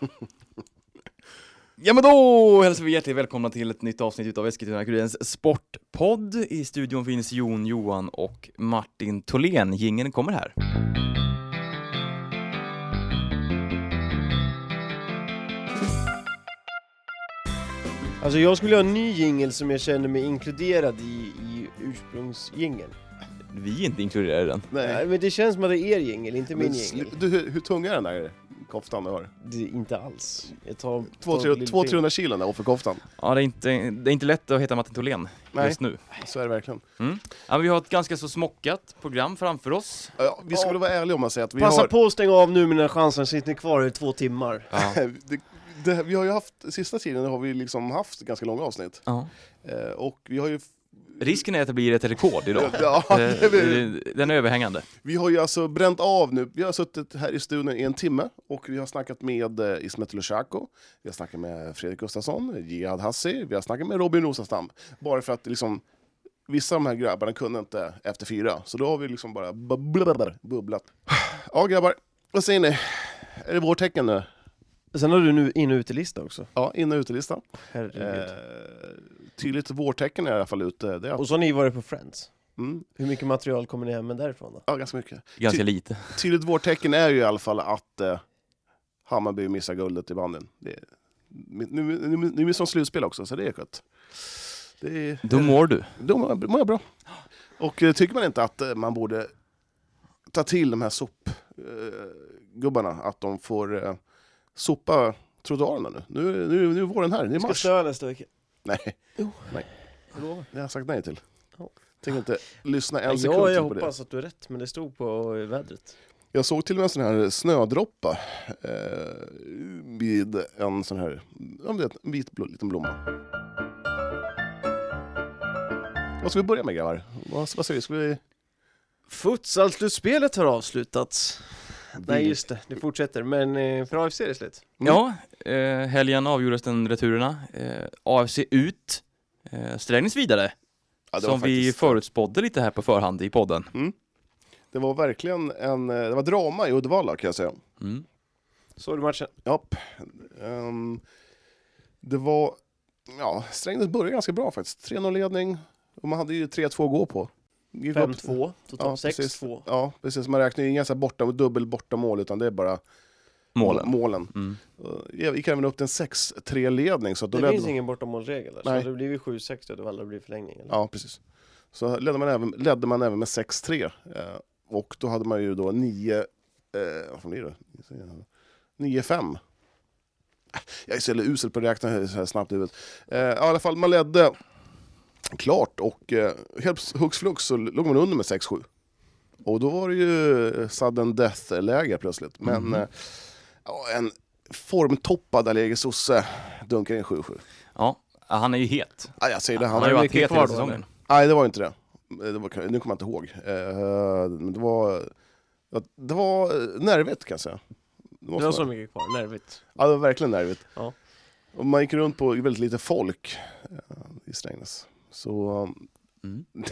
Ja men då hälsar vi hjärtligt välkomna till ett nytt avsnitt utav Eskilstuna-Kurirens Sportpodd. I studion finns Jon Johan och Martin Tholén. Gingen kommer här. Alltså jag skulle ha en ny jingel som jag känner mig inkluderad i, i ursprungsjingeln. Vi är inte inkluderade i den. Nej. Men det känns som att det är er jingel, inte min jingel. du, hur, hur tung är den där koftan du har? Det är inte alls. Jag tar... tar på 200-300 kilo den där offerkoftan. Ja, det är inte, det är inte lätt att heta Martin Tholén Nej. just nu. Så är det verkligen. Mm. Ja, men vi har ett ganska så smockat program framför oss. Ja, vi ska väl vara ärliga om att säga att vi Passa har... på att stänga av nu medan chansen sitter kvar i två timmar. Ja. det, det, vi har ju haft, sista tiden har vi liksom haft ganska långa avsnitt. ja. Eh, och vi har ju... Risken är att det blir ett rekord idag. Ja, Eh, blir- Den är överhängande. vi har ju alltså bränt av nu. Vi har suttit här i studion i en timme och vi har snackat med eh, Ismet Lushaku, vi har snackat med Fredrik Gustafsson, Jihad Hassi, vi har snackat med Robin Rosastam. Bara för att liksom, vissa av de här grabbarna kunde inte efter fyra, så då har vi liksom bara bubblat. bubblat. Ja grabbar, vad säger ni? Är det vårtecken nu? Sen har du nu in och utelista också. Ja, in och utelista. Herregud. Eh, tydligt vårtecken är i alla fall ute. Det är, Och så har ni varit på Friends. mm, Hur mycket material kommer ni hem med därifrån då? ja, ganska mycket. Ganska Ty- lite. Tydligt vårtecken är ju i alla fall att eh, Hammarby missar guldet i banden. Det är, nu, nu, nu, nu är det som slutspel också, så det är skönt. Det är, Då mår du. Då mår mår jag bra. Och eh, tycker man inte att eh, man borde ta till de här sopgubbarna, att de får eh, sopa trottoarerna nu. Nu, nu, nu är våren här, det är Ska mars. störa nästa vecka. Nej, Jo. nej. Det har jag sagt nej till. Ja. Tänker inte lyssna en sekund Ja, till jag på det. hoppas att du är rätt, men det stod på vädret. Jag såg till och med en sån här snödroppa eh, vid en sån här, ja, du vet, en vit bl- liten blomma. Vad ska vi börja med grabbar? Vad, vad säger vi? Ska vi... Futsalslutspelet har avslutats. Nej just det, det fortsätter. Men eh, för AFC är det slut. Mm. Ja, eh, helgen avgjordes den returerna. Eh, AFC ut, eh, Strängnäs vidare. Ja, som vi faktiskt- förutspådde lite här på förhand i podden. Det var verkligen en, eh, det var drama i Uddevalla kan jag säga. Mm. Såg du matchen? Japp. Ehm, det var, ja, Strängnäs började ganska bra faktiskt. 3-0 ledning och man hade ju 3-2 att gå på. Gick upp- 5-2, totalt Ja, precis. 6-2. Ja, precis. Man räknar ju inga så här borta, dubbel bortamål utan det är bara Målen. målen. Mm. Jag gick även upp till en 6-3-ledning. Så då Det ledde finns man- ingen bortamålsregel så hade det blivit 7-6 då, det hade blivit förlängning. Eller? Ja, precis. Så ledde man även, ledde man även med 6-3. Eh, och då hade man ju då 9... Eh, vad blir det? 9-5. Äh, Jag är så usel på att räkna så här snabbt i huvudet. Eh, I alla fall, man ledde klart och eh, helt hux flux så låg man under med 6-7. Och då var det ju sudden death-läge plötsligt. Men Mhm. eh, en formtoppad Alege Sosse dunkar in 7-7. Ja, han är ju het. Ah, jag säger det, Han han har ju varit mycket het hela säsongen. Nej, det var inte det. det var, nu kommer jag inte ihåg. Eh, men det var, det var eh, nervigt kan jag säga. Det, Det var så mycket kvar, nervigt. Ja, det var verkligen nervigt. Ja. Och man gick runt på väldigt lite folk eh, i Strängnäs. Så Mm.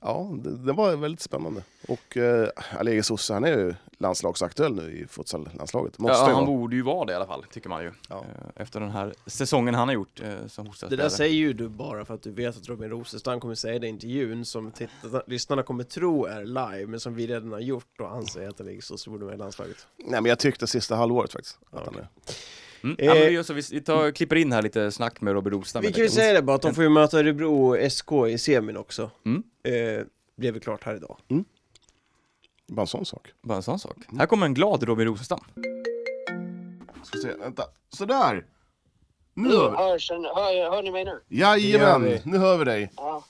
ja, det, det var väldigt spännande. Och uh, Alege Sosse, han är ju landslagsaktuell nu i futsallandslaget. Ja, han vara. borde ju vara det i alla fall, tycker man ju. Ja. Eh, Efter den här säsongen han har gjort eh, som Det hostaspelare. där säger ju du bara för att du vet att Robin Rosenstam kommer säga det i intervjun som tittarna, lyssnarna kommer tro är live, men som vi redan har gjort och anser att det så, så borde med i landslaget. Nej, men jag tyckte sista halvåret faktiskt. Ja, Att han okej. är. Mm. Eh, ja, men vi, gör så, vi, vi tar, klipper in här lite snack med Robert Rostam. Vi kan ju säga det bara, att de får ju möta Örebro och SK i semin också. Mm. Eh, blev väl klart här idag. Bara en sån sak. Bara en sån sak. Här kommer en glad Robin Rosenstam. Ska se, vänta. Sådär! Nu hör vi. hörs, hör, hör ni mig nu? Jajamän, nu hör vi dig. Ja,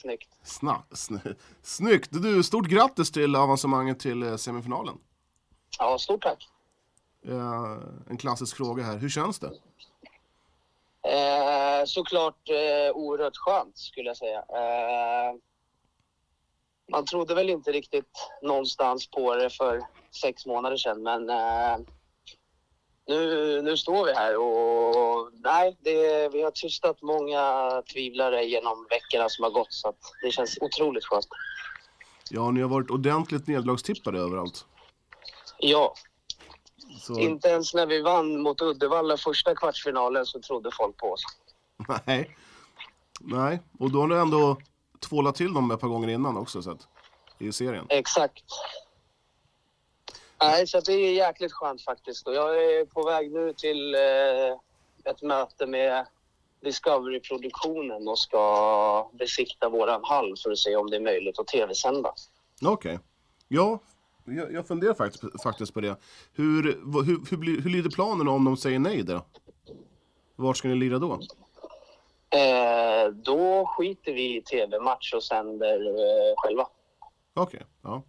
snyggt. Sna, sn, snyggt! Du, stort grattis till avancemanget till eh, semifinalen. Ja, stort tack. Eh, en klassisk fråga här, hur känns det? Eh, såklart eh, oerhört skönt skulle jag säga. Eh, man trodde väl inte riktigt någonstans på det för sex månader sedan men eh, nu, nu står vi här och nej, det, vi har tystat många tvivlare genom veckorna som har gått så det känns otroligt skönt. Ja, ni har varit ordentligt nedlagstippade överallt. Ja, Så, Inte ens när vi vann mot Uddevalla första kvartsfinalen så trodde folk på oss. nej. Nej, och då har du ändå tvålat till dem ett par gånger innan också, så att, i serien. Exakt. Nej, så det är jäkligt skönt faktiskt. Och jag är på väg nu till eh, ett möte med Discovery-produktionen och ska besikta våran hall för att se om det är möjligt att tv-sända. Okej. Ja, jag, jag funderar faktiskt, faktiskt på det. Hur, hur, hur, blir, hur lyder planen om de säger nej då? Vart ska ni lira då? Eh, då skiter vi i tv-match och sänder eh, själva. Okej, ja.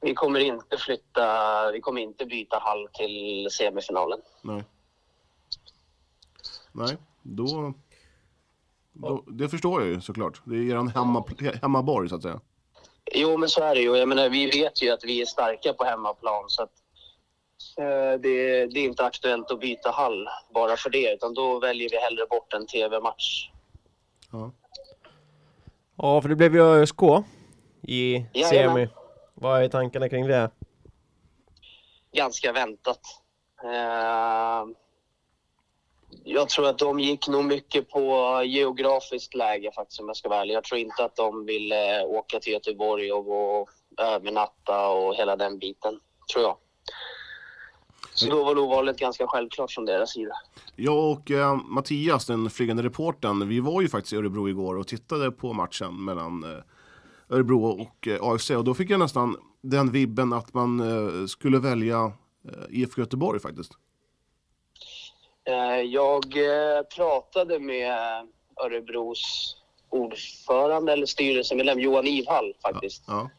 Vi kommer inte flytta, vi kommer inte byta hall till semifinalen. Nej. Nej, då... då det förstår jag ju såklart. Det är er hemma, hemmaborg så att säga. Jo, men så är det ju. Jag menar, vi vet ju att vi är starka på hemmaplan så att eh, det, det är inte aktuellt att byta hall bara för det, utan då väljer vi hellre bort en tv-match. Ja. Ja, för det blev ju ÖSK i Jajamän. semi. Vad är tankarna kring det? Ganska väntat. Eh, jag tror att de gick nog mycket på geografiskt läge faktiskt om jag ska vara ärlig. Jag tror inte att de ville eh, åka till Göteborg och, och övernatta och hela den biten, tror jag. Så då var nog valet ganska självklart från deras sida. Jag och eh, Mattias, den flygande reportern, vi var ju faktiskt i Örebro igår och tittade på matchen mellan eh, Örebro och eh, AFC. Och då fick jag nästan den vibben att man eh, skulle välja eh, IFK Göteborg faktiskt. Eh, Jag eh, pratade med Örebros ordförande eller styrelsemedlem Johan Ivhall faktiskt. Ja.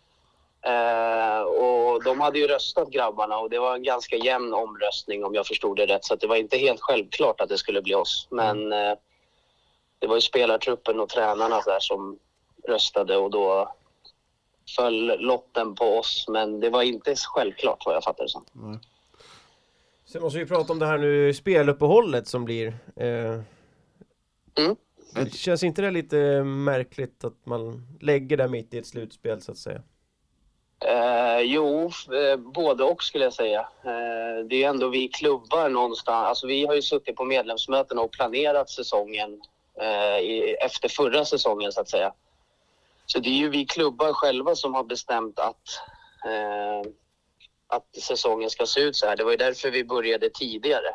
Eh, och de hade ju röstat grabbarna och det var en ganska jämn omröstning om jag förstod det rätt. Så det var inte helt självklart att det skulle bli oss. Men eh, det var ju spelartruppen och tränarna där som röstade och då föll lotten på oss. Men det var inte självklart vad jag fattade det som. Sen måste vi prata om det här nu speluppehållet som blir. Eh, Mm. det känns inte det lite märkligt att man lägger det mitt i ett slutspel så att säga? Eh, jo, eh, både och skulle jag säga. Eh, det är ändå vi klubbar någonstans. Alltså vi har ju suttit på medlemsmöten och planerat säsongen eh, i, efter förra säsongen så att säga. Så det är ju vi klubbar själva som har bestämt att, eh, att säsongen ska se ut så här. Det var ju därför vi började tidigare.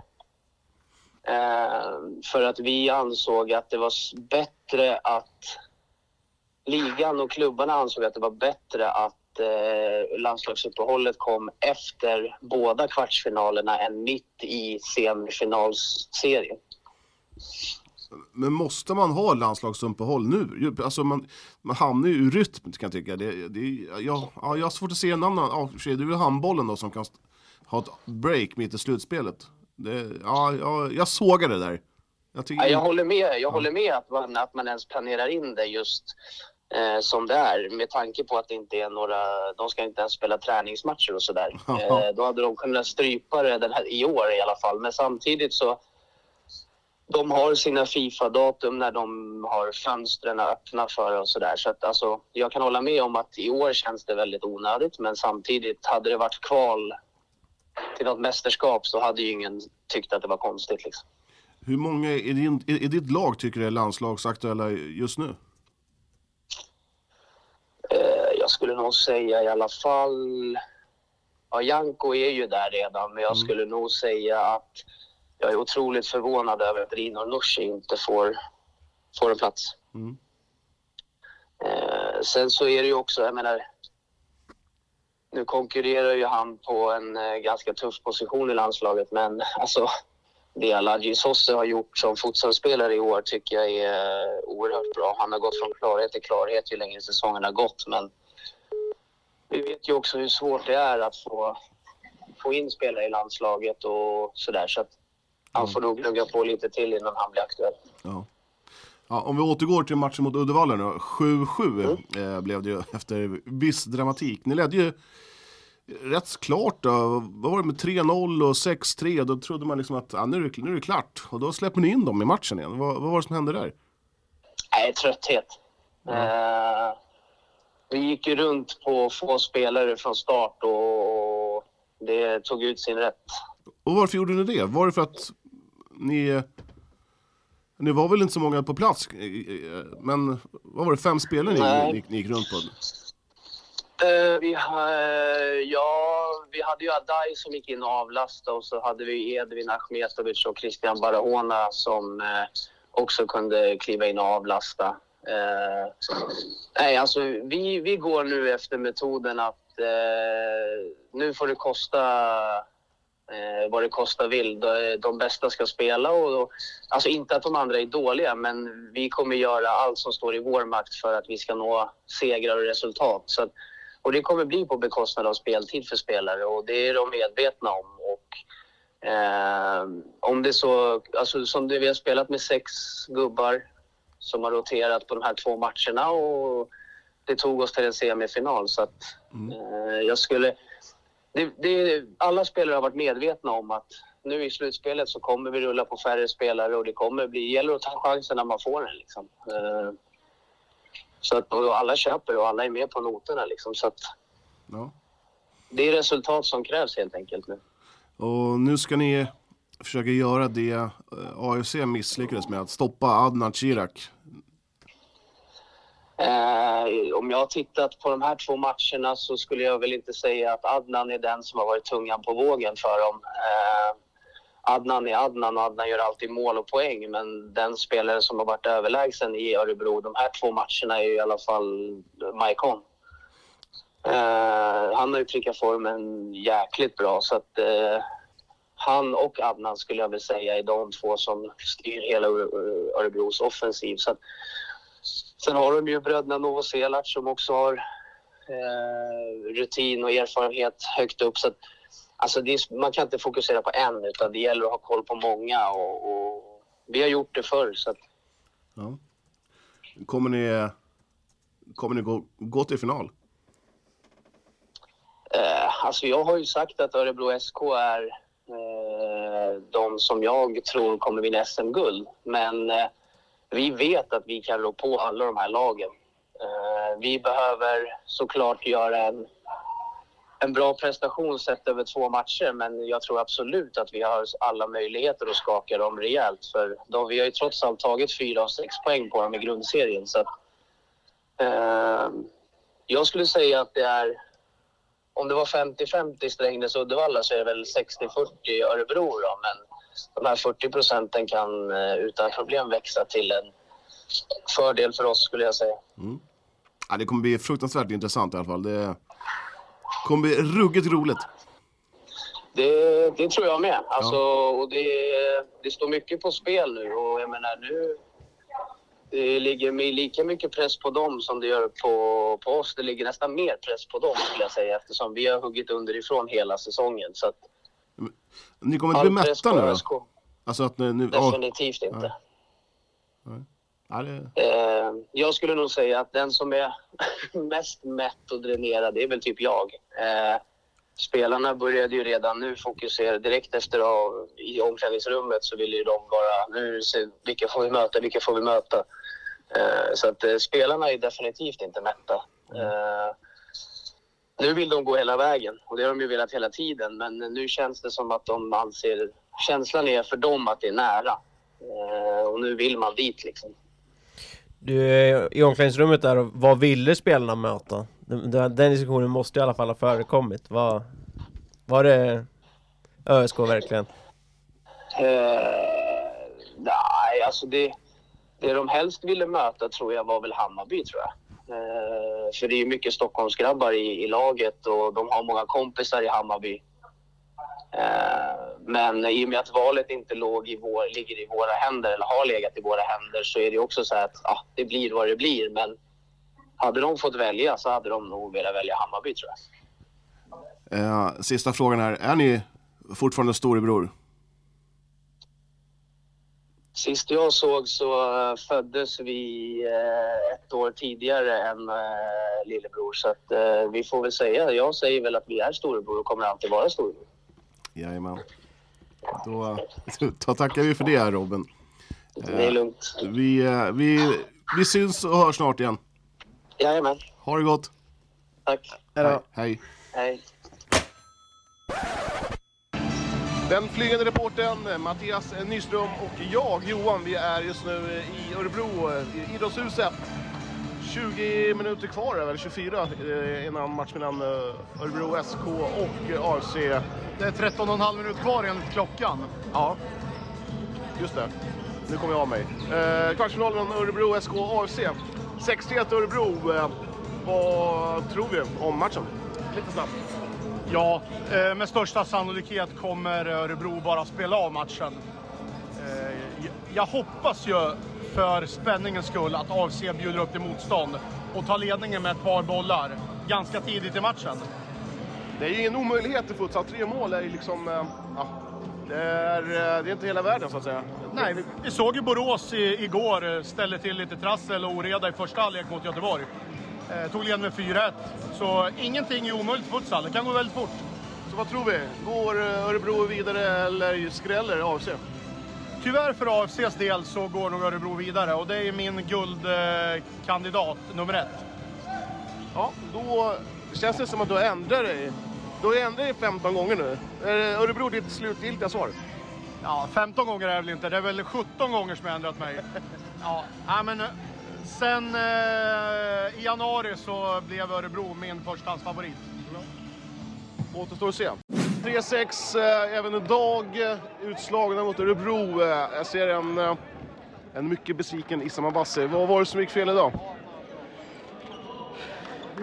Eh, för att vi ansåg att det var bättre att ligan och klubbarna ansåg att det var bättre att eh, landslagsuppehållet kom efter båda kvartsfinalerna än mitt i semifinalserien. Men måste man ha landslagsuppehåll nu? Alltså man, man hamnar ju ur rytm kan jag tycka. Det, det, ja, ja, jag har svårt att se en annan. Ja, det är väl handbollen då som kan ha ett break mitt i slutspelet. Det, ja, ja, jag sågar det där. Jag tycker, Ja, jag håller med, jag håller med att, man, att man ens planerar in det just eh, som det är med tanke på att det inte är några, de ska inte ens spela träningsmatcher och sådär. Ja. Eh, då hade de kunnat strypa det den här, i år i alla fall. Men samtidigt så de har sina Fifa-datum när de har fönstren öppna för och sådär. Så att alltså, jag kan hålla med om att i år känns det väldigt onödigt men samtidigt hade det varit kval till något mästerskap så hade ju ingen tyckt att det var konstigt liksom. Hur många i, din, i, i ditt lag tycker du är landslagsaktuella just nu? Eh, jag skulle nog säga i alla fall... Ja, Janko är ju där redan, men jag Mm. skulle nog säga att jag är otroligt förvånad över att Rino Nushi inte får, får en plats. Mm. Eh, sen så är det ju också, jag menar... Nu konkurrerar ju han på en eh, ganska tuff position i landslaget, men alltså det Aladji Sosse har gjort som futsalspelare i år tycker jag är eh, oerhört bra. Han har gått från klarhet till klarhet ju längre säsongen har gått, men vi vet ju också hur svårt det är att få, få in spelare i landslaget och sådär. Så att han får nog gnugga på lite till innan han blir aktuell. Ja. Ja, om vi återgår till matchen mot Uddevalla nu. 7-7 eh, blev det ju efter viss dramatik. Ni ledde ju rätt klart då. Vad var det med 3-0 och 6-3? Då trodde man liksom att ah, nu, är det, nu är det klart. Och då släpper ni in dem i matchen igen. Vad, vad var det som hände där? Nej, trötthet. Eh, vi gick ju runt på få spelare från start och det tog ut sin rätt. Och varför gjorde ni det? Var det för att ni... Ni var väl inte så många på plats, eh, eh, men vad var det, fem spelare ni, ni, ni gick runt på? Eh, vi, ha, ja, vi hade ju Adai som gick in och avlastade och så hade vi Edvin Achmetovic och Christian Barahona som eh, också kunde kliva in och avlasta. Nej, alltså vi, vi går nu efter metoden att nu får det kosta eh, vad det kostar vill. De, de bästa ska spela och, och alltså inte att de andra är dåliga men vi kommer göra allt som står i vår makt för att vi ska nå segrar och resultat. Så att, och det kommer bli på bekostnad av speltid för spelare och det är de medvetna om. Och, eh, om det så, alltså som det, vi har spelat med sex gubbar som har roterat på de här två matcherna och det tog oss till en semifinal. Så att, eh, jag skulle, det, det, alla spelare har varit medvetna om att nu i slutspelet så kommer vi rulla på färre spelare och det kommer bli, gäller att ta chansen när man får den. Liksom. Eh, så att, alla köper och alla är med på noterna. Liksom, så att Ja. det är resultat som krävs helt enkelt nu. Och nu ska ni försöka göra det eh, AFC misslyckades med, att stoppa Adnan Chirac. Eh, om jag har tittat på de här två matcherna så skulle jag väl inte säga att Adnan är den som har varit tungan på vågen för dem. Eh, Adnan är Adnan och Adnan gör alltid mål och poäng men den spelare som har varit överlägsen i Örebro de här två matcherna är ju i alla fall Maikon. Eh, han har ju prickat formen jäkligt bra så att eh, han och Adnan skulle jag väl säga är de två som styr hela Örebros offensiv. Så att, Sen har de ju bröderna Novoselac som också har eh, rutin och erfarenhet högt upp. Så att, alltså är, man kan inte fokusera på en utan det gäller att ha koll på många. Och, och vi har gjort det förr. Så att, Ja. Kommer ni, kommer ni gå, gå till final? eh, alltså jag har ju sagt att Örebro SK är eh, de som jag tror kommer vinna SM-guld. Men eh, vi vet att vi kan rå på alla de här lagen. Eh, vi behöver såklart göra en, en bra prestation sett över två matcher men jag tror absolut att vi har alla möjligheter att skaka dem rejält. För de, vi har ju trots allt tagit fyra av sex poäng på dem i grundserien. Så att, eh, jag skulle säga att det är om det var 50-50 Strängnäs-Uddevalla så är det väl 60-40 Örebro då. Men de här 40 procenten kan eh, utan problem växa till en fördel för oss skulle jag säga. Ja, det kommer bli fruktansvärt intressant i alla fall. Det kommer bli ruggigt roligt. Det, det tror jag med. Alltså, och det, det står mycket på spel nu och jag menar nu det ligger lika mycket press på dem som det gör på, på oss. Det ligger nästan mer press på dem skulle jag säga eftersom vi har huggit underifrån hela säsongen. Så att Ni kommer inte bli all mätta nu då? Alltså att ni... ja, Definitivt inte. ja, det, Eh, jag skulle nog säga att den som är mest mätt och dränerad, det är väl typ jag. Eh, spelarna började ju redan nu fokusera direkt efter av, i omklädningsrummet så ville ju de bara, nu se, vilka får vi möta, vilka får vi möta? Eh, så att eh, spelarna är definitivt inte mätta. Eh, nu vill de gå hela vägen och det har de ju velat hela tiden men nu känns det som att de anser, känslan är för dem att det är nära. Eh, och nu vill man dit liksom. Du, är i omklädningsrummet där, vad ville spelarna möta? Den, den den diskussionen måste i alla fall ha förekommit. Vad, var det ÖSK verkligen? Eh, nej, alltså det, det de helst ville möta tror jag var väl Hammarby tror jag. Eh, för det är ju mycket Stockholmsgrabbar i, i laget och de har många kompisar i Hammarby. Eh, men i och med att valet inte låg i vår, ligger i våra händer eller har legat i våra händer så är det också så att ja, det blir vad det blir. Men hade de fått välja så hade de nog velat välja Hammarby tror jag. eh, sista frågan här. Är ni fortfarande storebror? Sist jag såg så eh, föddes vi eh, ett år tidigare än eh, lillebror. Så att, vi får väl säga, jag säger väl att vi är storebror och kommer alltid vara storebror. Jajamän. Då, då tackar vi för det här Robin. Det är lugnt. Vi, vi, vi syns och hörs snart igen. Jajamän, Ha det gott. tack. Eller, Hej. Hej. Den flygande reportern Mattias Nyström och jag, Johan, vi är just nu i Örebro, i Idrottshuset. 20 minuter kvar, eller 24, eh, innan match mellan eh, Örebro SK och eh, AFC. Det är 13,5 minuter kvar enligt klockan. Ja, just det. Nu kommer jag av mig. Eh, kvartsfinalen Örebro SK AFC. 6-1 Örebro. Eh, vad tror vi om matchen? Lite snabbt. Ja, eh, med största sannolikhet kommer Örebro bara spela av matchen. Eh, jag- hoppas ju för spänningens skull att AFC bjuder upp till motstånd och tar ledningen med ett par bollar ganska tidigt i matchen. Det är ju ingen omöjlighet i futsal. Tre mål är ju liksom... Eh, ja, det, är, det är inte hela världen så att säga. Nej, vi, vi såg ju Borås i, igår ställde till lite trassel och oreda i första halvlek mot Göteborg. Eh, tog ledningen med 4-1. Så ingenting är omöjligt i futsal. Det kan gå väldigt fort. Så vad tror vi? Går eh, Örebro vidare eller skräller AFC? Tyvärr för AFCs del så går nog Örebro vidare och det är min guldkandidat nummer ett. Ja, då känns det som att du har ändrat dig. Du har ändrat dig 15 gånger nu. Är Örebro ditt slutgiltiga svar? Ja, 15 gånger är det väl inte. Det är väl 17 gånger som jag ändrat mig. Ja, men eh, sen eh, i januari så blev Örebro min förstahandsfavorit. Återstår att se. 3-6 eh, även idag. eh, Utslagna mot Örebro. Eh, jag ser en, eh, en mycket besviken Issam Abbasi. Vad var det som gick fel idag?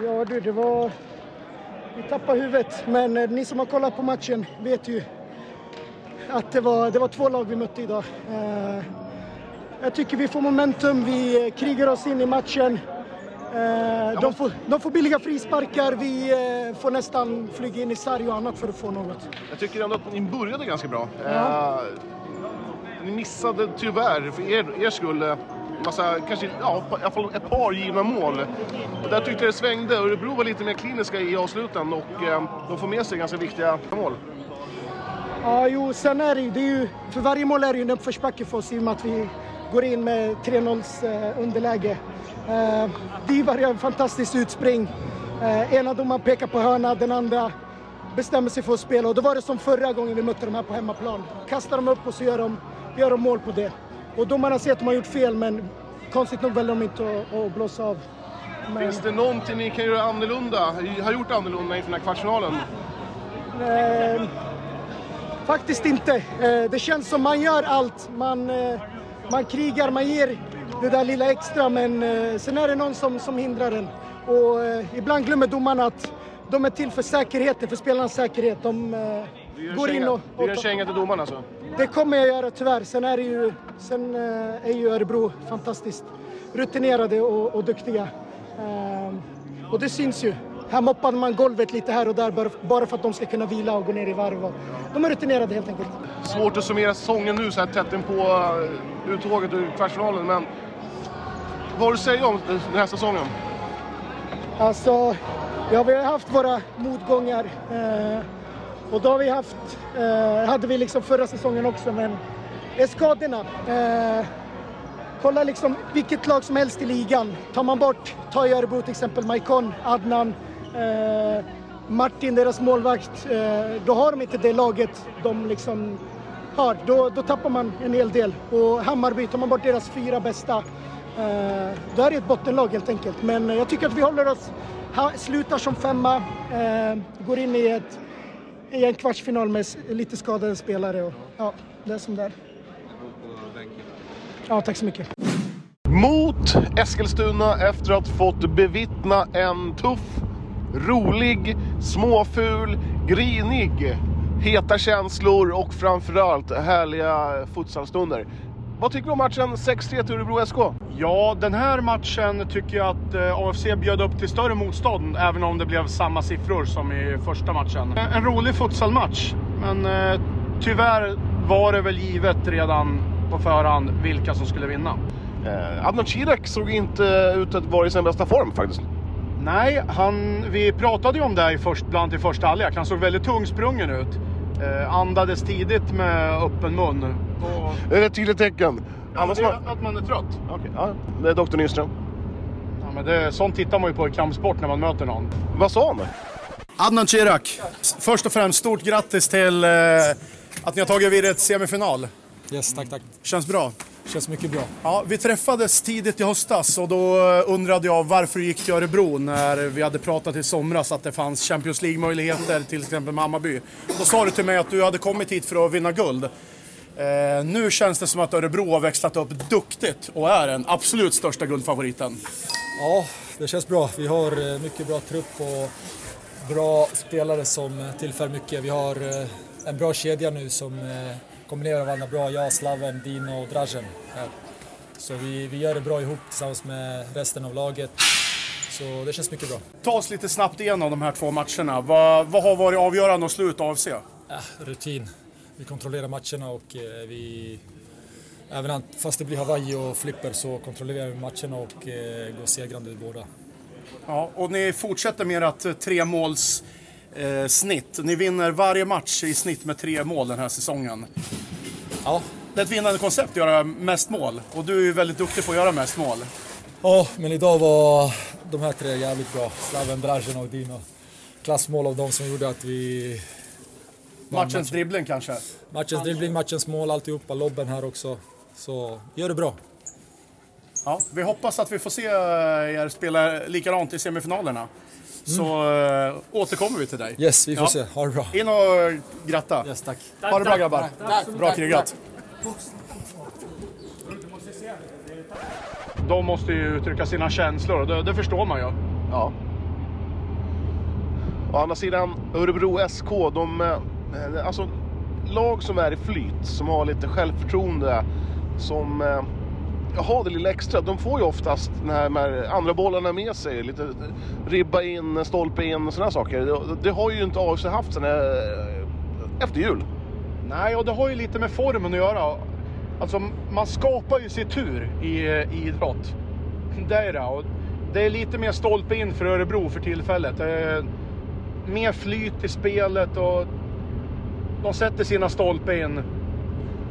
Ja du, det var... Vi tappade huvudet, men eh, ni som har kollat på matchen vet ju att det var, det var två lag vi mötte idag. Jag tycker vi får momentum, vi eh, krigar oss in i matchen. Eh, de, får, de får billiga frisparkar, vi eh, får nästan flyga in i sarg och annat för att få något. Jag tycker ändå att ni började ganska bra. Ja. Ni missade tyvärr, för er, er skull, massa, kanske, ja, i alla fall ett par givna mål. Och där tyckte jag det svängde. Örebro var lite mer kliniska i avsluten och eh, de får med sig ganska viktiga mål. Ja, jo, sen är det det är ju, för varje mål är det ju en uppförsbacke för oss i och med att vi går in med 3-0 eh, underläge. Eh, Divar gör en fantastisk utspring. Eh, ena domaren pekar på hörna, den andra bestämmer sig för att spela och då var det som förra gången vi mötte de här på hemmaplan. Kastar de upp och så gör de, gör de mål på det. Och domarna ser att de har gjort fel men konstigt nog väljer de inte att, att blåsa av. Men, Finns det någonting ni kan göra annorlunda, har gjort annorlunda inför den här kvartsfinalen? Eh, faktiskt inte. Eh, det känns som man gör allt. Man, eh, man krigar, man ger det där lilla extra men eh, sen är det någon som, som hindrar en. Och eh, ibland glömmer domarna att de är till för säkerheten, för spelarnas säkerhet. De eh, går in känga- och... Du gör känga till domaren alltså? det kommer jag göra tyvärr. Sen är, ju, sen, eh, är ju Örebro fantastiskt rutinerade och, och duktiga. Ehm, och det syns ju. Här moppade man golvet lite här och där bara, för att de ska kunna vila och gå ner i varv. De är rutinerade helt enkelt. Svårt att summera säsongen nu så här tätt på uh, uttåget ur kvartsfinalen, men vad har du att säga om den här säsongen? Alltså, ja, vi har haft våra motgångar. Eh, och då har vi haft, eh, hade vi liksom förra säsongen också, men det är skadorna. Eh, kolla liksom vilket lag som helst i ligan. Tar man bort, ta i Örebro till exempel, Maikon, Adnan, eh, Martin, deras målvakt. Eh, då har de inte det laget de liksom har. Då, då tappar man en hel del. Och Hammarby, tar man bort deras fyra bästa, eh, då är det ett bottenlag helt enkelt. Men eh, jag tycker att vi håller oss, ha, slutar som femma, eh, går in i, ett, i en kvartsfinal med lite skadade spelare. Och, ja, det är som det är. Ja, tack så mycket. Mot Eskilstuna efter att fått bevittna en tuff, rolig, småful, grinig, heta känslor och framförallt härliga futsalstunder. Vad tycker du om matchen 6-3 till Örebro SK? Ja, den här matchen tycker jag att eh, AFC bjöd upp till större motstånd, även om det blev samma siffror som i första matchen. En rolig futsalmatch, men eh, tyvärr var det väl givet redan på förhand vilka som skulle vinna. Eh, Adnan Kirak såg inte ut att vara i sin bästa form faktiskt. Nej, han, vi pratade ju om det i först, bland i första halvlek. Han såg väldigt tungsprungen ut. Eh, andades tidigt med öppen mun. Och, Det är ett tydligt tecken. ja, det är att man är trött. Okej, ja, det är Dr. Nyström. Ja, men det, sånt tittar man ju på i kampsport när man möter någon. Vad sa han? Adnan Kirak, först och främst stort grattis till, eh, att ni har tagit vid ett semifinal. Yes, tack, tack. Känns bra. Känns mycket bra. Ja, vi träffades tidigt i höstas och då eh, undrade jag varför du gick till Örebro när vi hade pratat i somras att det fanns Champions League-möjligheter till exempel med Hammarby. Då sa du till mig att du hade kommit hit för att vinna guld. Eh, nu känns det som att Örebro har växlat upp duktigt och är den absolut största guldfavoriten. Ja, det känns bra. Vi har eh, mycket bra trupp och bra spelare som eh, tillför mycket. Vi har en bra kedja nu som eh, kombinerar varandra bra. Jag, Slaven, Dino och Dražen. här. Så vi, vi gör det bra ihop tillsammans med resten av laget. Så det känns mycket bra. Ta oss lite snabbt igenom de här två matcherna. Vad, vad har varit avgörande och slut AFC? Äh, rutin. Vi kontrollerar matcherna och eh, vi... Även fast det blir Hawaii och flipper så kontrollerar vi matcherna och eh, går segrande i båda. Ja, och ni fortsätter med ert eh, tremåls eh, snitt. Ni vinner varje match i snitt med tre mål den här säsongen. Ja, Det är ett vinnande koncept att göra mest mål. Och du är ju väldigt duktig på att göra mest mål. Ja, men idag var de här tre jävligt bra. Slaven, Dražen och Dino. Klassmål av dem som gjorde att vi... Matchens matchen. dribbling kanske. Matchens dribbling, matchens mål, alltihopa. Lobben här också. Så gör det bra. Ja, vi hoppas att vi får se er spela likadant i semifinalerna. Så eh, återkommer vi till dig. Yes, vi får Ja. se. Ha det bra. In och gratta. Yes, tack. Ha det bra grabbar. Bra krigat. De måste ju uttrycka sina känslor och det, det förstår man ju. Ja. Å andra sidan, Örebro SK, de... eh, Alltså, lag som är i flyt, som har lite självförtroende, som eh, har det lilla extra, de får ju oftast den här med andra bollarna med sig. Lite ribba in, stolpe in och sådana saker. Det, det har ju inte AFC haft sen eh, efter jul. Nej, och det har ju lite med formen att göra. Alltså, man skapar ju sin tur i, i idrott. Det är det. Och det är lite mer stolpe in för Örebro för tillfället. Det är mer flyt i spelet och de sätter sina stolpe in.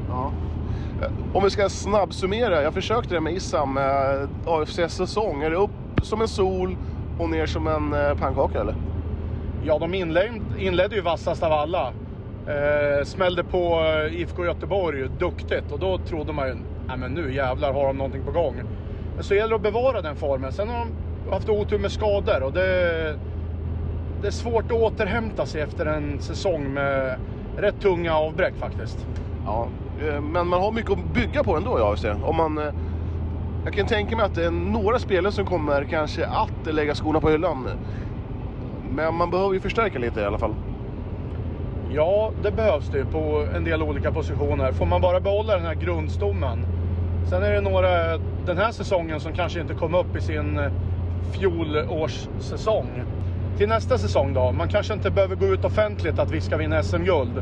Ja. Om vi ska snabbsummera, jag försökte det med Issam, eh, AFCs säsong. Är det upp som en sol och ner som en eh, pannkaka eller? Ja, de inled, inledde ju vassast av alla. Eh, smällde på eh, IFK Göteborg duktigt och då trodde man ju, nej men nu jävlar har de någonting på gång. Men så gäller det att bevara den formen. Sen har de haft otur med skador och det, det är svårt att återhämta sig efter en säsong med rätt tunga avbräck faktiskt. Ja, Eh, men man har mycket att bygga på ändå i AFC. Om man, eh, jag kan tänka mig att det är några spelare som kommer kanske att lägga skorna på hyllan. Men man behöver ju förstärka lite i alla fall. Ja, det behövs det ju på en del olika positioner. Får man bara behålla den här grundstommen. Sen är det några den här säsongen som kanske inte kom upp i sin eh, fjolårssäsong. Till nästa säsong då, man kanske inte behöver gå ut offentligt att vi ska vinna SM-guld.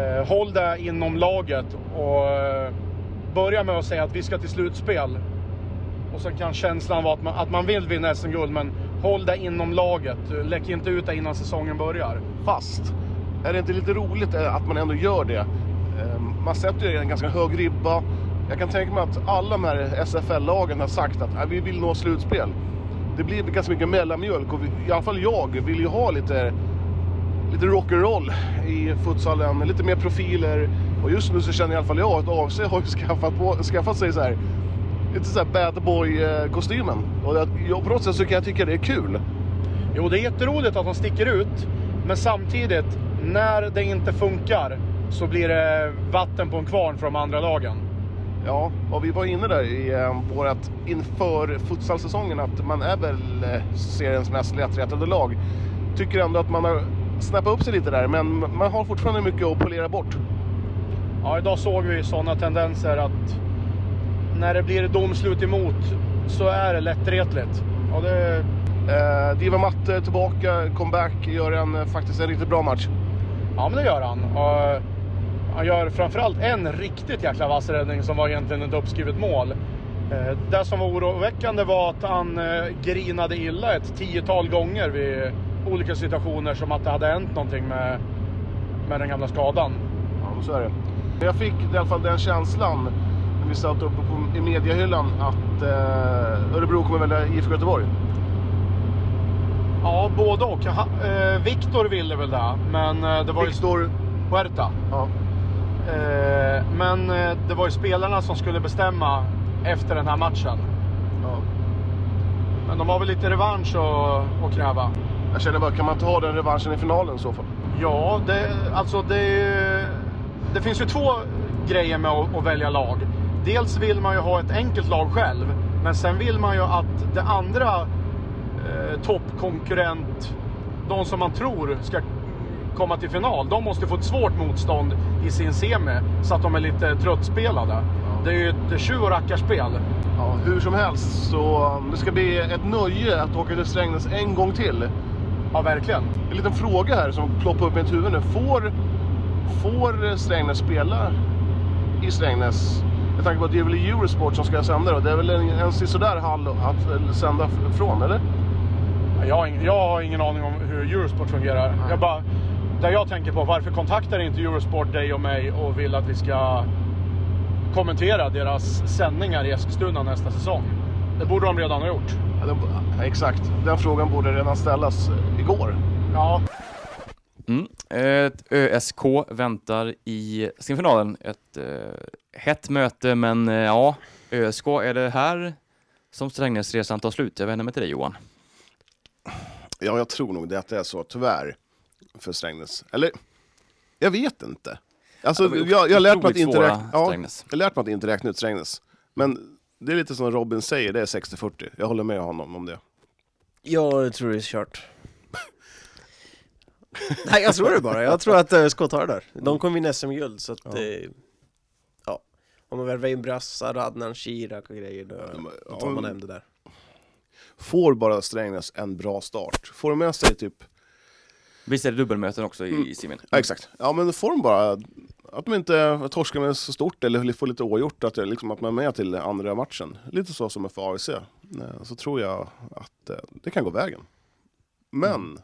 Eh, håll det inom laget och eh, börja med att säga att vi ska till slutspel. Och sen kan känslan vara att man, att man vill vinna SM-guld, men håll det inom laget. Läck inte ut det innan säsongen börjar. Fast, är det inte lite roligt eh, att man ändå gör det? Ehm, man sätter ju en ganska hög ribba. Jag kan tänka mig att alla de här SFL-lagen har sagt att äh, vi vill nå slutspel. Det blir ganska mycket mellanmjölk och vi, i alla fall jag vill ju ha lite, lite rock'n'roll i futsalen, lite mer profiler. Och just nu så känner i alla fall jag att AFC har skaffat, på, skaffat sig så här, lite så här bad boy-kostymen. Och jag, jag, på något sätt så kan jag tycka det är kul. Jo, det är jätteroligt att de sticker ut, men samtidigt, när det inte funkar så blir det vatten på en kvarn för de andra lagen. Ja, och vi var inne där i eh, vårat inför futsalsäsongen att man är väl eh, seriens mest lättretade lag. Tycker ändå att man har snappat upp sig lite där, men man har fortfarande mycket att polera bort. Ja, idag såg vi sådana tendenser att när det blir domslut emot så är det lättretligt. Och det, Eh, Diva Matte tillbaka, comeback, gör en, eh, faktiskt en riktigt bra match. ja, men det gör han. Och han gör framförallt en riktigt jäkla vass räddning som var egentligen ett uppskrivet mål. Eh, Det som var oroväckande var att han eh, grinade illa ett tiotal gånger vid olika situationer som att det hade hänt någonting med, med den gamla skadan. Ja, så är det. Jag fick i alla fall den känslan när vi satt uppe på, i mediahyllan att eh, Örebro kommer välja IFK Göteborg. Ja, både och. Ha- eh, Viktor ville väl det, men eh, det var ju... Viktor Huerta. Ja. Eh, men eh, det var ju spelarna som skulle bestämma efter den här matchen. Ja. Men de har väl lite revansch att, att kräva. Jag känner bara, kan man ta den revanschen i finalen i så fall? Ja, det, alltså det, det finns ju två grejer med att, att välja lag. Dels vill man ju ha ett enkelt lag själv, men sen vill man ju att det andra eh, toppkonkurrent, de som man tror ska komma till final, de måste få ett svårt motstånd i sin semi så att de är lite tröttspelade. Det är ju ett tjuv och rackarspel. Ja, hur som helst, så det ska bli ett nöje att åka till Strängnäs en gång till. Ja, verkligen. En liten fråga här som ploppar upp i mitt huvud nu. Får, får Strängnäs spela i Strängnäs? Med tanke på att det är väl Eurosport som ska sända då. Det är väl en, en sådär hall att eh, sända från, eller? Jag har, ingen, jag har ingen aning om hur Eurosport fungerar. Jag bara, där jag tänker på, varför kontaktar inte Eurosport dig och mig och vill att vi ska kommentera deras sändningar i Eskilstuna nästa säsong? Det borde de redan ha gjort. Ja, exakt. Den frågan borde redan ställas igår. Ja, Mm. Ett ÖSK väntar i semifinalen. Ett eh, hett möte, men eh, ja, ÖSK, är det här som Strängnäsresan tar slut? Jag vänder mig till dig Johan. Ja, jag tror nog det att det är så, tyvärr, för Strängnäs. Eller, jag vet inte. Alltså, Ja, jag, jag har lärt mig att inte räkna, ja, jag har lärt mig att inte räkna ut Strängnäs. Men det är lite som Robin säger, det är 60-40. Jag håller med honom om det. Jag tror det är kört. Nej jag tror det bara, jag tror att ÖSK tar det där. De kommer vinna SM-guld så att Ja. ja. ja. Om man värvar in brassar, Adnan Shirak och grejer då, då tar man hem det där. Får bara Strängnäs en bra start. Får de med sig typ Visst är det dubbelmöten också i, Mm. i simin? Ja, exakt. Ja, men får de bara att de inte torskar med så stort eller får lite oavgjort, att, det, liksom, att man är med till andra matchen. Lite så som för AIC. Eh, Så tror jag att eh, det kan gå vägen. Men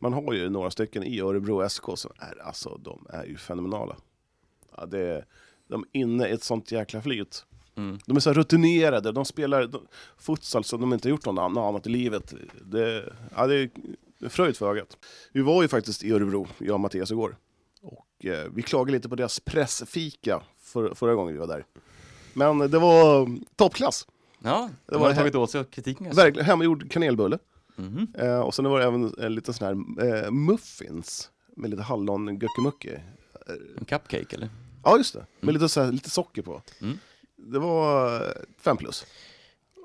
man har ju några stycken i Örebro SK som är, alltså, de är ju fenomenala. Ja, det är, de är inne i ett sånt jäkla flyt. Mm. De är så rutinerade, de spelar de, futsal som de inte gjort något annat, i livet. Det, ja, det är fröjd för ögat. Vi var ju faktiskt i Örebro, jag och Mattias igår. Och eh, vi klagade lite på deras pressfika för, förra gången vi var där. Men det var toppklass. Ja, Det de var har he- tagit åt sig av kritiken. Alltså. Verkligen hemmagjord kanelbulle. Eh, och sen var det även en liten sån här eh, muffins med lite hallon göckemucke. En cupcake eller? Ja, just det. Med lite, så här, lite socker på. Mm. Det var eh, fem plus.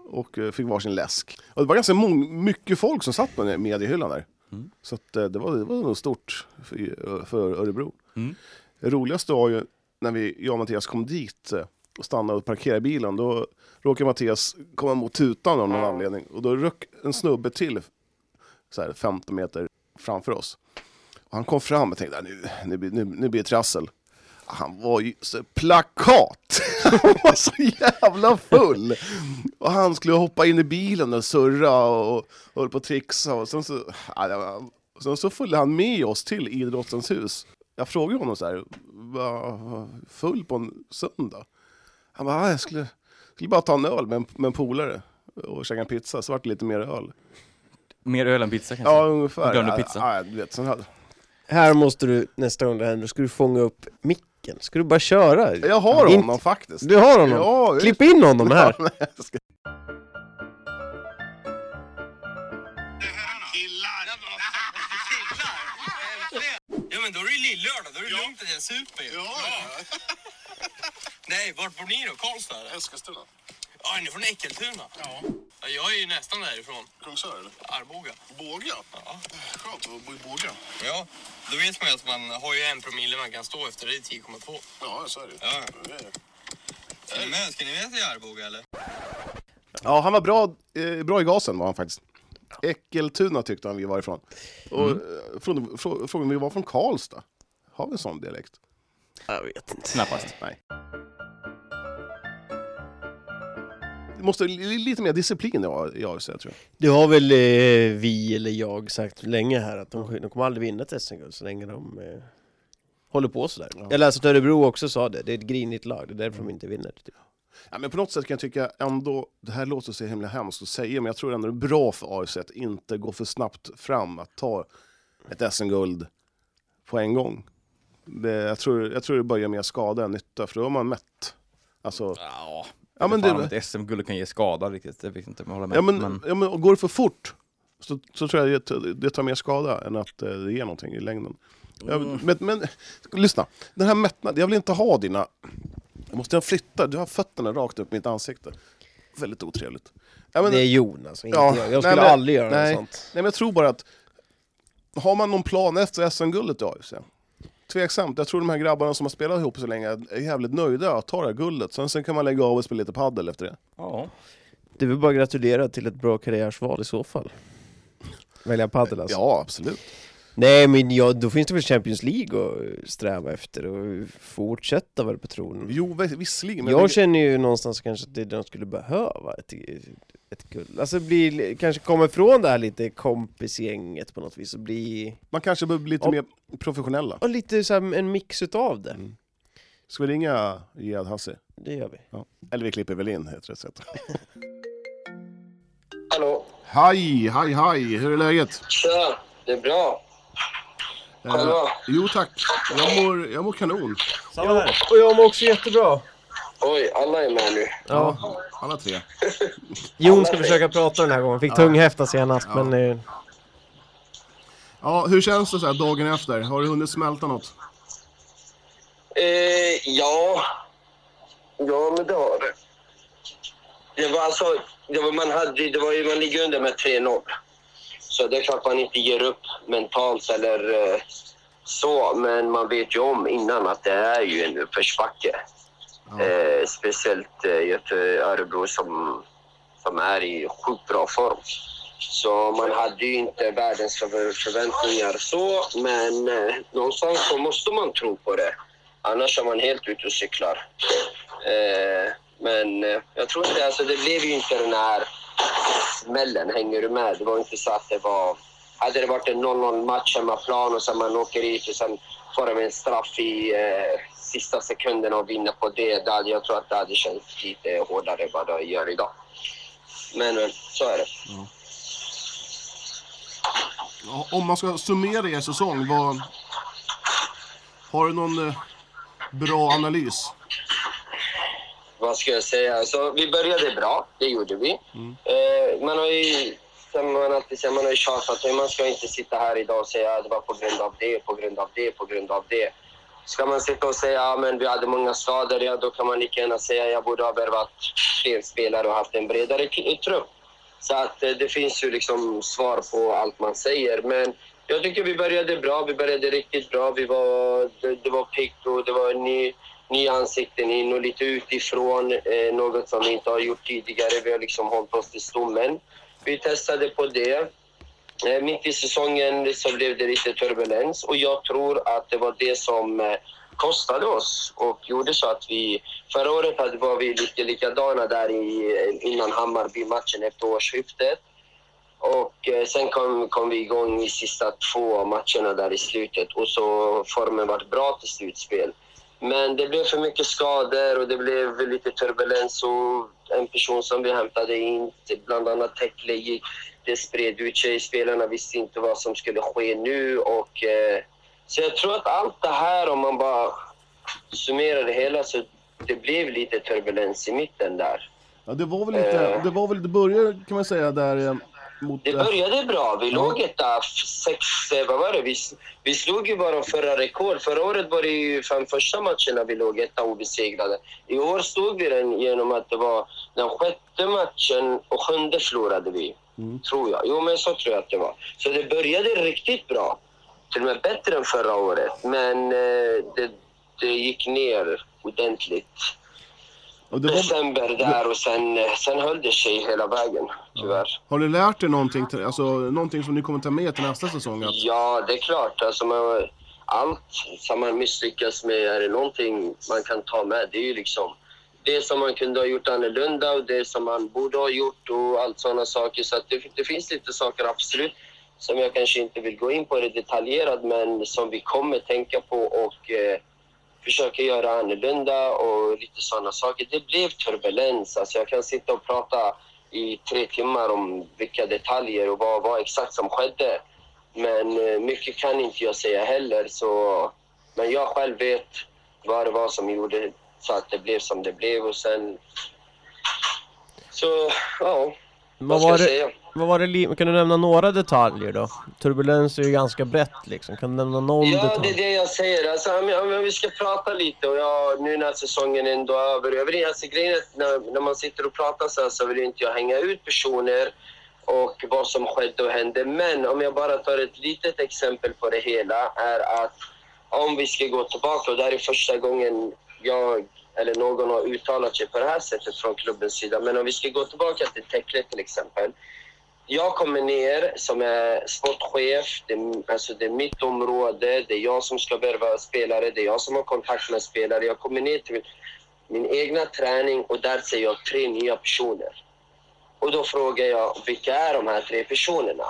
Och fick varsin läsk. Och det var ganska mycket folk som satt på mediehyllan där. Mm. Så att, det, var, det var nog stort för, för Örebro. Mm. Det roligaste var ju när vi, jag och Mattias kom dit och stannade och parkerade bilen. Då råkade Mattias komma mot tutan av någon anledning. Och då röck en snubbe till så här 15 meter framför oss. Och han kom fram och tänkte, nu, nu, blir- nu, nu blir det trassel. Han var ju så plakat! Han var så jävla full! Och han skulle hoppa in i bilen och surra och, och höll på att trixa. Och sen så, det var- sen så följde han med oss till Idrottens hus. Jag frågade honom så här, var full på en söndag? Han bara, "Ah, jag skulle, skulle bara ta en öl med en, med en polare och käka en pizza, så vart det lite mer öl. Mer öl än pizza kanske? Ja, ungefär. Glömde Ja, pizza. Ja, du vet, sen hade, Här måste du, nästa gång det händer, ska du fånga upp micken. Ska du bara köra? jag har Inte- honom faktiskt. Du har honom? Ja. Klipp in honom här! Ja, nej, ska- Ja men då är det ju lillördag, då är det lugnt att jag super ju. Ja. Nej, vart bor ni då? Karlstad eller? Eskilstuna. Ja, ni är från Äckeltuna? Ja. Jag är ju nästan därifrån. Kungsör eller? Arboga. Båga? Ja. Skönt att bo i Båga. Ja, då vet man ju att man har ju en promille man kan stå efter, det är 10,2. Ja, så är det Ja. Ska ni med? Ska ni med till Arboga eller? Ja, han var bra, eh, bra i gasen var han faktiskt. Äckeltuna tyckte han vi var ifrån. Och Mm. eh, frågade, frå- frågade om vi var från Karlstad. Har vi en sån dialekt? Jag vet inte. Knappast. Det måste li- lite mer disciplin i A- i AFC tror jag. Det har väl eh, vi eller jag sagt länge här att de, de kommer aldrig vinna ett SM-guld så länge de eh, håller på sådär. Ja. Jag läste att Örebro också sa det, det är ett grinigt lag, det är därför de inte vinner. Typ. Ja, men på något sätt kan jag tycka ändå, det här låter så himla hemskt att säga, men jag tror ändå det är bra för AFC att inte gå för snabbt fram, att ta ett SM-guld på en gång. Det, jag, tror, jag tror det börjar mer skada än nytta, för då är man mätt. Alltså, Ja, ja, men fan om det, ett SM-guld kan ge skada riktigt, det vet jag inte om jag håller med. ja, men, men... Ja, men går det för fort så, så tror jag det, det tar mer skada än att eh, det ger någonting i längden. Mm. men, men lyssna, den här mättnaden, jag vill inte ha dina... Jag måste flytta, du har fötterna rakt upp i mitt ansikte. Väldigt otrevligt. Ja, men, Det är Jonas, inte Ja, jag. Jag nej, skulle men- aldrig göra nej. något sånt. Nej men jag tror bara att har man någon plan efter SM-guldet i AFC? Tveksamt. Jag tror de här grabbarna som har spelat ihop så länge är jävligt nöjda att ta det här guldet. Sen, sen kan man lägga av och spela lite paddel efter det. Ja. Det vill bara gratulera till ett bra karriärsval i så fall. Välja padel alltså. Ja, absolut. Nej men ja, då finns det väl Champions League att sträva efter och fortsätta väl på tronen. Jo, vis- visserligen. Men Jag det, känner ju någonstans kanske att det de skulle behöva ett, ett guld. Alltså bli, kanske komma ifrån det här lite kompisgänget på något vis och bli man kanske behöver bli lite Ja. mer professionella. och lite så här en mix utav det. Mm. Ska vi ringa Jihad Hassi? Det gör vi. Eller vi klipper väl in, heter det sätt. Hallå? Hej, hej, hej! Hur är läget? Tja, det är bra. Eh, jo tack, jag mår, jag mår kanon. Ja, och jag mår också jättebra. Oj, alla är med nu. Ja. Alla tre. Jon ska försöka prata den här gången. Fick tunghäfta senast Ja. men... eh, Ja, hur känns det så här dagen efter? Har du hunnit smälta något? Eh, ja. Ja, men det har det. Det var alltså... Det var, man, hade, det var ju, man ligger under med 3-0. Så det är klart man inte ger upp mentalt eller eh, så. Men man vet ju om innan att det är ju en uppförsbacke. Eh, speciellt eh, Göte Örebro som, som är i sjukt bra form. Så man hade ju inte världens förväntningar så, men eh, någonstans så måste man tro på det. Annars är man helt ute och cyklar. Eh, men eh, jag tror inte, alltså det blev ju inte den här smällen, hänger du med? Det var inte så att det var... Hade det varit en 0-0 match hemmaplan och sen man åker hit och sen får de en straff i eh, sista sekunderna och vinner på det, då hade jag tror att det hade känts lite hårdare vad det gör idag. Men, men så är det. Ja, Om man ska summera er säsong, vad... Har du någon eh, bra analys? vad ska jag säga? Alltså, vi började bra, det gjorde vi. Eh, man har ju, som man alltid säger, man har ju tjatat, man ska inte sitta här idag och säga att det var på grund av det, på grund av det, på grund av det. Ska man sitta och säga att men vi hade många skador, ja, då kan man lika gärna säga att jag borde ha värvat fler spelare och haft en bredare eh, trupp. Så att eh, det finns ju liksom svar på allt man säger. Men jag tycker vi började bra. Vi började riktigt bra. Vi var, det, det var piggt och det var ny, nya ansikten in och lite utifrån. Eh, något som vi inte har gjort tidigare. Vi har liksom hållit oss till stommen. Vi testade på det. Eh, mitt i säsongen så blev det lite turbulens och jag tror att det var det som eh, kostade oss och gjorde så att vi... Förra året var vi lite likadana där i, eh, innan Hammarby-matchen efter årsskiftet. Och sen kom, kom vi igång i sista två matcherna där i slutet och så formen var bra till slutspel. Men det blev för mycket skador och det blev lite turbulens och en person som vi hämtade in, bland annat Tekle, gick. Det spred ut sig. Spelarna visste inte vad som skulle ske nu och eh, så jag tror att allt det här, om man bara summerar det hela, så det blev lite turbulens i mitten där. Ja, det var väl lite, Eh. det var väl, det började kan man säga där eh, mot... Det började bra. Vi Ja. låg etta, sex, eh, vad var det? Vi, vi slog ju bara förra rekord. Förra året var det ju fem första matcherna vi låg etta obesegrade. I år stod vi den genom att det var den sjätte matchen och sjunde förlorade vi. Mm. Tror jag. Jo, men så tror jag att det var. Så det började riktigt bra. Till och med bättre än förra året. Men eh, det, det gick ner ordentligt. och det var, December där och sen, eh, sen höll det sig hela vägen, tyvärr. har du lärt dig någonting, till, alltså, någonting som ni kommer ta med till nästa säsong? Att, Ja, det är klart. Alltså man, allt som man misslyckas med, är det någonting man kan ta med, det är ju liksom det som man kunde ha gjort annorlunda och det som man borde ha gjort och allt sådana saker. Så att det, det finns lite saker, absolut, som jag kanske inte vill gå in på det detaljerat, men som vi kommer tänka på och eh, försöka göra annorlunda och lite sådana saker. Det blev turbulens. Alltså jag kan sitta och prata i tre timmar om vilka detaljer och vad, vad exakt som skedde. Men eh, mycket kan inte jag säga heller. Så Men jag själv vet vad det var som gjorde så att det blev som det blev och sen... Så, ja. Vad ska var, jag säga? vad var det, kan du nämna några detaljer då? Turbulens är ju ganska brett liksom, kan du nämna någon Ja, detalj? det är det jag säger. Alltså, om, om vi ska prata lite och jag, nu när säsongen ändå är över. Jag vill, alltså, grejen är att när, när man sitter och pratar så här så vill inte jag hänga ut personer och vad som skedde och hände. Men om jag bara tar ett litet exempel på det hela är att om vi ska gå tillbaka och det här är första gången jag eller någon har uttalat sig på det här sättet från klubbens sida. Men om vi ska gå tillbaka till Tekle till exempel. Jag kommer ner som är sportchef, det, är- alltså det är mitt område, det är jag som ska värva spelare, det är jag som har kontakt med spelare. Jag kommer ner till min egna träning och där ser jag tre nya personer. Och då frågar jag, vilka är de här tre personerna?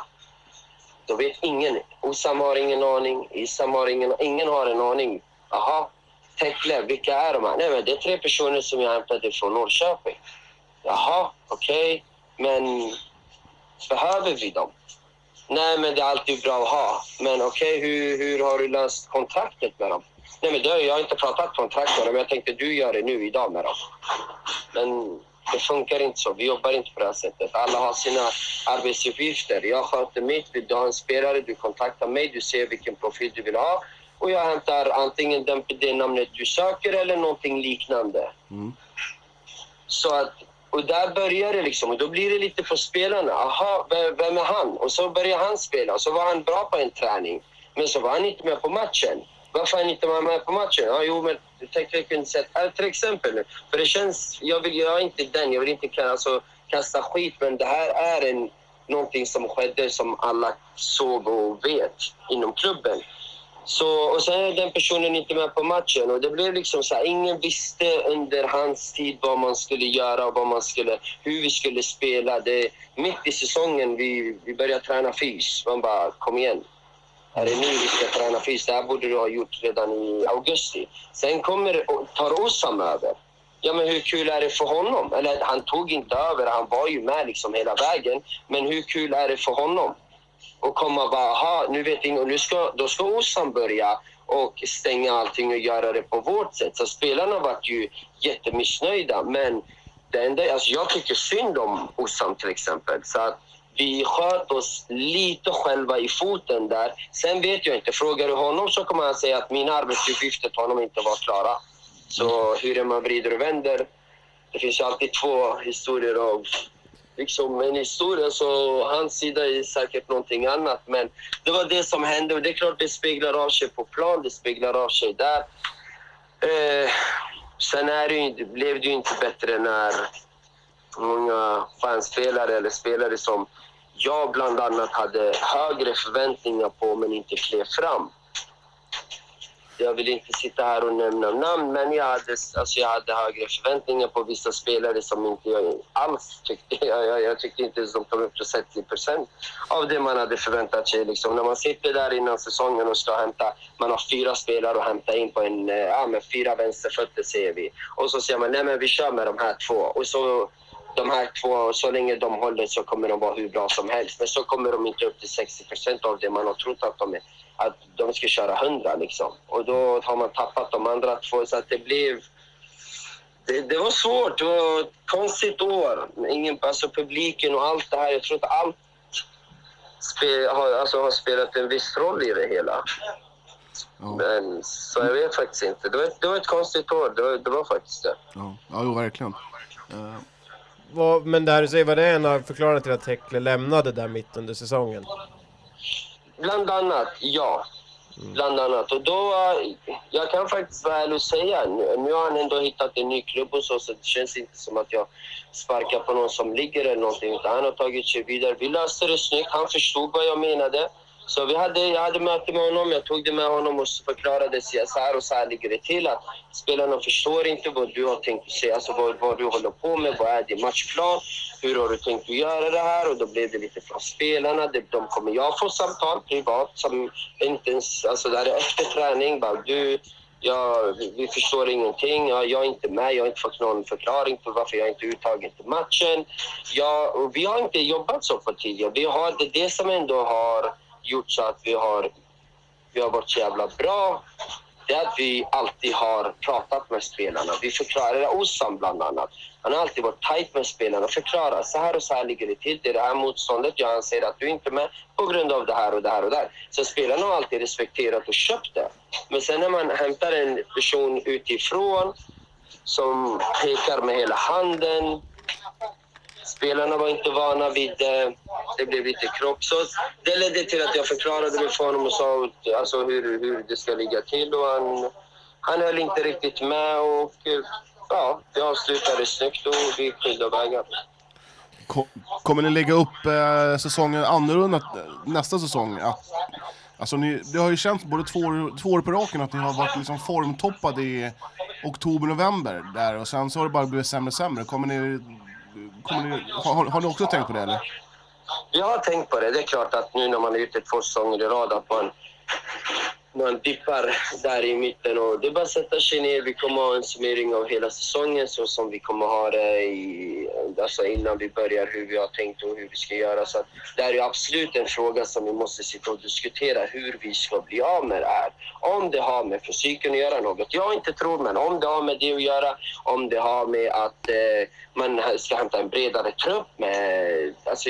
Då vet ingen. Osam har ingen aning, Isam har ingen Ingen har en aning. Aha, Tekle, vilka är de här? Nej, men det är tre personer som jag hämtade från Norrköping. Jaha, okej. Men behöver vi dem? Nej, men det är alltid bra att ha. Men okej, hur, hur har du löst kontraktet med dem? Nej, men det, jag har inte pratat kontrakt med dem. Jag tänkte du gör det nu idag med dem. Men det funkar inte så. Vi jobbar inte på det här sättet. Alla har sina arbetsuppgifter. Jag sköter mitt. Vill du ha en spelare, du kontaktar mig. Du ser vilken profil du vill ha. Och jag hämtar antingen den, det namnet du söker eller någonting liknande. Så att, och där börjar det liksom. Och då blir det lite på spelarna. Aha, vem, är han? Och så börjar han spela. Och så var han bra på en träning. Men så var han inte med på matchen. Varför är han inte med på matchen? Ja, jo, men jag tänkte jag kunde säga äh, till exempel. För det känns, jag, vill, jag är inte den, jag vill inte alltså, kasta skit. Men det här är en, någonting som skedde som alla såg och vet inom klubben. Så, och sen är den personen inte med på matchen. Och det blev liksom så här, ingen visste under hans tid vad man skulle göra och vad man skulle, hur vi skulle spela. Det, mitt i säsongen, vi, vi började träna fys. Man bara, kom igen. Är det nu vi ska träna fys? Det här borde du ha gjort redan i augusti. Sen kommer, tar Osam över. Ja, men hur kul är det för honom? Eller han tog inte över, han var ju med liksom hela vägen. Men hur kul är det för honom? Och komma och bara, aha, nu vet ingen, och nu ska, då ska Osam börja och stänga allting och göra det på vårt sätt. Så spelarna vart ju jättemissnöjda. Men det enda, alltså jag tycker synd om Osam till exempel. Så att vi sköt oss lite själva i foten där. Sen vet jag inte, frågar du honom så kommer han säga att mina arbetsuppgifter till honom inte var klara. Så hur man vrider och vänder, det finns ju alltid två historier av liksom en historia så hans sida är säkert någonting annat. Men det var det som hände och det är klart det speglar av sig på plan, det speglar av sig där. Eh, sen är det ju, blev det ju inte bättre när många fanspelare eller spelare som jag bland annat hade högre förväntningar på men inte klev fram. Jag vill inte sitta här och nämna namn, men jag hade, alltså jag hade högre förväntningar på vissa spelare som inte jag alls tyckte... Jag, jag, jag tyckte inte ens de kom upp till 60 procent av det man hade förväntat sig. Liksom. När man sitter där innan säsongen och ska hämta... Man har fyra spelare att hämta in på en... Eh, ja, med fyra vänsterfötter, säger vi. Och så säger man, nej men vi kör med de här två. Och så de här två, så länge de håller så kommer de vara hur bra som helst. Men så kommer de inte upp till 60 procent av det man har trott att de är. Att de ska köra 100 liksom. Och då har man tappat de andra två. Så att det blev... Det, det var svårt. Det var ett konstigt år. Ingen, alltså publiken och allt det här. Jag tror att allt spe, har, alltså, har spelat en viss roll i det hela. Men, så jag vet faktiskt inte. Det var, det var ett konstigt år. Det var, det var faktiskt det. Ja, ja jo, verkligen. Eh, Vad, men det här du säger, var det en av förklaringarna till att Tekle lämnade där mitt under säsongen? Bland annat, ja. Bland annat. Och då, jag kan faktiskt vara ärlig och säga, nu, nu har han ändå hittat en ny klubb och så, så det känns inte som att jag sparkar på någon som ligger eller någonting. Utan han har tagit sig vidare. Vi löste det snyggt. Han förstod vad jag menade. Så vi hade, jag hade möte med honom, jag tog det med honom och förklarade så här och så här ligger det till. Att spelarna förstår inte vad du har tänkt säga, alltså vad, vad du håller på med, vad är din matchplan, hur har du tänkt att göra det här? Och då blev det lite från spelarna, det, de kommer jag få samtal privat som inte ens, alltså där är efter träning, bara du, Ja, vi, förstår ingenting. Ja, jag är inte med. Jag har inte fått någon förklaring på varför jag inte är uttagen till matchen. Ja, och vi har inte jobbat så på tidigare. Vi har, det är det som ändå har gjort så att vi har, vi har varit så jävla bra. det är att vi alltid har pratat med spelarna. Vi förklarar, Osam bland annat, han har alltid varit tajt med spelarna och förklarat så här och så här ligger det till. Det är det här motståndet. Jag anser att du inte är med på grund av det här och det här och det här. Så spelarna har alltid respekterat och köpt det. Men sen när man hämtar en person utifrån som pekar med hela handen. Spelarna var inte vana vid det. Det blev lite krock. Så det ledde till att jag förklarade mig för honom och sa alltså, hur, hur det ska ligga till. Och han, han höll inte riktigt med och eh, ja, vi avslutade snyggt och vi skilde vägar. Kommer ni lägga upp eh, säsongen annorlunda eh, nästa säsong? Att, alltså ni, det har ju känts både två år, två år på raken att ni har varit liksom formtoppade i oktober, november där och sen så har det bara blivit sämre och sämre. Kommer ni, ni, har, har ni också tänkt på det eller? Jag har tänkt på det. Det är klart att nu när man är ute två säsonger i rad att man, man dippar där i mitten. Och det är bara att sätta sig ner. Vi kommer ha en summering av hela säsongen så som vi kommer ha det i, alltså innan vi börjar, hur vi har tänkt och hur vi ska göra. Så att det här är absolut en fråga som vi måste sitta och diskutera hur vi ska bli av med det här. Om det har med fysiken att göra något. Jag inte tror, men om det har med det att göra, om det har med att eh, man ska hämta en bredare trupp med... Alltså,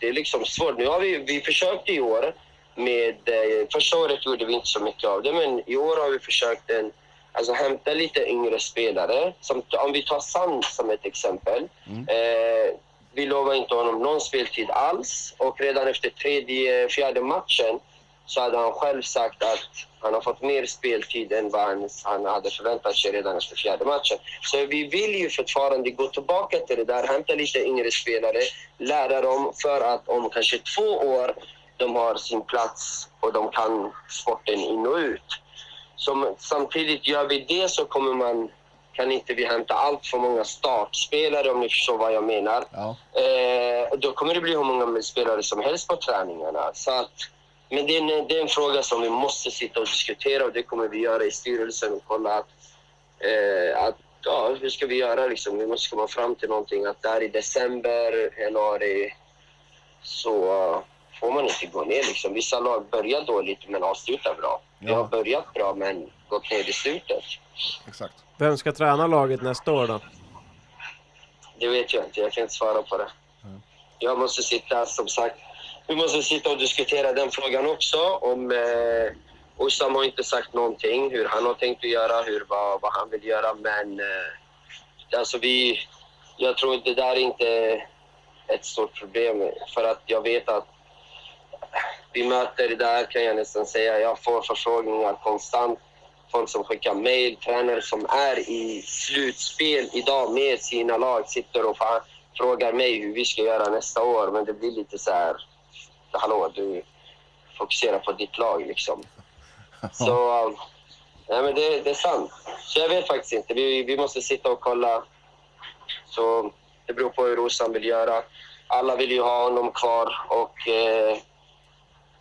det är liksom svårt. Nu har vi, vi försökt i år med... Eh, första året gjorde vi inte så mycket av det, men i år har vi försökt en, alltså, hämta lite yngre spelare. Som, om vi tar Sand som ett exempel. Eh, vi lovar inte honom någon speltid alls och redan efter tredje, fjärde matchen så hade han själv sagt att han har fått mer speltid än vad han, han hade förväntat sig redan efter fjärde matchen. Så vi vill ju fortfarande gå tillbaka till det där, hämta lite yngre spelare, lära dem för att om kanske två år de har sin plats och de kan sporten in och ut. Så samtidigt gör vi det så kommer man, kan inte vi hämta allt för många startspelare om ni förstår vad jag menar. Ja. Eh, då kommer det bli hur många spelare som helst på träningarna. Så att, men det är, en, det är en fråga som vi måste sitta och diskutera och det kommer vi göra i styrelsen och kolla att, eh, att ja, hur ska vi göra liksom? Vi måste komma fram till någonting att där i december, januari så får man inte gå ner liksom. Vissa lag börjar dåligt men avslutar bra. Vi Ja. har börjat bra men gått ner i slutet. Exakt. Vem ska träna laget nästa år då? Det vet jag inte, jag kan inte svara på det. Jag måste sitta, som sagt, vi måste sitta och diskutera den frågan också. Om, eh, Osam har inte sagt någonting, hur han har tänkt att göra, hur, vad, vad han vill göra. Men eh, alltså vi, jag tror det där är inte ett stort problem. För att jag vet att vi möter där kan jag nästan säga. Jag får förfrågningar konstant. Folk som skickar mejl, tränare som är i slutspel idag med sina lag sitter och frågar mig hur vi ska göra nästa år. Men det blir lite så här, hallå du fokuserar på ditt lag liksom. Så, nej men det, det är sant. Så jag vet faktiskt inte. Vi, vi måste sitta och kolla. Så det beror på hur Rosan vill göra. Alla vill ju ha honom kvar och eh,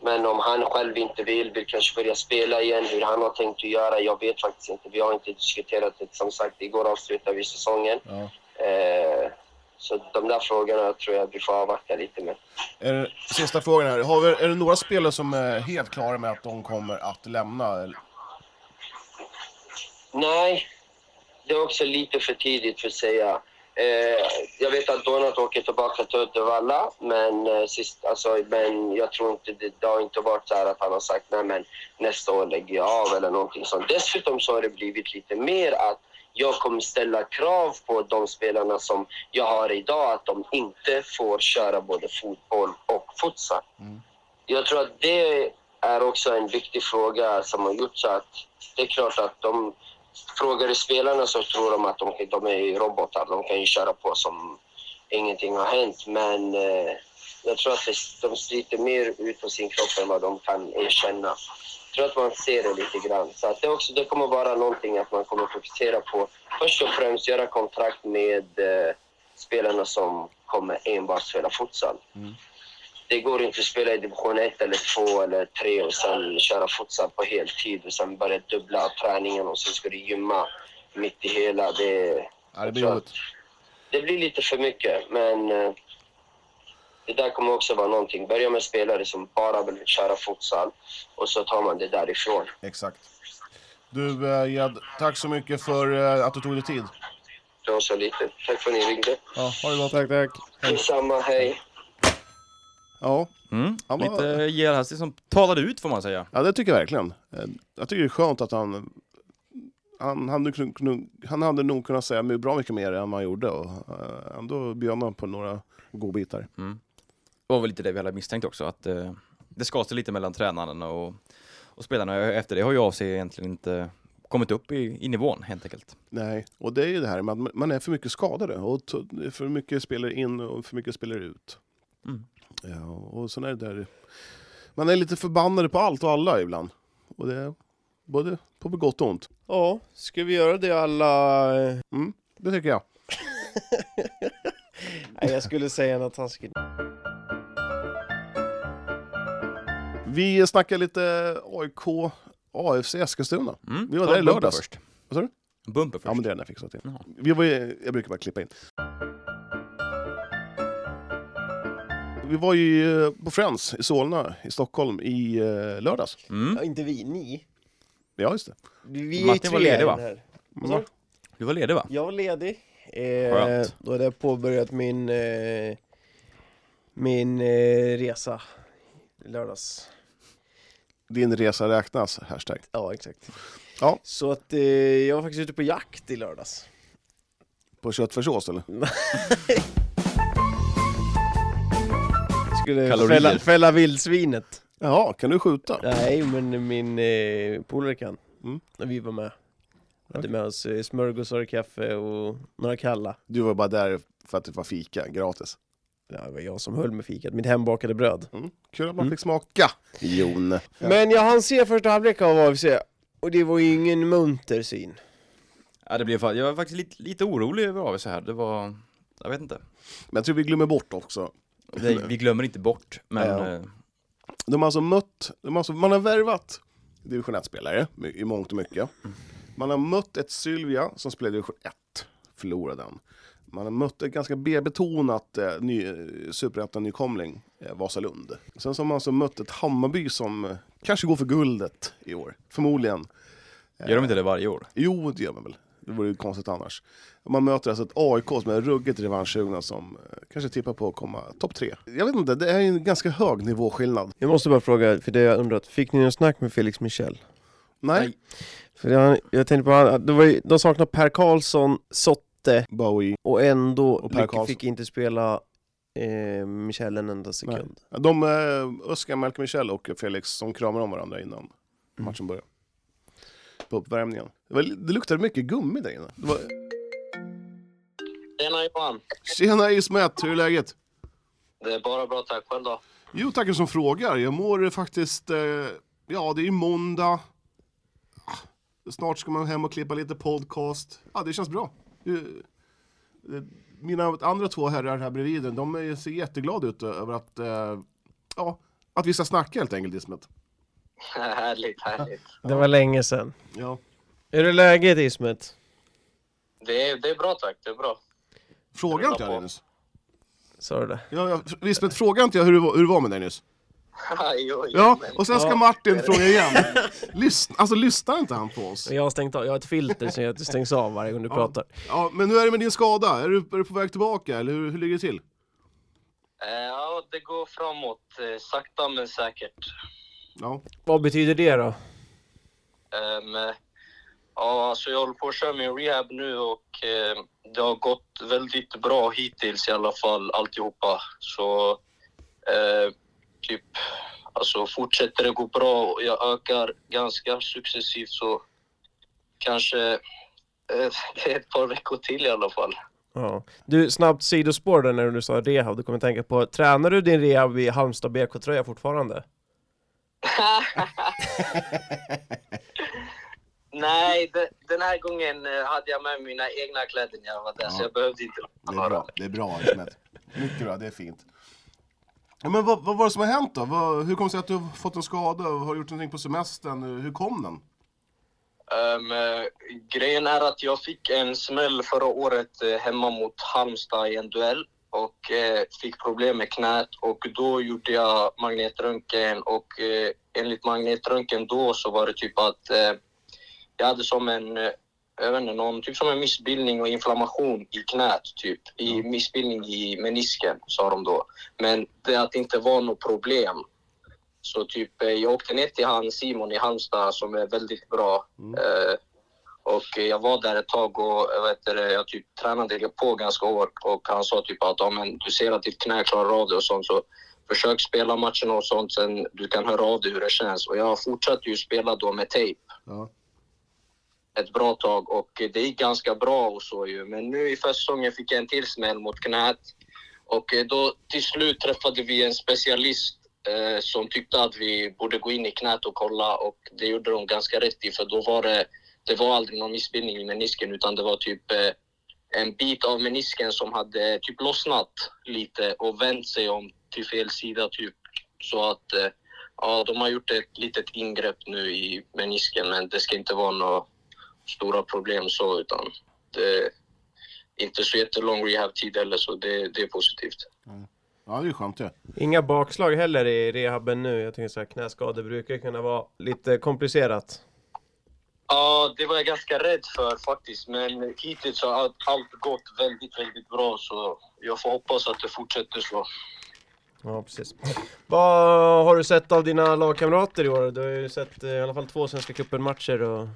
men om han själv inte vill, vill kanske börja spela igen, hur han har tänkt att göra, jag vet faktiskt inte. Vi har inte diskuterat det. Som sagt, igår avslutade vi säsongen. Ja. Eh, så de där frågorna tror jag vi får avvakta lite med. Är sista frågan här. Har vi, är det några spelare som är helt klara med att de kommer att lämna? eller? Nej, det är också lite för tidigt för att säga. Eh, jag vet att Donat åker tillbaka till Uddevalla, men, eh, sist, alltså, men jag tror inte det, det har inte varit så att han har sagt nej men nästa år lägger jag av eller någonting sånt. Dessutom så har det blivit lite mer att jag kommer ställa krav på de spelarna som jag har idag att de inte får köra både fotboll och futsal. Jag tror att det är också en viktig fråga som har gjort så att det är klart att de frågar du spelarna så tror de att de, de är robotar. De kan ju köra på som ingenting har hänt. Men eh, jag tror att de sliter mer ut på sin kropp än vad de kan erkänna. Jag tror att man ser det lite grann. Så att det, också, det kommer vara någonting att man kommer fokusera på. Först och främst göra kontrakt med eh, spelarna som kommer enbart spela futsal. Mm. Det går inte att spela i division 1 eller 2 eller 3 och sen köra futsal på heltid och sen börja dubbla träningen och sen ska du gymma mitt i hela. Det, Ja, det blir jobbigt. att det blir lite för mycket, men eh, det där kommer också vara någonting. Börja med spelare som bara vill köra futsal och så tar man det därifrån. Exakt. Du eh, Jed, tack så mycket för eh, att du tog dig tid. Det var så lite. Tack för att ni ringde. Ja, ha det gott. Tack, tack. Detsamma, hej. Ja, Mm. Han var- Lite Gerhard som talade ut får man säga. ja, det tycker jag verkligen. Eh, Jag tycker det är skönt att han... Han hade, han hade nog kunnat säga bra mycket mer än han gjorde och eh, ändå bjöd han på några godbitar. Det var väl lite det vi hade misstänkt också, att eh, det sig lite mellan tränaren och, och spelarna. Efter det har ju AC egentligen inte kommit upp i, i nivån helt enkelt. Nej, och det är ju det här med att man är för mycket skadade och för mycket spelare in och för mycket spelare ut. Mm. Ja, och sen är det där... Man är lite förbannade på allt och alla ibland. Och det är både på gott och ont. Ja, ska vi göra det alla... Mm, det tycker jag. Nej, jag skulle säga något taskigt. Vi snackar lite AIK, AFC Eskilstuna. Mm. Vi var där i lördags. Först. Vad sa du? Bumper först. Ja, men det är den jag fixat till. Jaha. Vi var ju, jag brukar bara klippa in. Vi var ju eh, på Friends i Solna i Stockholm i eh, lördags. Mm. Ja, inte vi, ni. Ja, just det. Vi är Martin var tre ledig, va? här. Vad sa du? Du var ledig va? Jag var ledig. Eh, Skönt. då hade jag påbörjat min, eh, min eh, resa i lördags. Din resa räknas, hashtag. Ja, exakt. Ja. Så att eh, jag var faktiskt ute på jakt i lördags. På köttfärssås eller? Skulle Kalorier. fälla, fälla vildsvinet. Jaha, kan du skjuta? Nej, men min eh, polare kan. Mm. När vi var med. Hade med oss eh, smörgåsar, kaffe och några kalla. Du var bara där för att det var fika, gratis. Ja, det var jag som höll med fikat. Mitt hembakade bröd. Mm. Kul att man Mm. fick smaka. Jon. Ja. Men jag hann se första halvlek av AFC. Och det var ju ingen munter syn. Ja, det blev, jag var faktiskt lite, lite orolig över AVC här. Det var, jag vet inte. Men jag tror vi glömmer bort också. Det, vi glömmer inte bort, men Ja. eh, De har alltså mött, de har alltså, man har värvat division 1-spelare i mångt och mycket. Man har mött ett Sylvia som spelade i division 1, förlorade den. Man har mött ett ganska B-betonat eh, ny, superettan-nykomling, eh, Vasalund. Sen så har man alltså mött ett Hammarby som eh, kanske går för guldet i år, förmodligen. gör de inte det varje år? Jo, det gör man väl. Det vore ju konstigt annars. Man möter alltså ett AIK som är ruggigt revanschsugna som eh, kanske tippar på att komma topp tre. Jag vet inte, det är en ganska hög nivåskillnad. Jag måste bara fråga, för det jag undrat. Fick ni någon snack med Felix Michel? Nej, Nej. För jag, jag tänkte på, han- det var ju, de saknar Per Karlsson, Sotte Bowie. och ändå Och Per lyck- Karlsson. fick inte spela eh, Michel en enda sekund. De, eh, Oskar, Malcolm Michel och Felix, som kramar om varandra innan matchen börjar. På uppvärmningen. Det, var, det luktade mycket gummi där inne. Tjena Johan. Tjena Ismet, hur är läget? Det är bara bra, tack. Själv då? Jo, tackar som frågar. Jag mår faktiskt... Eh, ja, det är måndag. Ah, Snart ska man hem och klippa lite podcast. Ja, det känns bra. Mina andra två herrar här bredvid, de är- ser jätteglada ut över att, eh, ja, att vi ska snacka helt enkelt, Ismet. härligt, härligt. Det var länge sedan. Ja. Är det läget Ismet? Det är, det är bra, tack. Det är bra. Frågade inte jag dig nyss? Sa du det? Ja, ja, Lisbeth, frågade inte jag hur det var, hur det var med dig nyss? Ja, och sen ska Ja. Martin fråga igen. Lys, alltså lyssnar inte han på oss? Jag har stängt av, jag har ett filter som gör att det stängs av varje gång du Ja. pratar. Ja, men hur är det med din skada? Är du, är du på väg tillbaka, eller hur, hur ligger det till? Eh, Ja, det går framåt. eh, Sakta men säkert. Ja, Vad betyder det då? Ehm, ja, alltså jag håller på att köra min rehab nu och eh, det har gått väldigt bra hittills i alla fall, alltihopa. Så eh, typ, alltså fortsätter det gå bra och jag ökar ganska successivt så kanske eh, det är ett par veckor till i alla fall. Ja. Du, snabbt sidospår där när du sa rehab, du kommer tänka på, tränar du din rehab i Halmstad BK-tröja fortfarande? Nej, de, den här gången eh, hade jag med mina egna kläder när jag var där, så jag behövde inte är några. bra. Det är bra, Ismet. Mycket bra, det är fint. Ja, men vad, vad var det som har hänt då? Vad, hur kom det sig att du har fått en skada? Har du gjort någonting på semestern? Hur kom den? Eh, grejen är att jag fick en smäll förra året eh, hemma mot Halmstad i en duell och eh, fick problem med knät och då gjorde jag magnetröntgen och eh, enligt magnetröntgen då så var det typ att eh, jag hade som en, eh, jag vet inte, någon, typ som en missbildning och inflammation i knät, typ. I missbildning i menisken, sa de då. Men det att det inte var något problem. Så typ, eh, jag åkte ner till han Simon i Halmstad som är väldigt bra. Eh, och jag var där ett tag och vet, det, jag typ tränade på ganska hårt och han sa typ att ja, men du ser att ditt knä klarar av det och sånt så försök spela matchen och sånt sen du kan höra av dig hur det känns. Och jag fortsatte ju spela då med tejp Ja ett bra tag och det gick ganska bra och så ju. Men nu i försäsongen fick jag en till smäll mot knät och eh, då till slut träffade vi en specialist eh, som tyckte att vi borde gå in i knät och kolla och det gjorde de ganska rätt i för då var det, det var aldrig någon missbildning i menisken utan det var typ eh, en bit av menisken som hade typ lossnat lite och vänt sig om till fel sida typ. Så att eh, ja, de har gjort ett litet ingrepp nu i menisken men det ska inte vara några stora problem så utan det är inte så jättelång rehab-tid heller så det, det är positivt. Ja, det är skönt det. Inga bakslag heller i rehaben nu. Jag tänker så här, knäskador brukar kunna vara lite komplicerat. Ja, det var jag ganska rädd för faktiskt. Men hittills har allt, allt gått väldigt, väldigt bra. Så jag får hoppas att det fortsätter så. Ja, precis. Vad har du sett av dina lagkamrater i år? Du har ju sett eh, i alla fall två Svenska cupen-matcher och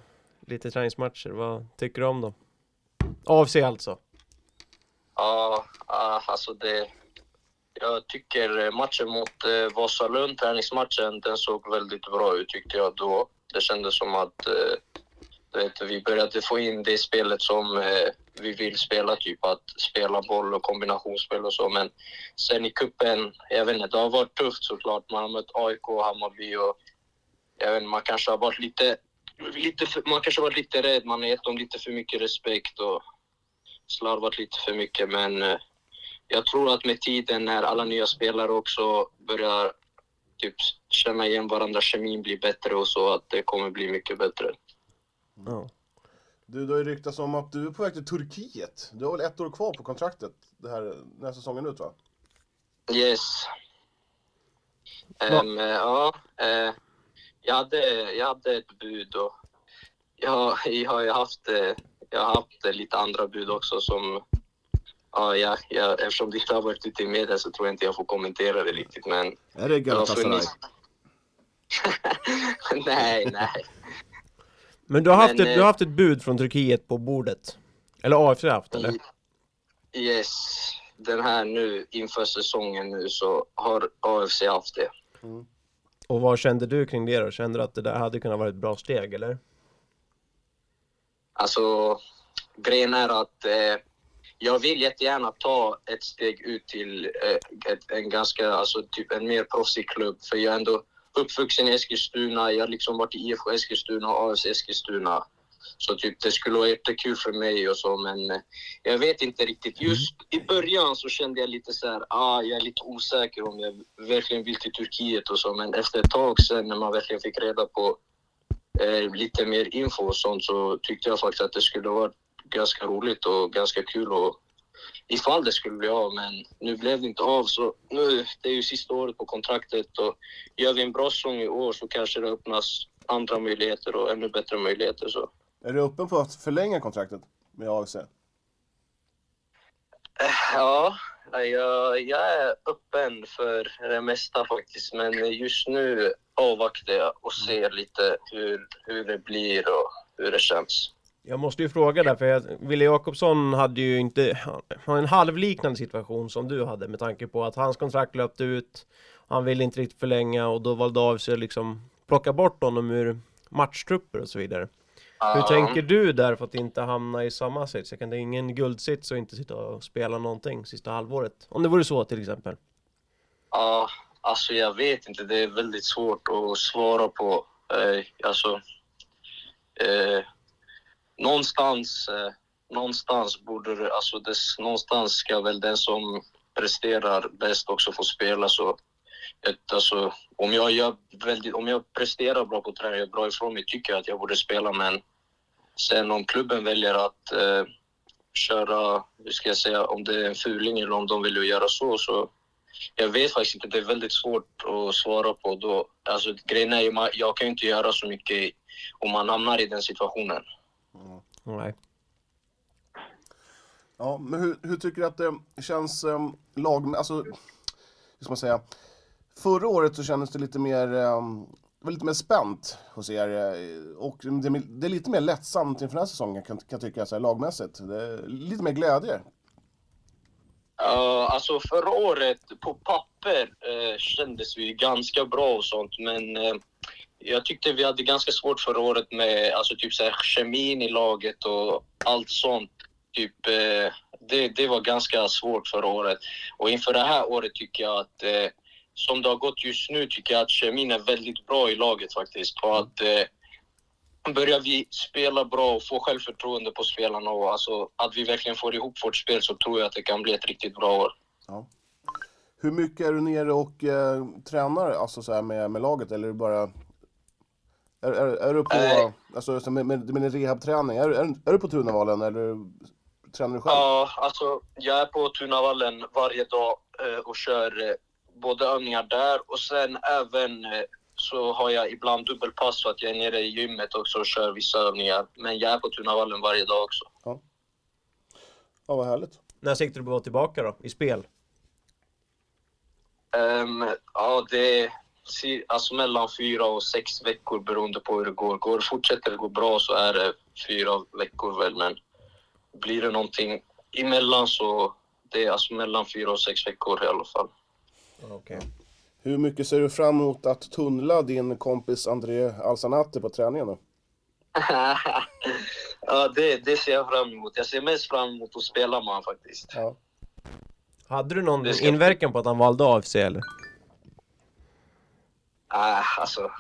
lite träningsmatcher. Vad tycker du om dem? AFC alltså. Ja, ah, alltså det... Jag tycker eh, matchen mot eh, Vasalund, träningsmatchen, den såg väldigt bra ut tyckte jag då. Det kändes som att eh, vet, vi började få in det spelet som vi vill spela, typ att spela boll och kombinationsspel och så. Men sen i kuppen, jag vet inte, det har varit tufft såklart. Man har mött AIK och Hammarby och jag vet inte, man kanske har varit lite, lite för, man kanske varit lite rädd. Man har gett dem lite för mycket respekt och slarvat lite för mycket. Men eh, jag tror att med tiden när alla nya spelare också börjar typ känna igen varandra, kemin blir bättre och så, att det kommer bli mycket bättre. Ja. Du, det har ju ryktats om att du är på väg till Turkiet. Du har väl ett år kvar på kontraktet det här, den här säsongen ut va? Yes. Ehm, ja, eh, jag, hade, jag hade ett bud och jag, jag har haft, eh, jag har haft eh, lite andra bud också som Ja, jag, jag, eftersom det inte har varit ute i media så tror jag inte jag får kommentera det riktigt men... Är det Galatasaray? nej, nej. Men du har, haft Men, ett, eh, du har haft ett bud från Turkiet på bordet? Eller AFC har haft eller? Yes, den här nu inför säsongen nu så har AFC haft det. Och vad kände du kring det då? Kände du att det där hade kunnat vara ett bra steg eller? Alltså, grejen är att eh, jag vill jättegärna ta ett steg ut till eh, ett, en ganska, alltså typ en mer proffsig klubb. För jag är ändå uppvuxen i Eskilstuna, jag har liksom varit i IFK Eskilstuna och AFC Eskilstuna. Så typ det skulle vara jättekul för mig och så men eh, jag vet inte riktigt. Just i början så kände jag lite så här, ah, jag är lite osäker om jag verkligen vill till Turkiet och så men efter ett tag sen när man verkligen fick reda på eh, lite mer info och sånt så tyckte jag faktiskt att det skulle vara ganska roligt och ganska kul och ifall det skulle bli av men nu blev det inte av så nu, det är ju sista året på kontraktet och gör vi en bra säsong i år så kanske det öppnas andra möjligheter och ännu bättre möjligheter så. Är du öppen på att förlänga kontraktet med AFC? Ja, jag, jag är öppen för det mesta faktiskt men just nu avvaktar jag och ser lite hur, hur det blir och hur det känns. Jag måste ju fråga där, för Wille Jakobsson hade ju inte, han en halvliknande situation som du hade med tanke på att hans kontrakt löpte ut, han ville inte riktigt förlänga och då valde AFC liksom plocka bort honom ur matchtrupper och så vidare. Hur tänker du där för att inte hamna i samma sits? Jag kan det är ingen guldsits och inte sitta och spela någonting sista halvåret. Om det vore så till exempel. Ja, alltså jag vet inte. Det är väldigt svårt att svara på. Eh, alltså, eh, någonstans, eh, någonstans borde det, alltså det, någonstans ska väl den som presterar bäst också få spela. Så ett, alltså, om, jag gör väldigt, om jag presterar bra på träning, gör bra ifrån mig, tycker jag att jag borde spela. Men sen om klubben väljer att eh, köra, hur ska jag säga, om det är en fuling eller om de vill göra så, så jag vet faktiskt inte, det är väldigt svårt att svara på då. Alltså grejen är ju, jag kan ju inte göra så mycket om man hamnar i den situationen. Nej. Ja, men hur, hur tycker du att det känns um, lag... Alltså, hur ska man säga? Förra året så kändes det lite mer, ehm, det var lite mer spänt hos er. Eh, och det, är lite mer lättsamt inför den här säsongen kan, jag tycka, så här, lagmässigt. Det är lite mer glädje. Uh, alltså förra året på papper uh, kändes vi ganska bra och sånt, men uh, jag tyckte vi hade ganska svårt förra året med alltså, typ så här, kemin i laget och allt sånt. Typ, uh, det, det var ganska svårt förra året. Och inför det här året tycker jag att som det har gått just nu tycker jag att kemin är väldigt bra i laget faktiskt. Och att eh, börjar vi spela bra och få självförtroende på spelarna och alltså, att vi verkligen får ihop vårt spel så tror jag att det kan bli ett riktigt bra år. Hur mycket är du nere och eh, tränar alltså, så här, med, med laget eller är du bara... Är, är, är du på, Nej. alltså, så med, med, med rehabträning, är, är, är du på Tunavallen eller tränar du själv? Ja, alltså jag är på Tunavallen varje dag eh, och kör eh, både övningar där och sen även eh, så har jag ibland dubbelpass så att jag är nere i gymmet också och kör vissa övningar. Men jag är på Tunavallen varje dag också. Ja, vad härligt. När siktar du på att vara tillbaka då? I spel? Ehm, ja, det är alltså mellan fyra och sex veckor beroende på hur det går. går fortsätter det gå bra så är det fyra veckor väl, men blir det någonting emellan så det är alltså mellan fyra och sex veckor i alla fall. Okej. Hur mycket ser du fram emot att tunnla din kompis André Alsanate på träningen då? ja, det, det ser jag fram emot. Jag ser mest fram emot att spela med honom faktiskt. Ja. Hade du någon ska- inverkan på att han valde AFC eller? Äh, alltså,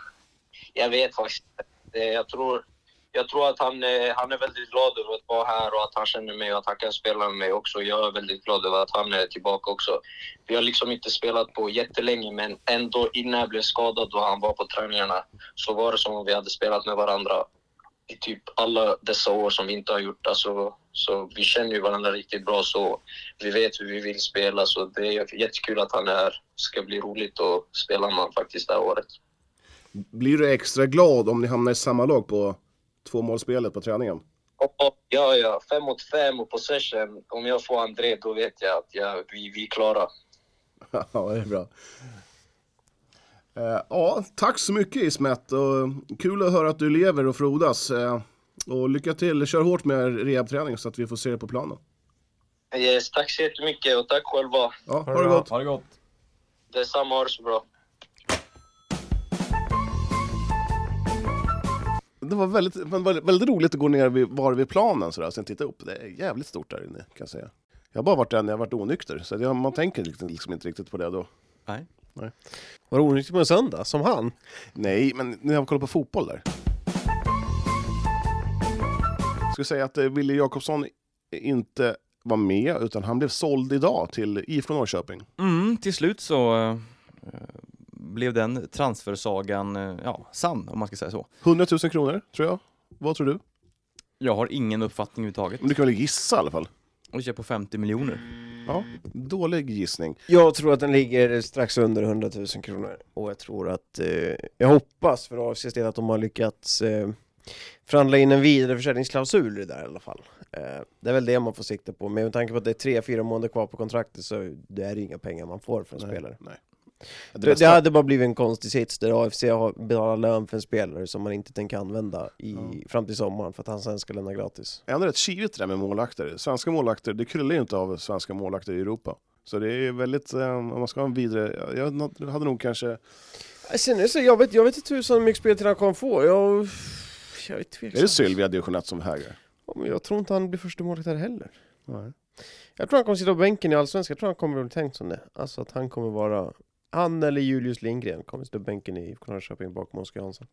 jag vet faktiskt inte. Jag tror, jag tror att han, är- han är väldigt glad över att vara här och att han känner mig och att han kan spela med mig också. Jag är väldigt glad över att han är tillbaka också. Vi har liksom inte spelat på jättelänge men ändå innan jag blev skadad och han var på träningarna så var det som om vi hade spelat med varandra i typ alla dessa år som vi inte har gjort. Alltså, så vi känner ju varandra riktigt bra så vi vet hur vi vill spela så det är jättekul att han är här. Det ska bli roligt att spela med honom faktiskt det här året. Blir du extra glad om ni hamnar i samma lag på tvåmålsspelet på träningen? Ja, Ja, ja. Fem mot fem och possession. Om jag får André, då vet jag att jag, vi, vi är klara. Ja, det är bra. Eh, ja, tack så mycket Ismet. Och kul att höra att du lever och frodas. Eh, och lycka till, kör hårt med rehabträning så att vi får se det på planen. Yes, tack så jättemycket och tack själva. Ja, ha det gott. Ha det gott. Detsamma, ha det så bra. Det var väldigt, väldigt, väldigt roligt att gå ner vid, var vid planen sådär, och sen titta upp. Det är jävligt stort där inne kan jag säga. Jag har bara varit där när jag varit onykter, så jag, man tänker liksom, liksom inte riktigt på det då. Nej. Var det onykter på en söndag? Som han? Nej, men när jag kollar på fotboll där. Jag skulle säga att eh, Wille Jakobsson inte var med, utan han blev såld idag till IFK Norrköping. Mm, till slut så eh, blev den transfersagan eh, ja, sann, om man ska säga så. 100 000 kronor, tror jag. Vad tror du? Jag har ingen uppfattning överhuvudtaget. Men du kan väl gissa i alla fall? Och kör på 50 miljoner. Ja, dålig gissning. Jag tror att den ligger strax under 100 000 kronor. Och jag tror att, eh, jag hoppas för AFCs del att de har lyckats eh, förhandla in en vidareförsäljningsklausul i det där i alla fall. Eh, det är väl det man får sikta på, men med tanke på att det är tre, fyra månader kvar på kontraktet så det är det inga pengar man får för en Nej, Det, Det hade bara blivit en konstig sits där AFC har betalar lön för en spelare som man inte tänker använda i, fram till sommaren för att han sen ska lämna gratis. Ändå rätt kivigt det där med målvakter. Svenska målvakter, det kryllar ju inte av svenska målvakter i Europa. Så det är väldigt, eh, om man ska ha en vidare, jag hade nog kanske, Sen är så, jag vet, jag vet inte tusan hur mycket speltid han kommer få. Jag, jag är tveksam. är det Sylvia 1 som hägrar? Ja, men jag tror inte han blir första målet här heller. Nej. Jag tror han kommer sitta på bänken i Allsvenskan, jag tror han kommer bli tänkt som det. Alltså att han kommer vara, han eller Julius Lindgren kommer på bänken i IFK Norrköping bakom Oskar Jansson.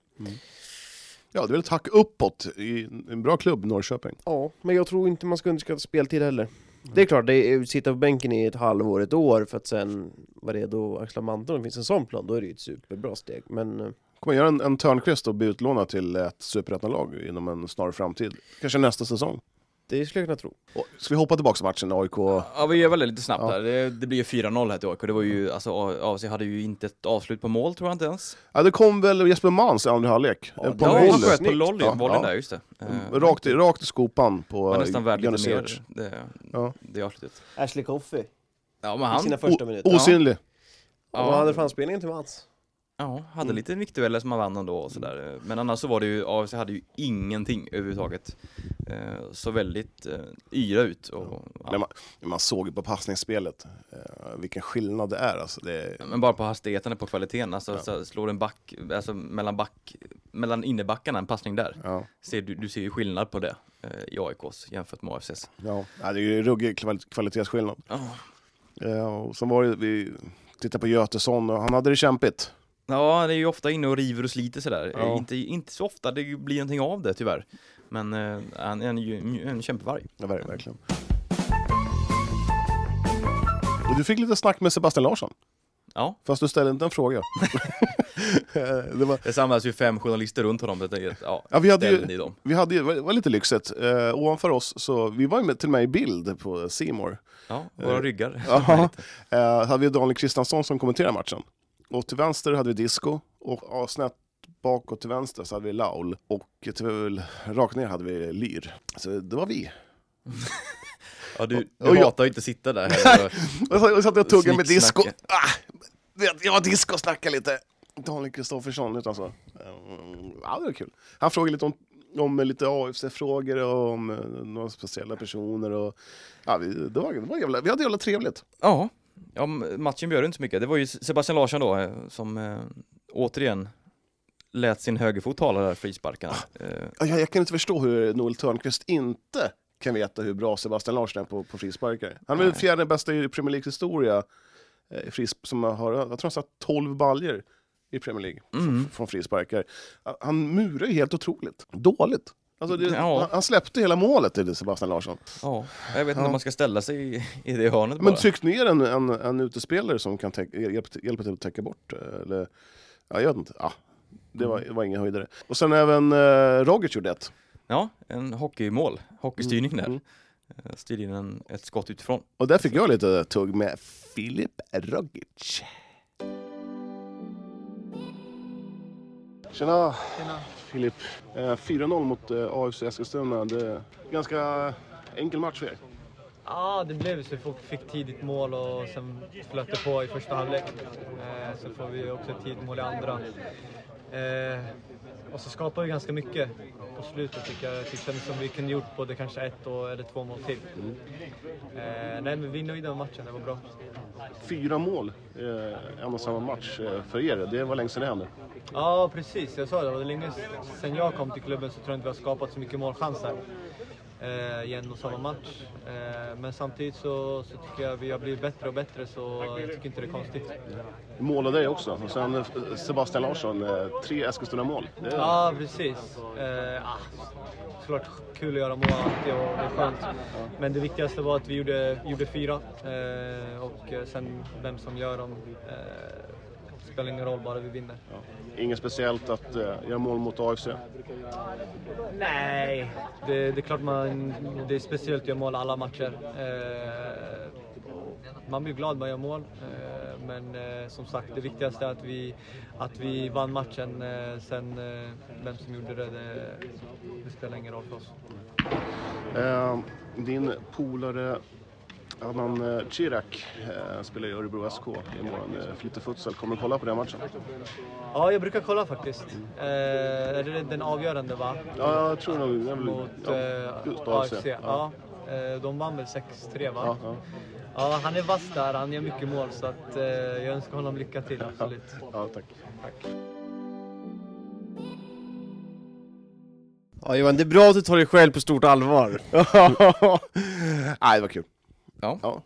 Ja, det är väl ett hack uppåt i en bra klubb, Norrköping. Ja, men jag tror inte man ska underskatta speltid heller. Det är klart, det är, sitta på bänken i ett halvår, ett år för att sen vara redo att axla manteln finns en sån plan, då är det ju ett superbra steg. Men eh, Kommer göra en, en Törnqvist och bli utlånad till ett superettan-lag inom en snar framtid. Kanske nästa säsong. Det skulle jag kunna tro. Och, ska vi hoppa tillbaka till matchen, AIK? Ja, vi gör väl lite snabbt Ja. där. Det, det blir ju 4-0 här till AIK. Det var ju, alltså AFC hade ju inte ett avslut på mål tror jag inte ens. Ja, det kom väl Jesper Mans i andra halvlek. Ja, Eh, det på Ja, han sköt på volley, Ja, volleyn ja. där, just det. Eh, Rakt, i- rakt i skopan på nästan värd lite mer, det, Ja. det avslutet. Ashley Coffey, Ja, men i han sina första minuter. Osynlig. Ja. Vad hade framspelningen till Mats? Ja, hade Mm. lite viktdueller som han vann ändå och sådär. Men annars så var det ju, AFC hade ju ingenting överhuvudtaget. Eh, Så väldigt eh, yra ut och, Men ja. man, man såg på passningsspelet eh, vilken skillnad det är. Alltså, det Men bara på hastigheten på kvaliteten, alltså Ja. så slår en back, alltså mellan back, mellan innebackarna en passning där. ja, Ser, du, du ser ju skillnad på det eh, i AIKs jämfört med AFCs. ja. Ja, det är ju ruggig kval- kvalitetsskillnad. Ja. Eh, och sen var det, vi tittade på Götesson och han hade det kämpigt. Ja, det är ju ofta inne och river och sliter sådär. Ja. Eh, Inte, inte så ofta det blir någonting av det tyvärr. Men eh, han är ju en, en kämpevarg. Ja, ver- verkligen. Och du fick lite snack med Sebastian Larsson, Ja, fast du ställde inte en fråga. Det var, det samlas ju fem journalister runt honom. Det är, ja, ja, vi hade ju, dem. vi hade ju, det var lite lyxigt. Eh, ovanför oss, så vi var ju med, till och med i bild på Simor. Ja, våra Eh, ryggar. Ja. Eh, hade vi Daniel Kristiansson som kommenterade matchen. Och till vänster hade vi Disco och snett bakåt till vänster så hade vi Laul och till rakt ner hade vi Lyr. Så det var vi. Ja, du, Och du jag- hatar ju inte sitta där. Och så, och satt jag och tuggade med Disco. Ah, jag var Disco och snackade lite. Daniel Kristoffersson utan så. Ja, det var kul. Han frågade lite om, om lite AFC-frågor och om eh, några speciella personer. Och, ja, vi, det var, det var jävla, vi hade jävla trevligt. Ja, ja, matchen bjöd inte så mycket. Det var ju Sebastian Larsson då eh, som eh, återigen lät sin högerfot tala där frisparkarna. Eh, Ja, Jag, jag kan inte förstå hur Noel Törnqvist inte kan veta hur bra Sebastian Larsson är på, på frisparkar. Han är väl fjärde bästa i Premier Leagues historia. eh, Fris, som har, jag tror han satt 12 baljer i Premier League Mm. från, från frisparkar. Han murar ju helt otroligt. Dåligt. Alltså det, Ja. han, släppte hela målet till Sebastian Larsson. ja, jag vet inte Ja. om man ska ställa sig i, i det hörnet Men bara. tryck ner en, en, en utespelare som kan täck, hjälpa, till- hjälpa till att täcka bort. eh, Eller, ja, jag vet inte. Ja, det var, det var ingen höjdare. Och sen även eh, Rogic gjorde ett. Ja, en hockeymål, hockeystyrning Mm, där. mm. Eh, Styrde in en, ett skott utifrån. Och där fick jag lite tugg med Filip Rogic. Tjena, Filip. Eh, 4-0 mot eh, AFC Eskilstuna. Det är ganska enkel match för er. Ja, det blev så. Vi fick- tidigt mål och sen flöt det på i första halvlek. Eh, sen får vi också ett tidigt mål i andra. Eh, och så skapar vi ganska mycket på slutet tycker jag. Det kändes som vi kunde gjort både kanske ett och, eller två mål till. Eh, nej, men vi är nöjda med matchen. Det var bra. Fyra mål eh, en och samma match eh, för er. Det var länge sedan det hände. Ja, precis. Jag sa det. Det var länge sedan jag kom till klubben så tror jag inte vi har skapat så mycket målchanser eh, i en och samma match. Eh, men samtidigt så, så tycker jag vi har blivit bättre och bättre så jag tycker inte det är konstigt. Du målade dig också. Och sen eh, Sebastian Larsson, eh, tre Eskilstuna-mål. Är- Ja, precis. Eh, ah, såklart kul att göra mål alltid och det är skönt. Men det viktigaste var att vi gjorde, gjorde fyra. Eh, och sen vem som gör dem eh, spelar ingen roll, bara vi vinner. Inget speciellt att eh, göra mål mot AFC. Nej, det, det är klart man, det är speciellt att göra mål alla matcher. Eh, man blir glad när man gör mål, eh, men eh, som sagt det viktigaste är att vi, att vi vann matchen. Eh, sen vem som gjorde det, det, det spelar ingen roll för oss. Din polare Adnan eh, Chirac eh, spelar i Örebro SK i morgon. Eh, Flytte futsal. Kommer du kolla på den matchen? Ja, jag brukar kolla faktiskt. Eh, är det den avgörande va? Ja, jag tror nog... Jag vill, Mot ja, just AFC. AFC. Ja. Eh, de vann väl 6-3 va? Ja, ja. Ja, han är vass där, han gör mycket mål så att, eh, jag önskar honom lycka till, absolut. ja, tack. Tack. Ja Johan, det är bra att du tar dig själv på stort allvar. Nej, det var kul. Ja.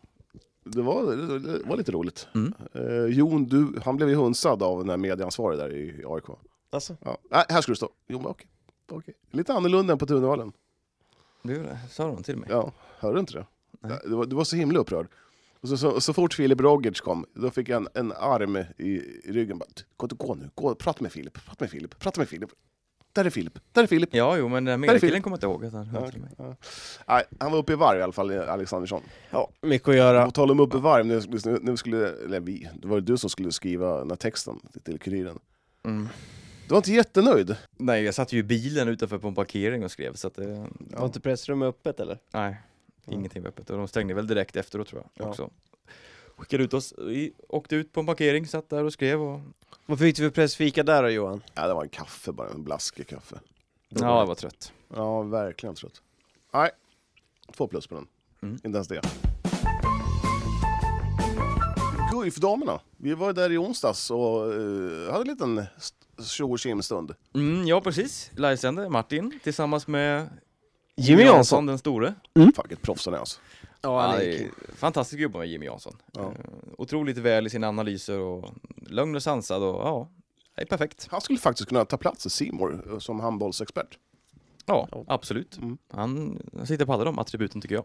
Det, var, det var lite roligt. Mm. Eh, Jon, du, han blev ju hunsad av den där medieansvarig där i AIK. Alltså, Ja. Nej, här ska du stå. Jo, men okej. okej. Lite annorlunda än på Tunevallen. Det sa de till mig. Ja, hörde du inte det? Nej. Du var, du var så himla upprörd. Och så, så, så fort Filip Rogic kom, då fick jag en, en arm i, i ryggen. Bara, gå, gå nu, gå, prata med Filip, prata med Filip, prata med Filip. Där är Filip, där är Filip. Ja, jo, men den är medelkillen Filip. kommer inte ihåg att han hörde Ja, till mig. ja. Nej, han var uppe i varv i alla fall, Alexandersson. Ja, mycket att göra. På tal om uppe i varv, nu, nu, nu skulle, eller vi, det var du som skulle skriva den här texten till Kuriren. Mm. Du var inte jättenöjd. Nej, jag satt ju i bilen utanför på en parkering och skrev, så att det... Var inte pressrummet öppet eller? Nej, ingenting var öppet. Och de stängde väl direkt efteråt tror jag Ja. också. Skickade ut oss, vi åkte ut på en parkering, satt där och skrev och... Vad fick du för pressfika där då Johan? Ja, det var en kaffe bara, en blaskig kaffe. Ja, jag var trött. Ja, verkligen trött. Nej, två plus på den. Mm. Inte ens det. Guif-damerna. Vi var där i onsdags och eh, hade en liten tjo och tjim-stund. Mm, ja, precis. Livesände Martin tillsammans med Jimmy Jansson. den store. Fan vilket proffs han är alltså. Ja, han är fantastiskt att jobba med Jimmy Jansson. Ja. Eh, otroligt väl i sina analyser och lugn och sansad och ja, är perfekt. Han skulle faktiskt kunna ta plats i Simor eh, som handbollsexpert. Ja, absolut. Mm. Han, sitter på alla de attributen tycker jag.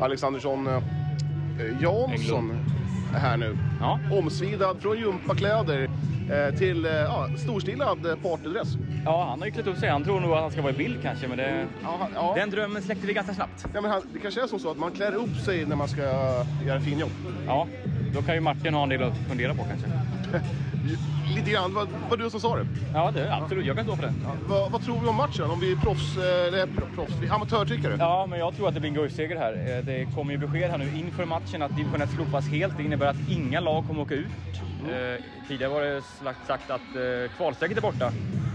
Alexandersson eh, Jansson är här nu. Ja. Omsvidad från gympakläder eh, till eh, ja, storstilad eh, partydress. ja, han har ju klätt upp sig. Han tror nog att han ska vara i bild kanske, men det, Ja, ja. den drömmen släckte vi ganska snabbt. Ja, men han, det kanske är som så att man klär upp sig när man ska göra finjobb. Ja, då kan ju Martin ha en del att fundera på kanske. Lite grann, vad var du som sa det? Ja, det, absolut. Jag kan stå för det. Vad, vad tror vi om matchen? Om vi är proffs, eh, eller pro- proffs, vi amatörtyckare? Ja, men jag tror att det blir en Guif-seger här. Eh, Det kommer ju besked här nu inför matchen att division 1 slopas helt. Det innebär att inga lag kommer åka ut. Eh, tidigare var det sagt, sagt att eh, kvalstrecket är borta.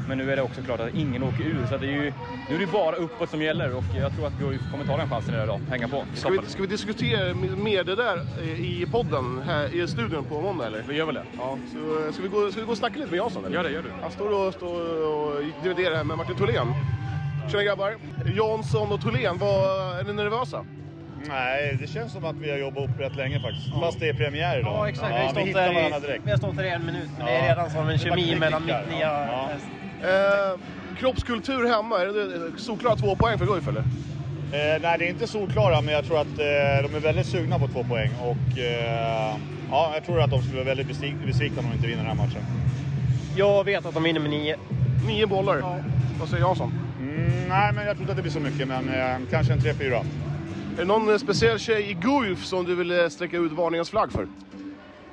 Men nu är det också klart att ingen åker ur. Så det är ju, nu är det bara uppåt som gäller och jag tror att Guif kommer ta den chansen idag. Hänga på. Ska vi, ska vi diskutera mer det där eh, i podden här i studion på måndag eller? Vi gör väl det? Ja, så, eh, ska, vi gå, ska vi gå och snacka lite med Jansson eller? Gör det, gör du. Han står och, står och dividerar här med Martin Tholén. Tjena grabbar! Jansson och Tholén, vad, är ni nervösa? Nej, det känns som att vi har jobbat upp rätt länge faktiskt. Fast det är premiär idag. Ja, exakt. vi, har vi stått hittar varandra i, direkt. vi har stått där i en minut, men det Ja. är redan som en Det var kemi mellan mitt nya Ja. Eh, kroppskultur hemma, är det solklara två poäng för Guif eller? Eh, nej, det är inte solklara, men jag tror att eh, de är väldigt sugna på två poäng. Och eh, ja, jag tror att de skulle vara väldigt besvik- besvikna om de inte vinner den här matchen. Jag vet att de vinner med nio. Nio bollar. Vad säger Jansson? Mm, nej, men jag tror inte att det blir så mycket, men eh, kanske en 3-4. Är det någon speciell tjej i Guif som du vill eh, sträcka ut varningens flagg för?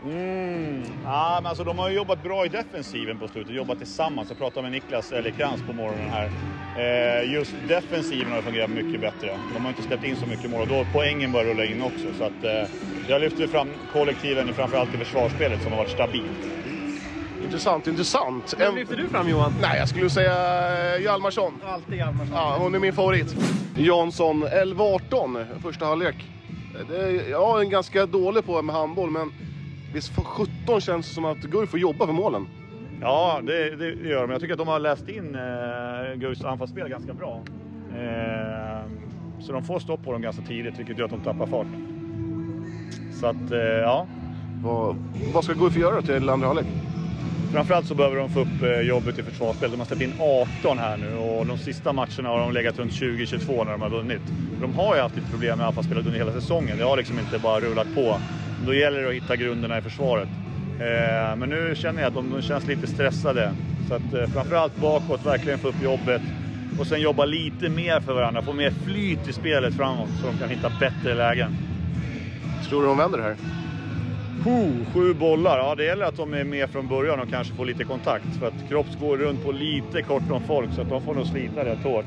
Mm. Ja, men alltså, de har ju jobbat bra i defensiven på slutet, jobbat tillsammans. Jag pratade med Niklas Ellekrans på morgonen här. Eh, just defensiven har fungerat mycket bättre. De har inte släppt in så mycket mål och då har poängen börjat rulla in också. Så att, eh, jag lyfter fram kollektiven framförallt i försvarsspelet som har varit stabilt. Intressant, intressant. Vem lyfter du fram Johan? Nej, jag skulle säga eh, Hjalmarsson. Alltid Hjalmarsson. Ja, hon är min favorit. Jansson, 11-18, första halvlek. Det är, jag är ganska dålig på med handboll, men visst för 17 känns det som att Guif får jobba för målen. Ja, det, det gör de. Jag tycker att de har läst in eh, Guifs anfallsspel ganska bra. Eh, så de får stopp på dem ganska tidigt, vilket gör att de tappar fart. Så att, eh, ja. Vad, vad ska Guif göra till andra halvlek? Framförallt så behöver de få upp eh, jobbet i försvarsspel. De har släppt in 18 här nu och de sista matcherna har de legat runt 20-22 när de har vunnit. De har ju haft lite problem med anfallsspelet under hela säsongen. Det har liksom inte bara rullat på. Då gäller det att hitta grunderna i försvaret. Eh, Men nu känner jag att de, de känns lite stressade. Så att eh, framförallt bakåt, verkligen få upp jobbet. Och sen jobba lite mer för varandra, få mer flyt i spelet framåt så de kan hitta bättre lägen. Tror du de vänder det här? Puh, sju bollar. Ja, det gäller att de är med från början och kanske får lite kontakt. För att Kropps går runt på lite kort om folk så att de får nog slita rätt hårt.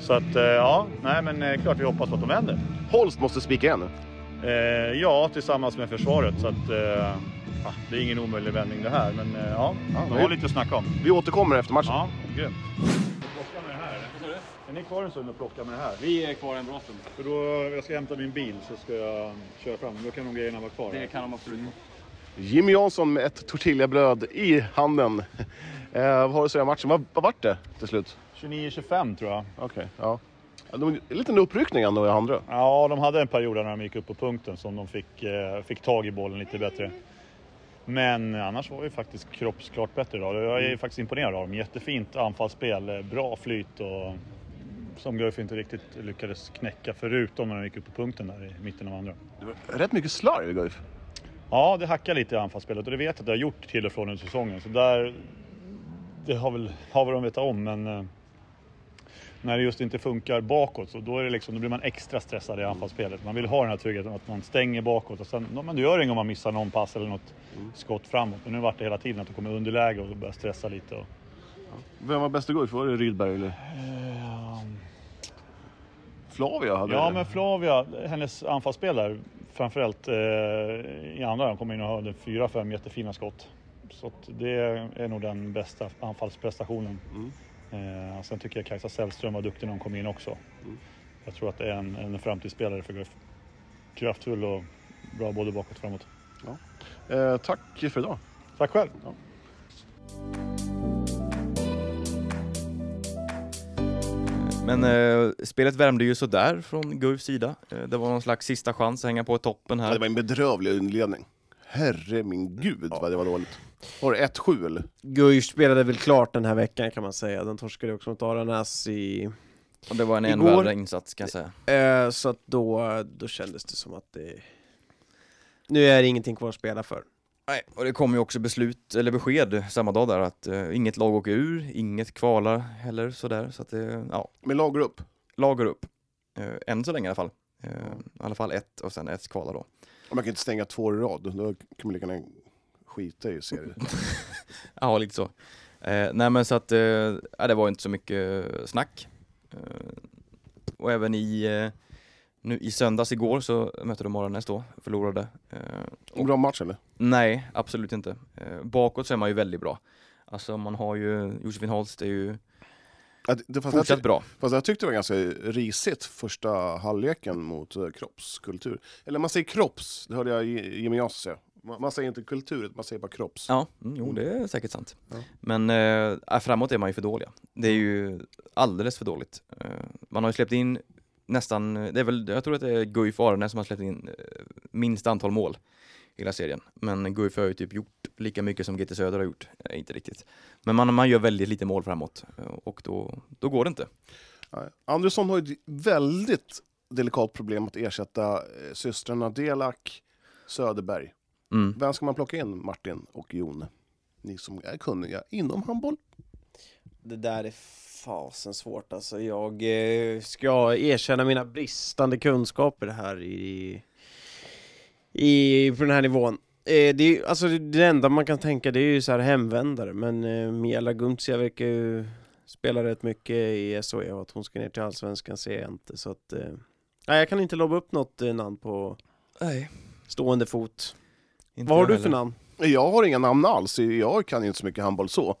Så att, eh, ja, nej men klart vi hoppas på att de vänder. Holst måste spika igen nu. Eh, ja, tillsammans med försvaret. Så att, eh, ja, det är ingen omöjlig vändning det här. Men eh, ja, de har lite att snacka om. Vi återkommer efter matchen. Ja, grymt. Plocka med det här. Är ni kvar en stund och plocka med det här? Vi är kvar en bra stund. För då, jag ska hämta min bil så ska jag köra fram. Då kan de grejerna vara kvar. Det kan de absolut. Jimmy Jansson med ett tortillabröd i handen. Eh, vad har du att säga om matchen? Vad, vad vart det till slut? 29-25 tror jag. Okej, ja. ja de, en liten uppryckning ändå i andra. Ja, de hade en period när de gick upp på punkten som de fick, eh, fick tag i bollen lite bättre. Men annars var ju faktiskt Kropps klart bättre idag. Jag är faktiskt imponerad av dem. Jättefint anfallsspel, eh, bra flyt och som Guif inte riktigt lyckades knäcka förutom när de gick upp på punkten där i mitten av andra. Rätt mycket slarv i Guif. Ja, det hackar lite i anfallsspelet och det vet jag att det har gjort till och från under säsongen. Så där, det har väl, har väl de vetat om, men eh, när det just inte funkar bakåt så då, är det liksom, då blir man extra stressad i anfallsspelet. Man vill ha den här tryggheten att man stänger bakåt och sen, men det gör inget om man missar någon pass eller något skott framåt. Men nu vart det hela tiden att de kommer underläge och börjar stressa lite. Och, Vem var bäst i Guif? Var det Rydberg eller? Flavia hade Ja, men Flavia, hennes anfallsspel där, framförallt eh, i andra, de kommer in och hade fyra, fem jättefina skott. Så det är nog den bästa anfallsprestationen. Eh, sen tycker jag Kajsa Sällström var duktig när hon kom in också. Jag tror att det är en, en framtidsspelare för Guif. Kraftfull och bra både bakåt och framåt. Ja. Eh, tack för idag. Tack själv. Ja. Men eh, spelet värmde ju sådär från Guifs sida. Eh, det var någon slags sista chans att hänga på toppen här. Det var en bedrövlig inledning. Herre min gud vad det var dåligt. Var det 1-7 eller? Guif spelade väl klart den här veckan kan man säga. Den torskade också mot Aranäs i... Och det var en än Igår- värre insats kan jag säga. Eh, så att då, då kändes det som att det... Nu är det ingenting kvar att spela för. Nej, och det kom ju också beslut, eller besked samma dag där att eh, inget lag åker ur, inget kvalar heller sådär. Så att det, ja, Men lag går upp. lag går upp. Eh, än så länge i alla fall. Eh, I alla fall ett och sen ett kvalar då. Och man kan inte stänga två i rad. Då kan man lika gärna skita i serier. Ja, lite så. Eh, nej men så att, eh, det var inte så mycket snack. Eh, och även i, eh, nu i söndags igår så mötte de Aranäs då, förlorade. Eh, bra match eller? nej, absolut inte. Eh, bakåt så är man ju väldigt bra. Alltså man har ju, Josefin Holst är ju Ja, det, fast, jag, fortsatt ty- bra. fast jag tyckte det var ganska risigt första halvleken mot eh, kroppskultur. Eller man säger kropps, det hörde jag Jimmy Jansson säga. Man, man säger inte kultur, man säger bara kropps. Ja, mm, jo det är säkert sant. Ja. Men eh, framåt är man ju för dåliga. Det är ju alldeles för dåligt. Eh, man har ju släppt in nästan, det är väl, jag tror att det är Guif Aranäs som har släppt in eh, minst antal mål i hela serien. Men Guif har ju typ gjort lika mycket som GT Söder har gjort. Eh, inte riktigt. Men man, man gör väldigt lite mål framåt eh, och då, då går det inte. Nej. Andersson har ju ett väldigt delikat problem att ersätta eh, systrarna Delak, Söderberg. Mm. Vem ska man plocka in, Martin och Jon? Ni som är kunniga inom handboll. Det där är fasen svårt alltså. Jag eh, ska erkänna mina bristande kunskaper här i, i på den här nivån. Eh, det, är, alltså, det- enda man kan tänka det är ju så här hemvändare, men eh, Miela Guntsia verkar ju spela rätt mycket i SHE och att hon ska ner till Allsvenskan ser jag inte. Så att, eh, nej, jag kan inte lobba upp något namn på Nej. stående fot. Inte Vad har du för namn? Jag har inga namn alls, jag kan inte så mycket handboll så.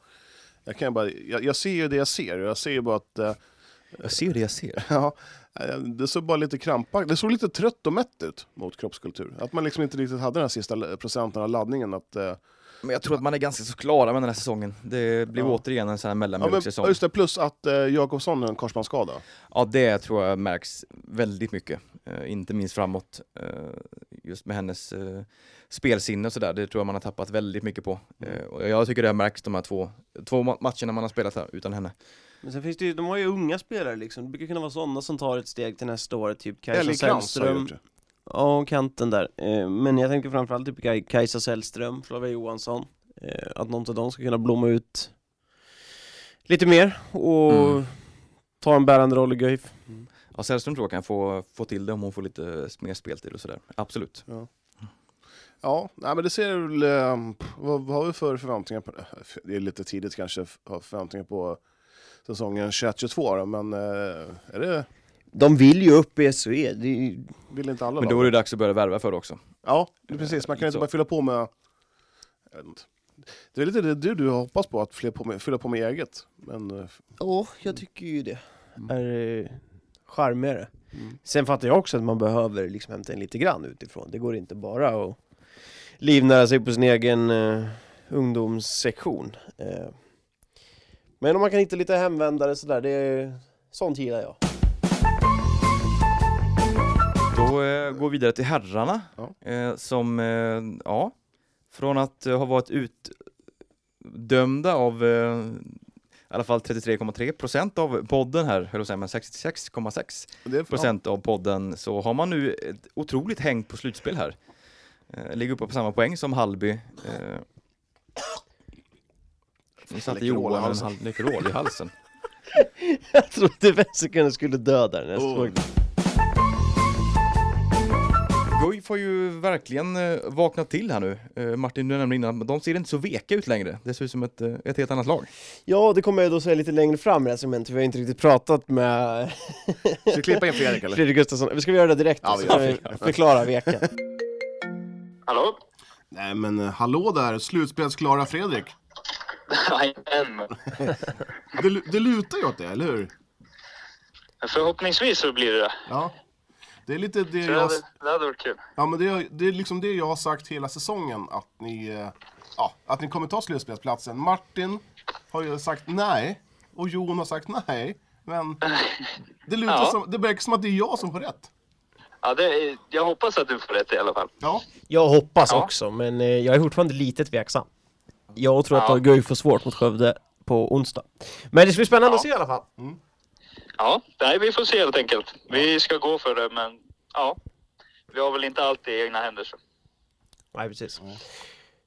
Jag, kan bara, jag, jag ser ju det jag ser, jag ser ju bara att eh, Jag ser det jag ser. Ja, eh, det såg bara lite krampaktigt, det såg lite trött och mätt ut mot kroppskultur. Att man liksom inte riktigt hade den här sista procenten av laddningen. Att, eh, Men jag tror att man är ganska så klara med den här säsongen. Det blir Ja. återigen en sån här mellanmjölkssäsong. ja, just det, plus att eh, Jakobsson har en korsbandsskada. Ja, det tror jag märks väldigt mycket. Eh, inte minst framåt. Eh, just med hennes eh, spelsinne och sådär. Det tror jag man har tappat väldigt mycket på. Eh, och jag tycker det har märkts de här två, två ma- matcherna man har spelat här utan henne. Men sen finns det ju, de har ju unga spelare liksom. Det brukar kunna vara sådana som tar ett steg till nästa år, typ Kajsa Sällström. Ja, kanten där. Eh, Men jag tänker framförallt typ Kaj- Kajsa Sällström, Flavia Johansson. Eh, Att någon av dem ska kunna blomma ut lite mer och Mm. ta en bärande roll i Guif. Ja, Sällström tror jag kan få, få till det om hon får lite mer speltid och sådär. Absolut. Ja, nej, men det ser väl... Eh, vad, vad har vi för förväntningar på det? Det är lite tidigt kanske förväntningar på säsongen 21-22 då, men är det... De vill ju upp i SHE. Det är. Vill inte alla Men då är det dags att börja värva för det också. Ja, det är precis. Man kan inte Så. bara fylla på med... Det är lite det du, du hoppas på, att fylla på med, fylla på med eget. Men eh, Ja, jag tycker ju det. Är eh, charmigare. Mm. Sen fattar jag också att man behöver liksom hämta in lite grann utifrån. Det går inte bara att livnära sig på sin egen eh, ungdomssektion. Eh, men om man kan hitta lite hemvändare sådär, det är, sånt gillar jag. Då eh, går vi vidare till herrarna. Ja. Eh, som, eh, ja, från att eh, ha varit utdömda av eh, i alla fall 33,3 procent av podden här, höll jag på att säga, men 66,6 det är, procent av podden så har man nu ett otroligt häng på slutspel här. Eh, ligger uppe på samma poäng som Hallby. Eh, nu satte Läckerol i Johan en halsen. Läkerol i halsen. Jag trodde Vesicon skulle dö där när jag Oh. såg det. Guif har ju verkligen eh, vaknat till här nu. Eh, Martin, du nämnde innan, men de ser inte så veka ut längre. Det ser ut som ett, eh, ett helt annat lag. Ja, det kommer jag då säga lite längre fram i det här segmentet, vi har inte riktigt pratat med Ska vi klippa in Fredrik eller? Fredrik Gustafsson. Vi ska vi göra det direkt? Ja, vi så gör vi förklara veken. Hallå? Nej men hallå där, slutspelsklara Fredrik. Jajamän. Det, det lutar ju åt det, eller hur? Förhoppningsvis så blir det det. Ja. Det är lite det Det jag... hade, det hade varit kul. Ja men det är, det är liksom det jag har sagt hela säsongen, att ni, eh, ja, att ni kommer ta slutspelsplatsen. Martin har ju sagt nej, och Jon har sagt nej. Men det, lutar Ja. som, det verkar som att det är jag som får rätt. Ja, det, är- jag hoppas att du får rätt i alla fall. Ja. Jag hoppas Ja. också, men eh, jag är fortfarande lite tveksam. Jag tror att Ja. Guif får svårt mot Skövde på onsdag. Men det ska bli spännande Ja. att se i alla fall. Ja, nej, vi får se helt enkelt. Vi ska gå för det, men ja. Vi har väl inte alltid egna händer. Så. Nej, precis.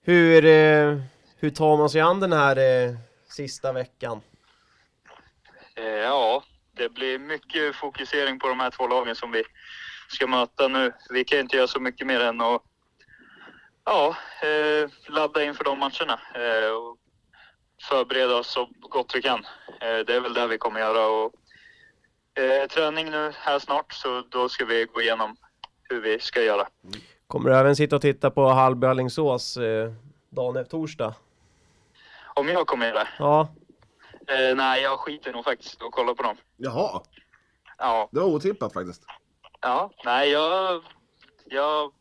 Hur, eh, hur tar man sig an den här eh, sista veckan? Eh, ja, det blir mycket fokusering på de här två lagen som vi ska möta nu. Vi kan inte göra så mycket mer än att ja, ladda inför de matcherna och förbereda oss så gott vi kan. Det är väl det vi kommer göra. Och, eh, träning nu här snart, så då ska vi gå igenom hur vi ska göra. Kommer du även sitta och titta på Hallby Alingsås eh, dagen efter torsdag? Om jag kommer göra det? Ja, Eh, nej, jag skiter nog faktiskt och kollar på dem. Jaha, Ja, det var otippat faktiskt. ja, nej, jag, jag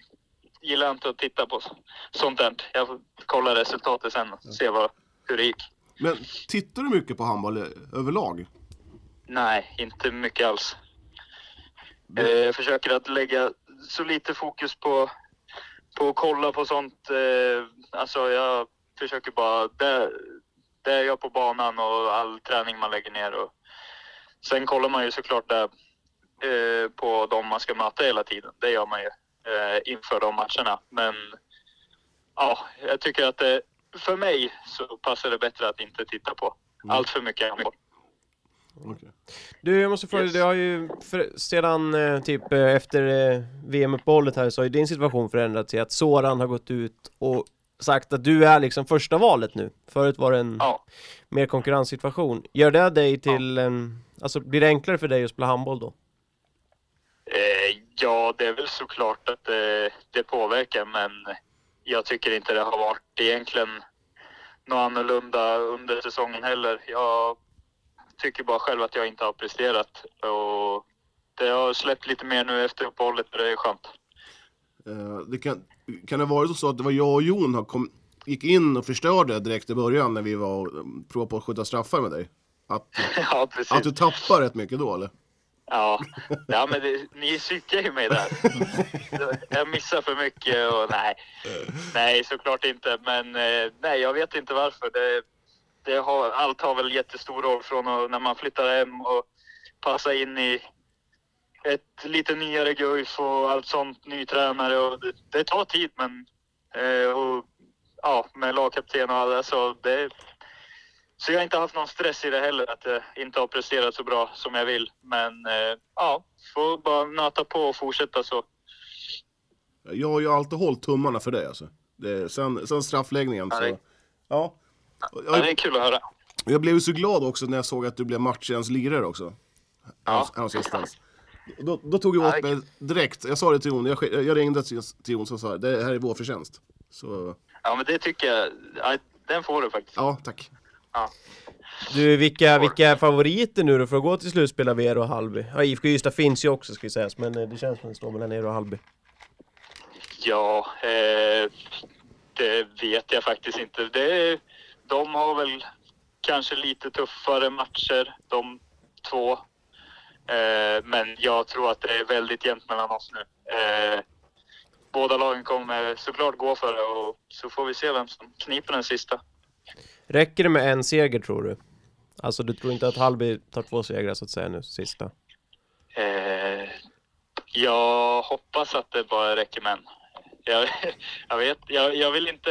gillar inte att titta på så- sånt där. Jag får kolla resultatet sen och se vad, hur det gick. Men tittar du mycket på handboll eh, överlag? Nej, inte mycket alls. Eh, jag försöker att lägga så lite fokus på, på att kolla på sånt. Eh, alltså jag försöker bara, det, det är jag på banan och all träning man lägger ner. Och, sen kollar man ju såklart där, eh, på de man ska möta hela tiden. Det gör man ju inför de matcherna. Men ja, jag tycker att det, för mig så passar det bättre att inte titta på allt för mycket handboll. Okej. Du jag måste fråga, Yes. det har ju för, sedan eh, typ eh, efter eh, VM-uppehållet här så har ju din situation förändrats i att Soran har gått ut och sagt att du är liksom första valet nu. Förut var det en Ja. mer konkurrenssituation. Gör det dig till en, alltså blir det enklare för dig att spela handboll då? Eh, ja, det är väl såklart att det, det påverkar, men jag tycker inte det har varit egentligen något annorlunda under säsongen heller. Jag tycker bara själv att jag inte har presterat och det har släppt lite mer nu efter uppehållet och det är skönt. Eh, det kan, kan det varit så att det var jag och Jon som kom, gick in och förstörde direkt i början när vi var och um, provade på att skjuta straffar med dig? Att, ja, precis. att du tappar rätt mycket då eller? Ja, ja men det, ni psykar ju mig där. Jag missar för mycket och nej. Nej, såklart inte. Men eh, nej, jag vet inte varför. Det, det har, allt har väl jättestor roll från när man flyttar hem och passar in i ett lite nyare Guif och allt sånt, ny tränare och det, det tar tid men eh, och, ja, med lagkapten och alla så det så jag har inte haft någon stress i det heller, att jag inte har presterat så bra som jag vill. Men eh, ja, får bara nöta på och fortsätta så. Jag har ju alltid hållit tummarna för dig alltså. Det, sen, sen straffläggningen Ja, så... Ja. Ja, det är kul att höra. jag blev ju så glad också när jag såg att du blev matchens lirare också. Ja. Häromsistens. Då, då tog jag Ja, åt mig direkt. Jag sa det till Jon, jag, jag ringde till till Jon och sa det här är vår förtjänst. Så, Ja, men det tycker jag. Ja, den får du faktiskt. ja tack. Ja. Du, vilka, vilka är favoriter nu då för att gå till slutspel av er och Hallby? Ja, IFK Ystad finns ju också ska sägas, men eh, det känns som det står mellan er och Hallby. Ja, eh, det vet jag faktiskt inte. Det, de har väl kanske lite tuffare matcher, de två. Eh, men jag tror att det är väldigt jämnt mellan oss nu. Eh, båda lagen kommer såklart gå för det och så får vi se vem som kniper den sista. Räcker det med en seger tror du? Alltså du tror inte att Hallby tar två segrar så att säga nu, sista? Eh, jag hoppas att det bara räcker med en. Jag, jag vet, jag, jag vill inte